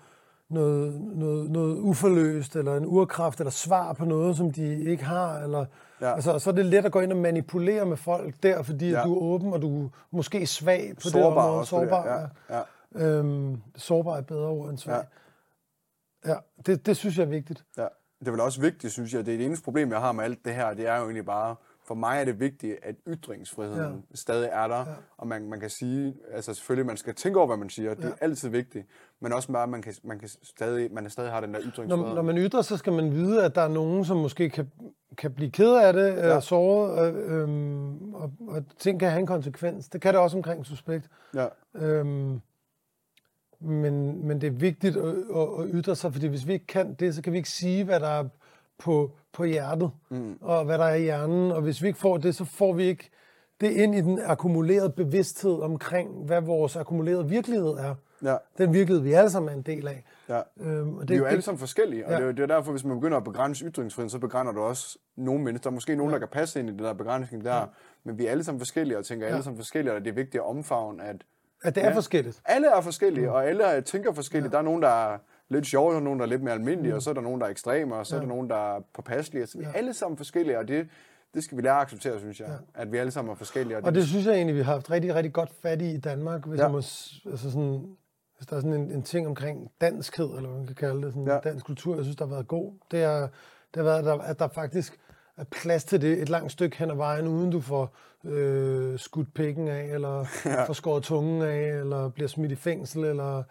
noget, noget, noget uforløst, eller en urkraft, eller svar på noget, som de ikke har. Eller, ja. altså, så er det let at gå ind og manipulere med folk der, fordi ja. du er åben, og du er måske svag på Sårbar det område. Sårbar, ja, ja. Øhm, sårbar er et bedre ord end svag. Ja, ja det, det synes jeg er vigtigt. Ja. Det er vel også vigtigt, synes jeg. Det er det eneste problem, jeg har med alt det her, det er jo egentlig bare, for mig er det vigtigt, at ytringsfriheden ja. stadig er der, ja. og man, man kan sige, altså selvfølgelig, man skal tænke over, hvad man siger, det er altid vigtigt, men også bare, at man kan, man kan stadig, man stadig har den der ytringsfrihed. Når, når man ytrer, så skal man vide, at der er nogen, som måske kan, kan blive ked af det, ja. øh, såret, øh, øh, og, og ting kan have en konsekvens. Det kan det også omkring suspekt. Ja. Øhm, men, men det er vigtigt at, at, at ytre sig, fordi hvis vi ikke kan det, så kan vi ikke sige, hvad der er på, på hjertet, mm. og hvad der er i hjernen. Og hvis vi ikke får det, så får vi ikke det ind i den akkumulerede bevidsthed omkring, hvad vores akkumulerede virkelighed er. Ja. Den virkelighed, vi alle sammen er en del af. Ja. Øhm, og det, Vi er jo alle sammen forskellige, og Ja. det, er det er derfor, hvis man begynder at begrænse ytringsfriheden, så begrænser du også nogle mennesker. Der er måske nogen, der kan passe ind i den der begrænsning der, men vi er alle sammen forskellige, og tænker alle sammen forskellige, og det er vigtigt at omfavne, at at det er Ja. forskelligt. alle er forskellige, og alle er- tænker forskelligt. Der er nogen, der er lidt sjove, og nogen, der er lidt mere almindelige, og så er der nogen, der er ekstreme, og så er der nogen, der er påpasselige. Så vi er alle sammen forskellige, og det, det skal vi lære at acceptere, synes jeg. At vi alle sammen er forskellige. Og det synes jeg egentlig, vi har haft rigtig, rigtig godt fat i i Danmark. Hvis, Ja. ja. må, altså sådan, hvis der er sådan en, en ting omkring danskhed, eller hvad man kan kalde det, sådan Ja. ja. dansk kultur, jeg synes, der har været god. Det, er, det har været, at der, at der faktisk er plads til det et langt stykke hen ad vejen, uden du får øh, skudt pikken af, eller ja. får skåret tungen af, eller bliver smidt i fængsel, eller,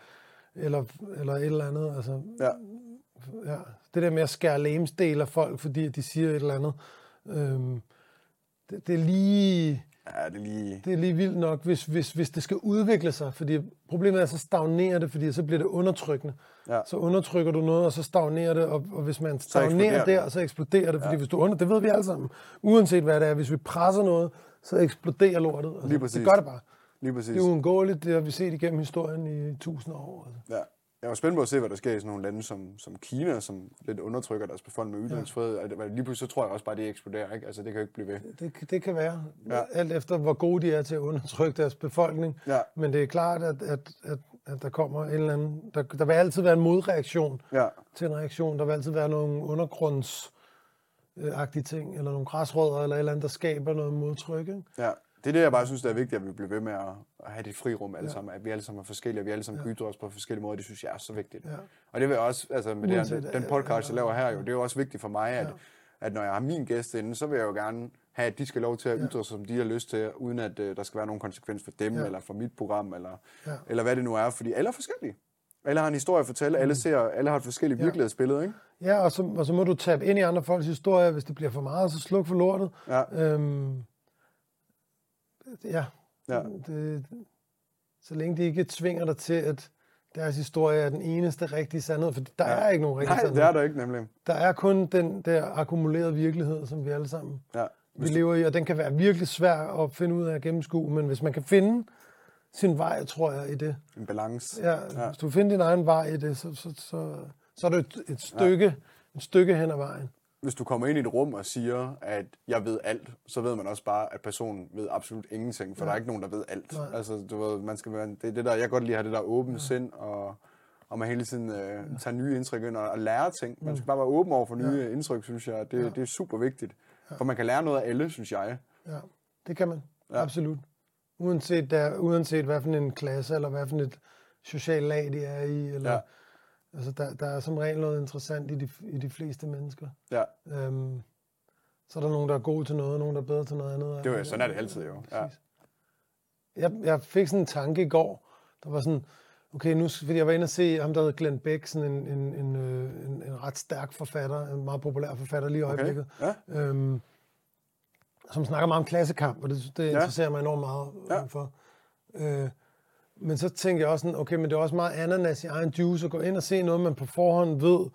eller, eller et eller andet. Altså, Ja. ja, det der med at skære lemsdel af folk, fordi de siger et eller andet, øhm, det, det er lige... Ja, det er lige... Det er lige vildt nok, hvis, hvis, hvis det skal udvikle sig, fordi problemet er, så stagnerer det, fordi så bliver det undertrykkende. Ja. Så undertrykker du noget, og så stagnerer det, og, og hvis man stagnerer det. der, så eksploderer det, fordi hvis du under, det ved vi alle sammen, uanset hvad det er, hvis vi presser noget, så eksploderer lortet. Altså, Lige præcis. Det gør det bare. Lige præcis. Det er uundgåeligt, det har vi set igennem historien i tusinder af år. Altså. Ja. Jeg var spændt på at se, hvad der sker i sådan nogle lande som, som Kina, som lidt undertrykker deres befolkning med ytringsfrihed. Ja. Lige pludselig så tror jeg også bare, det eksploderer. Ikke? Altså, det kan jo ikke blive ved. Det, det kan være, ja. alt efter hvor gode de er til at undertrykke deres befolkning. Ja. Men det er klart, at, at, at, at der kommer en eller anden... Der, der vil altid være en modreaktion Ja, til en reaktion. Der vil altid være nogle undergrunds agtige ting, eller nogle græsrødder, eller et eller andet, der skaber noget modtryk. Ikke? ja. Det er det, jeg bare synes, det er vigtigt, at vi bliver ved med at, at have det frirum alle ja. sammen. At vi alle sammen er forskellige, og vi alle sammen ja. ytre os på forskellige måder. Det synes jeg er så vigtigt. Ja. Og det vil jeg også, altså med det her, den, den ja, podcast, ja, jeg laver her, jo, det er jo også vigtigt for mig, at, at når jeg har min gæst inde, så vil jeg jo gerne have, at de skal lov til at ytre sig, som de har lyst til, uden at uh, der skal være nogen konsekvens for dem, ja. eller for mit program, eller, Ja. eller hvad det nu er, fordi alle er forskellige. Alle har en historie at fortælle, alle, ser, alle har et forskelligt Ja. virkelighedsbillede, ikke? Ja, og så, og så må du tabe ind i andre folks historier, hvis det bliver for meget, så sluk for lortet. Ja. Øhm, ja, Ja. Det, så længe de ikke tvinger dig til, at deres historie er den eneste rigtige sandhed, for der Ja. er ikke nogen rigtig Nej, sandhed. det er der ikke nemlig. Der er kun den der akkumulerede virkelighed, som vi alle sammen Ja. vi lever i, og den kan være virkelig svær at finde ud af at gennemskue, men hvis man kan finde sin vej, tror jeg, i det, En balance. ja, ja. hvis du finder din egen vej i det, så, så, så, så er det et, et stykke, ja. et stykke hen ad vejen. Hvis du kommer ind i et rum og siger, at jeg ved alt, så ved man også bare, at personen ved absolut ingenting, for ja. der er ikke nogen, der ved alt. Nej. Altså, du ved, man skal være, det er det der, jeg kan godt lide at have det der åbent ja. sind, og, og man hele tiden øh, tager nye indtryk ind og, og lære ting. Man skal bare være åben over for nye ja. indtryk, synes jeg. Det, ja. det er super vigtigt. Ja. For man kan lære noget af alle, synes jeg. Ja, det kan man. Ja. Absolut. Uanset, der, uanset hvad for en klasse, eller hvad for et socialt lag de er i. Eller, Ja. Ja. altså, der, der er som regel noget interessant i de, i de fleste mennesker. Ja, Øhm, så er der nogen, der er gode til noget, og nogen, der er bedre til noget andet. det er jo, sådan er det altid jo. Ja. Jeg, jeg fik sådan en tanke i går, der var sådan, okay, nu, fordi jeg var inde og se ham, der hedder Glenn Beck, sådan en, en, en, øh, en, en ret stærk forfatter, en meget populær forfatter lige i Okay. øjeblikket, Ja. øhm, som snakker meget om klassekamp, og det, det Ja. interesserer mig enormt meget Ja. ja. for. Øh, men så tænkte jeg også sådan, okay, men det er også meget ananas i egen juice at gå ind og se noget, man på forhånd ved,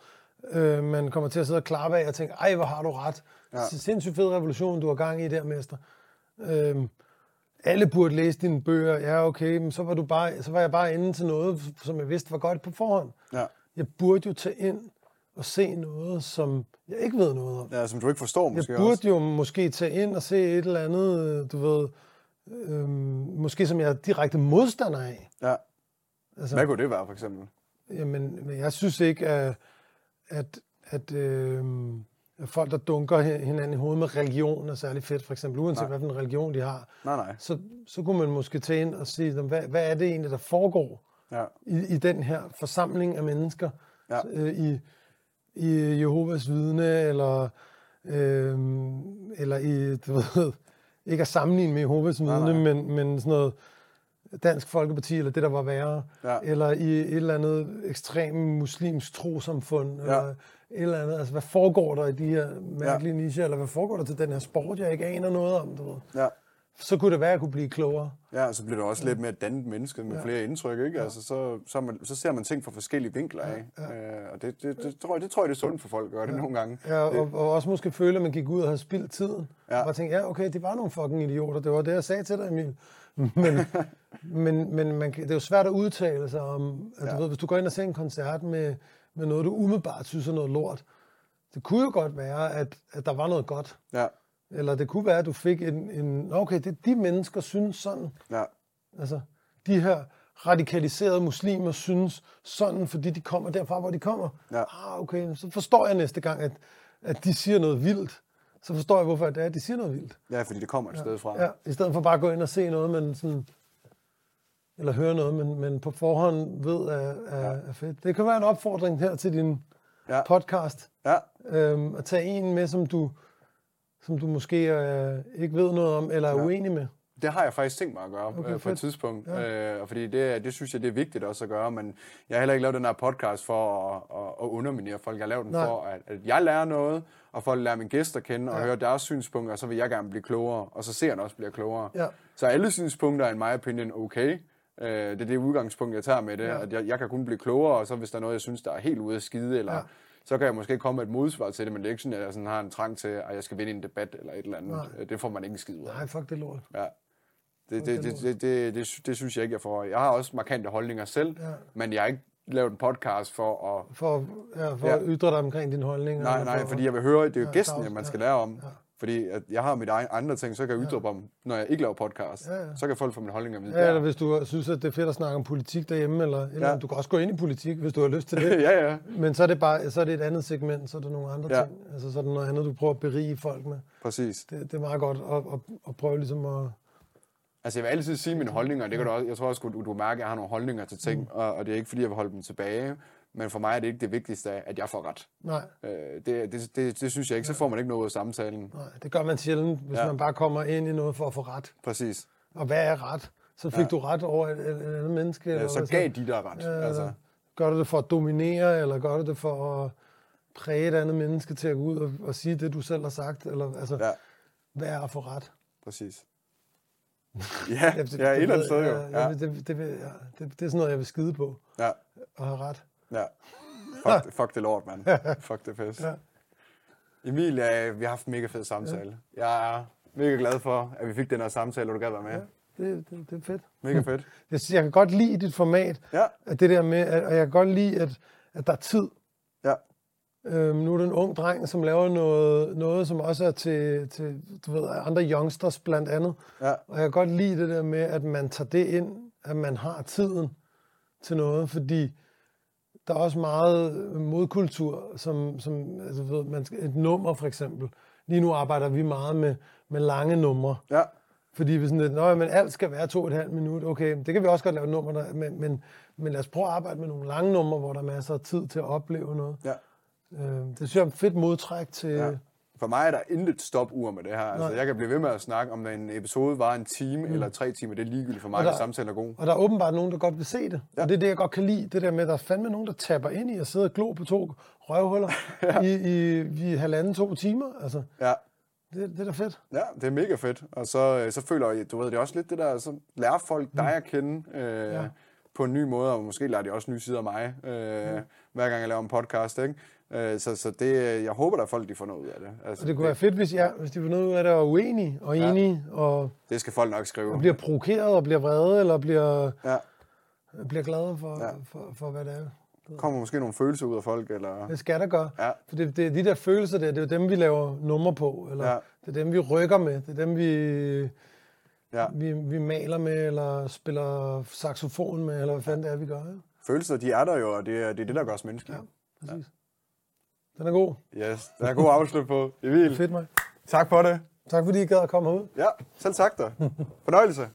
øh, man kommer til at sidde og klappe af og tænke, ej, hvor har du ret. Ja. Ja. Sindssygt fed revolution, du har gang i der, mester. Øhm, alle burde læse dine bøger. Ja, okay, men så var, du bare, så var jeg bare inde til noget, som jeg vidste var godt på forhånd. Ja. Jeg burde jo tage ind og se noget, som jeg ikke ved noget om. ja, som du ikke forstår måske Jeg burde også. jo måske tage ind og se et eller andet, øh, du ved, øhm, måske som jeg er direkte modstander af. Ja. Altså, Hvad kunne det være, for eksempel? Jamen, men jeg synes ikke, at, at, at, øh, at folk, der dunker hinanden i hovedet med religion, er særlig fedt, for eksempel, uanset Nej. hvad for en religion de har. Nej, nej. Så, så kunne man måske tage ind og sige, hvad, hvad er det egentlig, der foregår Ja. i, i den her forsamling af mennesker, Ja. øh, i, i Jehovas vidne, eller, øh, eller i, du ved, ikke at sammenligne med Jehovas Nej, vidne, nej. men, men sådan noget Dansk Folkeparti, eller det, der var værre, Ja. eller i et eller andet ekstremt muslimsk trosamfund, Ja. eller et eller andet. Altså, hvad foregår der i de her mærkelige ja. nicher, eller hvad foregår der til den her sport, jeg ikke aner noget om, du ved. Ja. Så kunne det være, at jeg kunne blive klogere. Ja, og så bliver det også lidt mere dannet menneske med Ja. flere indtryk, ikke? Altså, så, så, man, så ser man ting fra forskellige vinkler af. Øh, og det, det, det, tror jeg, det tror jeg, det er sundt for folk at gøre det nogle gange. Ja, og, og også måske føle, at man gik ud og havde spildt tiden. Ja. Ja. Og tænkte, ja, okay, det var nogle fucking idioter. Det var det, jeg sagde til dig, Emil. Men, men, men man, det er jo svært at udtale sig om, at Ja. du ved, hvis du går ind og ser en koncert med, med noget, du umiddelbart synes er noget lort. Det kunne jo godt være, at, at der var noget godt. Ja, Eller det kunne være, at du fik en... en "Nå, okay, det, de mennesker synes sådan. ja, Altså, de her radikaliserede muslimer synes sådan, fordi de kommer derfra, hvor de kommer. Ja. Ah, okay, så forstår jeg næste gang, at, at de siger noget vildt. Så forstår jeg, hvorfor det er, at de siger noget vildt. ja, fordi det kommer et sted fra. Ja, I stedet for bare at gå ind og se noget, man sådan, eller høre noget, men, men på forhånd ved er, er, er fedt. Det kan være en opfordring her til din Ja. podcast, ja. øhm, at tage en med, som du, som du måske øh, ikke ved noget om, eller er Ja. uenig med. Det har jeg faktisk tænkt mig at gøre Okay, øh, på et tidspunkt, Ja. øh, og fordi det, det synes jeg, det er vigtigt også at gøre, men jeg har heller ikke lavet den her podcast for at, at, at underminere folk. Jeg har lavet den Nej. for, at, at jeg lærer noget, og folk lærer mine gæster at kende, og Ja. høre deres synspunkter, og så vil jeg gerne blive klogere, og så ser også bliver klogere. Ja. Så alle synspunkter er i my opinion okay. Øh, det er det udgangspunkt, jeg tager med det, ja. at jeg, jeg kan kun blive klogere, og så hvis der er noget, jeg synes, der er helt ude af skide, eller Ja. Så kan jeg måske komme med et modsvar til det, men det er ikke sådan, at jeg sådan har en trang til, at jeg skal vinde en debat eller et eller andet. Nej. Det får man ikke en skid ud af. Nej, fuck det lort. Ja. Det, det, det, det, det, det, det synes jeg ikke, jeg får. Jeg har også markante holdninger selv, Ja. men jeg har ikke lavet en podcast for at... For, ja, for Ja. at ytre dig omkring dine holdninger. Nej, nej, for, fordi jeg vil høre, det er jo Ja, gæsten, man skal lære om. Ja. Fordi at jeg har mit egen andre ting, så kan jeg ytre dem, når jeg ikke laver podcast. Ja, ja. Så kan folk få mine holdninger videre. Ja, eller hvis du synes, at det er fedt at snakke om politik derhjemme, eller, eller Ja. du kan også gå ind i politik, hvis du har lyst til det. ja, ja, Men så er det bare så er det et andet segment, så er det nogle andre Ja. ting. Altså så er det noget andet, du prøver at berige folk med. præcis. Det, det er meget godt at, at, at prøve ligesom at... Altså, jeg vil altid sige mine holdninger. Det kan du også, jeg tror også, du, du mærker, at jeg har nogle holdninger til ting, Mm. og, og det er ikke, fordi jeg vil holde dem tilbage. Men for mig er det ikke det vigtigste, at jeg får ret. Nej, Øh, det, det, det, det synes jeg ikke. Så får man ikke noget ud af samtalen. nej, det gør man sjældent, hvis ja. Ja. man bare kommer ind i noget for at få ret. Præcis. Og hvad er ret? Så fik ja. Ja. du ret over et, et, et andet menneske? Ja, eller så gav de der ret. Ja, altså, Gør du det for at dominere, eller gør du det for at præge et andet menneske til at gå ud og, og sige det, du selv har sagt? Eller, altså, ja. ja, hvad er at få ret? præcis. Ja, det, ja et eller andet sted jo. Ja, Ja, det, det, det, ja, det, det er sådan noget, jeg vil skide på, ja, at have ret. Ja. Fuck, det- fuck det lort, mand. Fuck det pis. Ja. Emil, ja, vi har haft en mega fed samtale. Jeg er mega glad for, at vi fik den her samtale, og du gad være med. Ja. Det, det, det er fedt. Mega fedt. Jeg, jeg kan godt lide dit format, Ja, at det der med, at, og jeg kan godt lide, at, at der er tid. ja, Øhm, nu er det en ung dreng, som laver noget, noget som også er til, til du ved, andre youngsters blandt andet. ja, Og jeg kan godt lide det der med, at man tager det ind, at man har tiden til noget, fordi der er også meget modkultur, som, som altså, ved, man skal, et nummer for eksempel. Lige nu arbejder vi meget med, med lange numre, ja, fordi vi sådan lidt, men alt skal være to og et halvt minut. Okay, det kan vi også godt lave nummer, der, men, men, men lad os prøve at arbejde med nogle lange numre, hvor der er masser af tid til at opleve noget. ja. Øh, det synes jeg er et fedt modtræk til... ja. For mig er der intet stopur med det her. Altså, Nej. jeg kan blive ved med at snakke, om en episode var en time mm. eller tre timer. Det er ligegyldigt for mig, Og der- hvis samtalen er god. Og der er åbenbart nogen, der godt vil se det. Ja. Og det er det, jeg godt kan lide. Det der med, at der er fandme nogen, der tapper ind i og sidder og glo på to røvhuller ja. i, i, i halvanden, to timer. Altså, Ja, det, det er da fedt. Ja, det er mega fedt. Og så, øh, så føler jeg, du ved, det også lidt det der, så lærer folk dig at kende øh, ja. på en ny måde, og måske lærer de også nye sider af mig, øh, mm. hver gang jeg laver en podcast, ikke? Øh, så, så det, jeg håber, at folk de får noget ud af det. Altså, Og det kunne være fedt, hvis, jeg, hvis de får noget ud af det og er uenige og Ja. enige og, det skal folk nok skrive. og bliver provokeret og bliver vrede eller bliver, Ja, bliver glade for, ja. Ja. for, for, hvad det er. kommer måske nogle følelser ud af folk, eller... Det skal der gøre. Ja, For det, det, de der følelser der, det er jo dem, vi laver numre på. Eller Ja. Det er dem, vi rykker med. Det er dem, vi... Ja. vi, vi maler med, eller spiller saxofon med, eller hvad fanden det er, vi gør. Ja? Følelser, de er der jo, og det er det, er det der gør os menneskelige. Ja, præcis. Den er god. Yes, der er god afslut på. Emil, Fedt, mig. tak for det. Tak fordi I gad at komme herud. Ja, selv tak dig. Fornøjelse.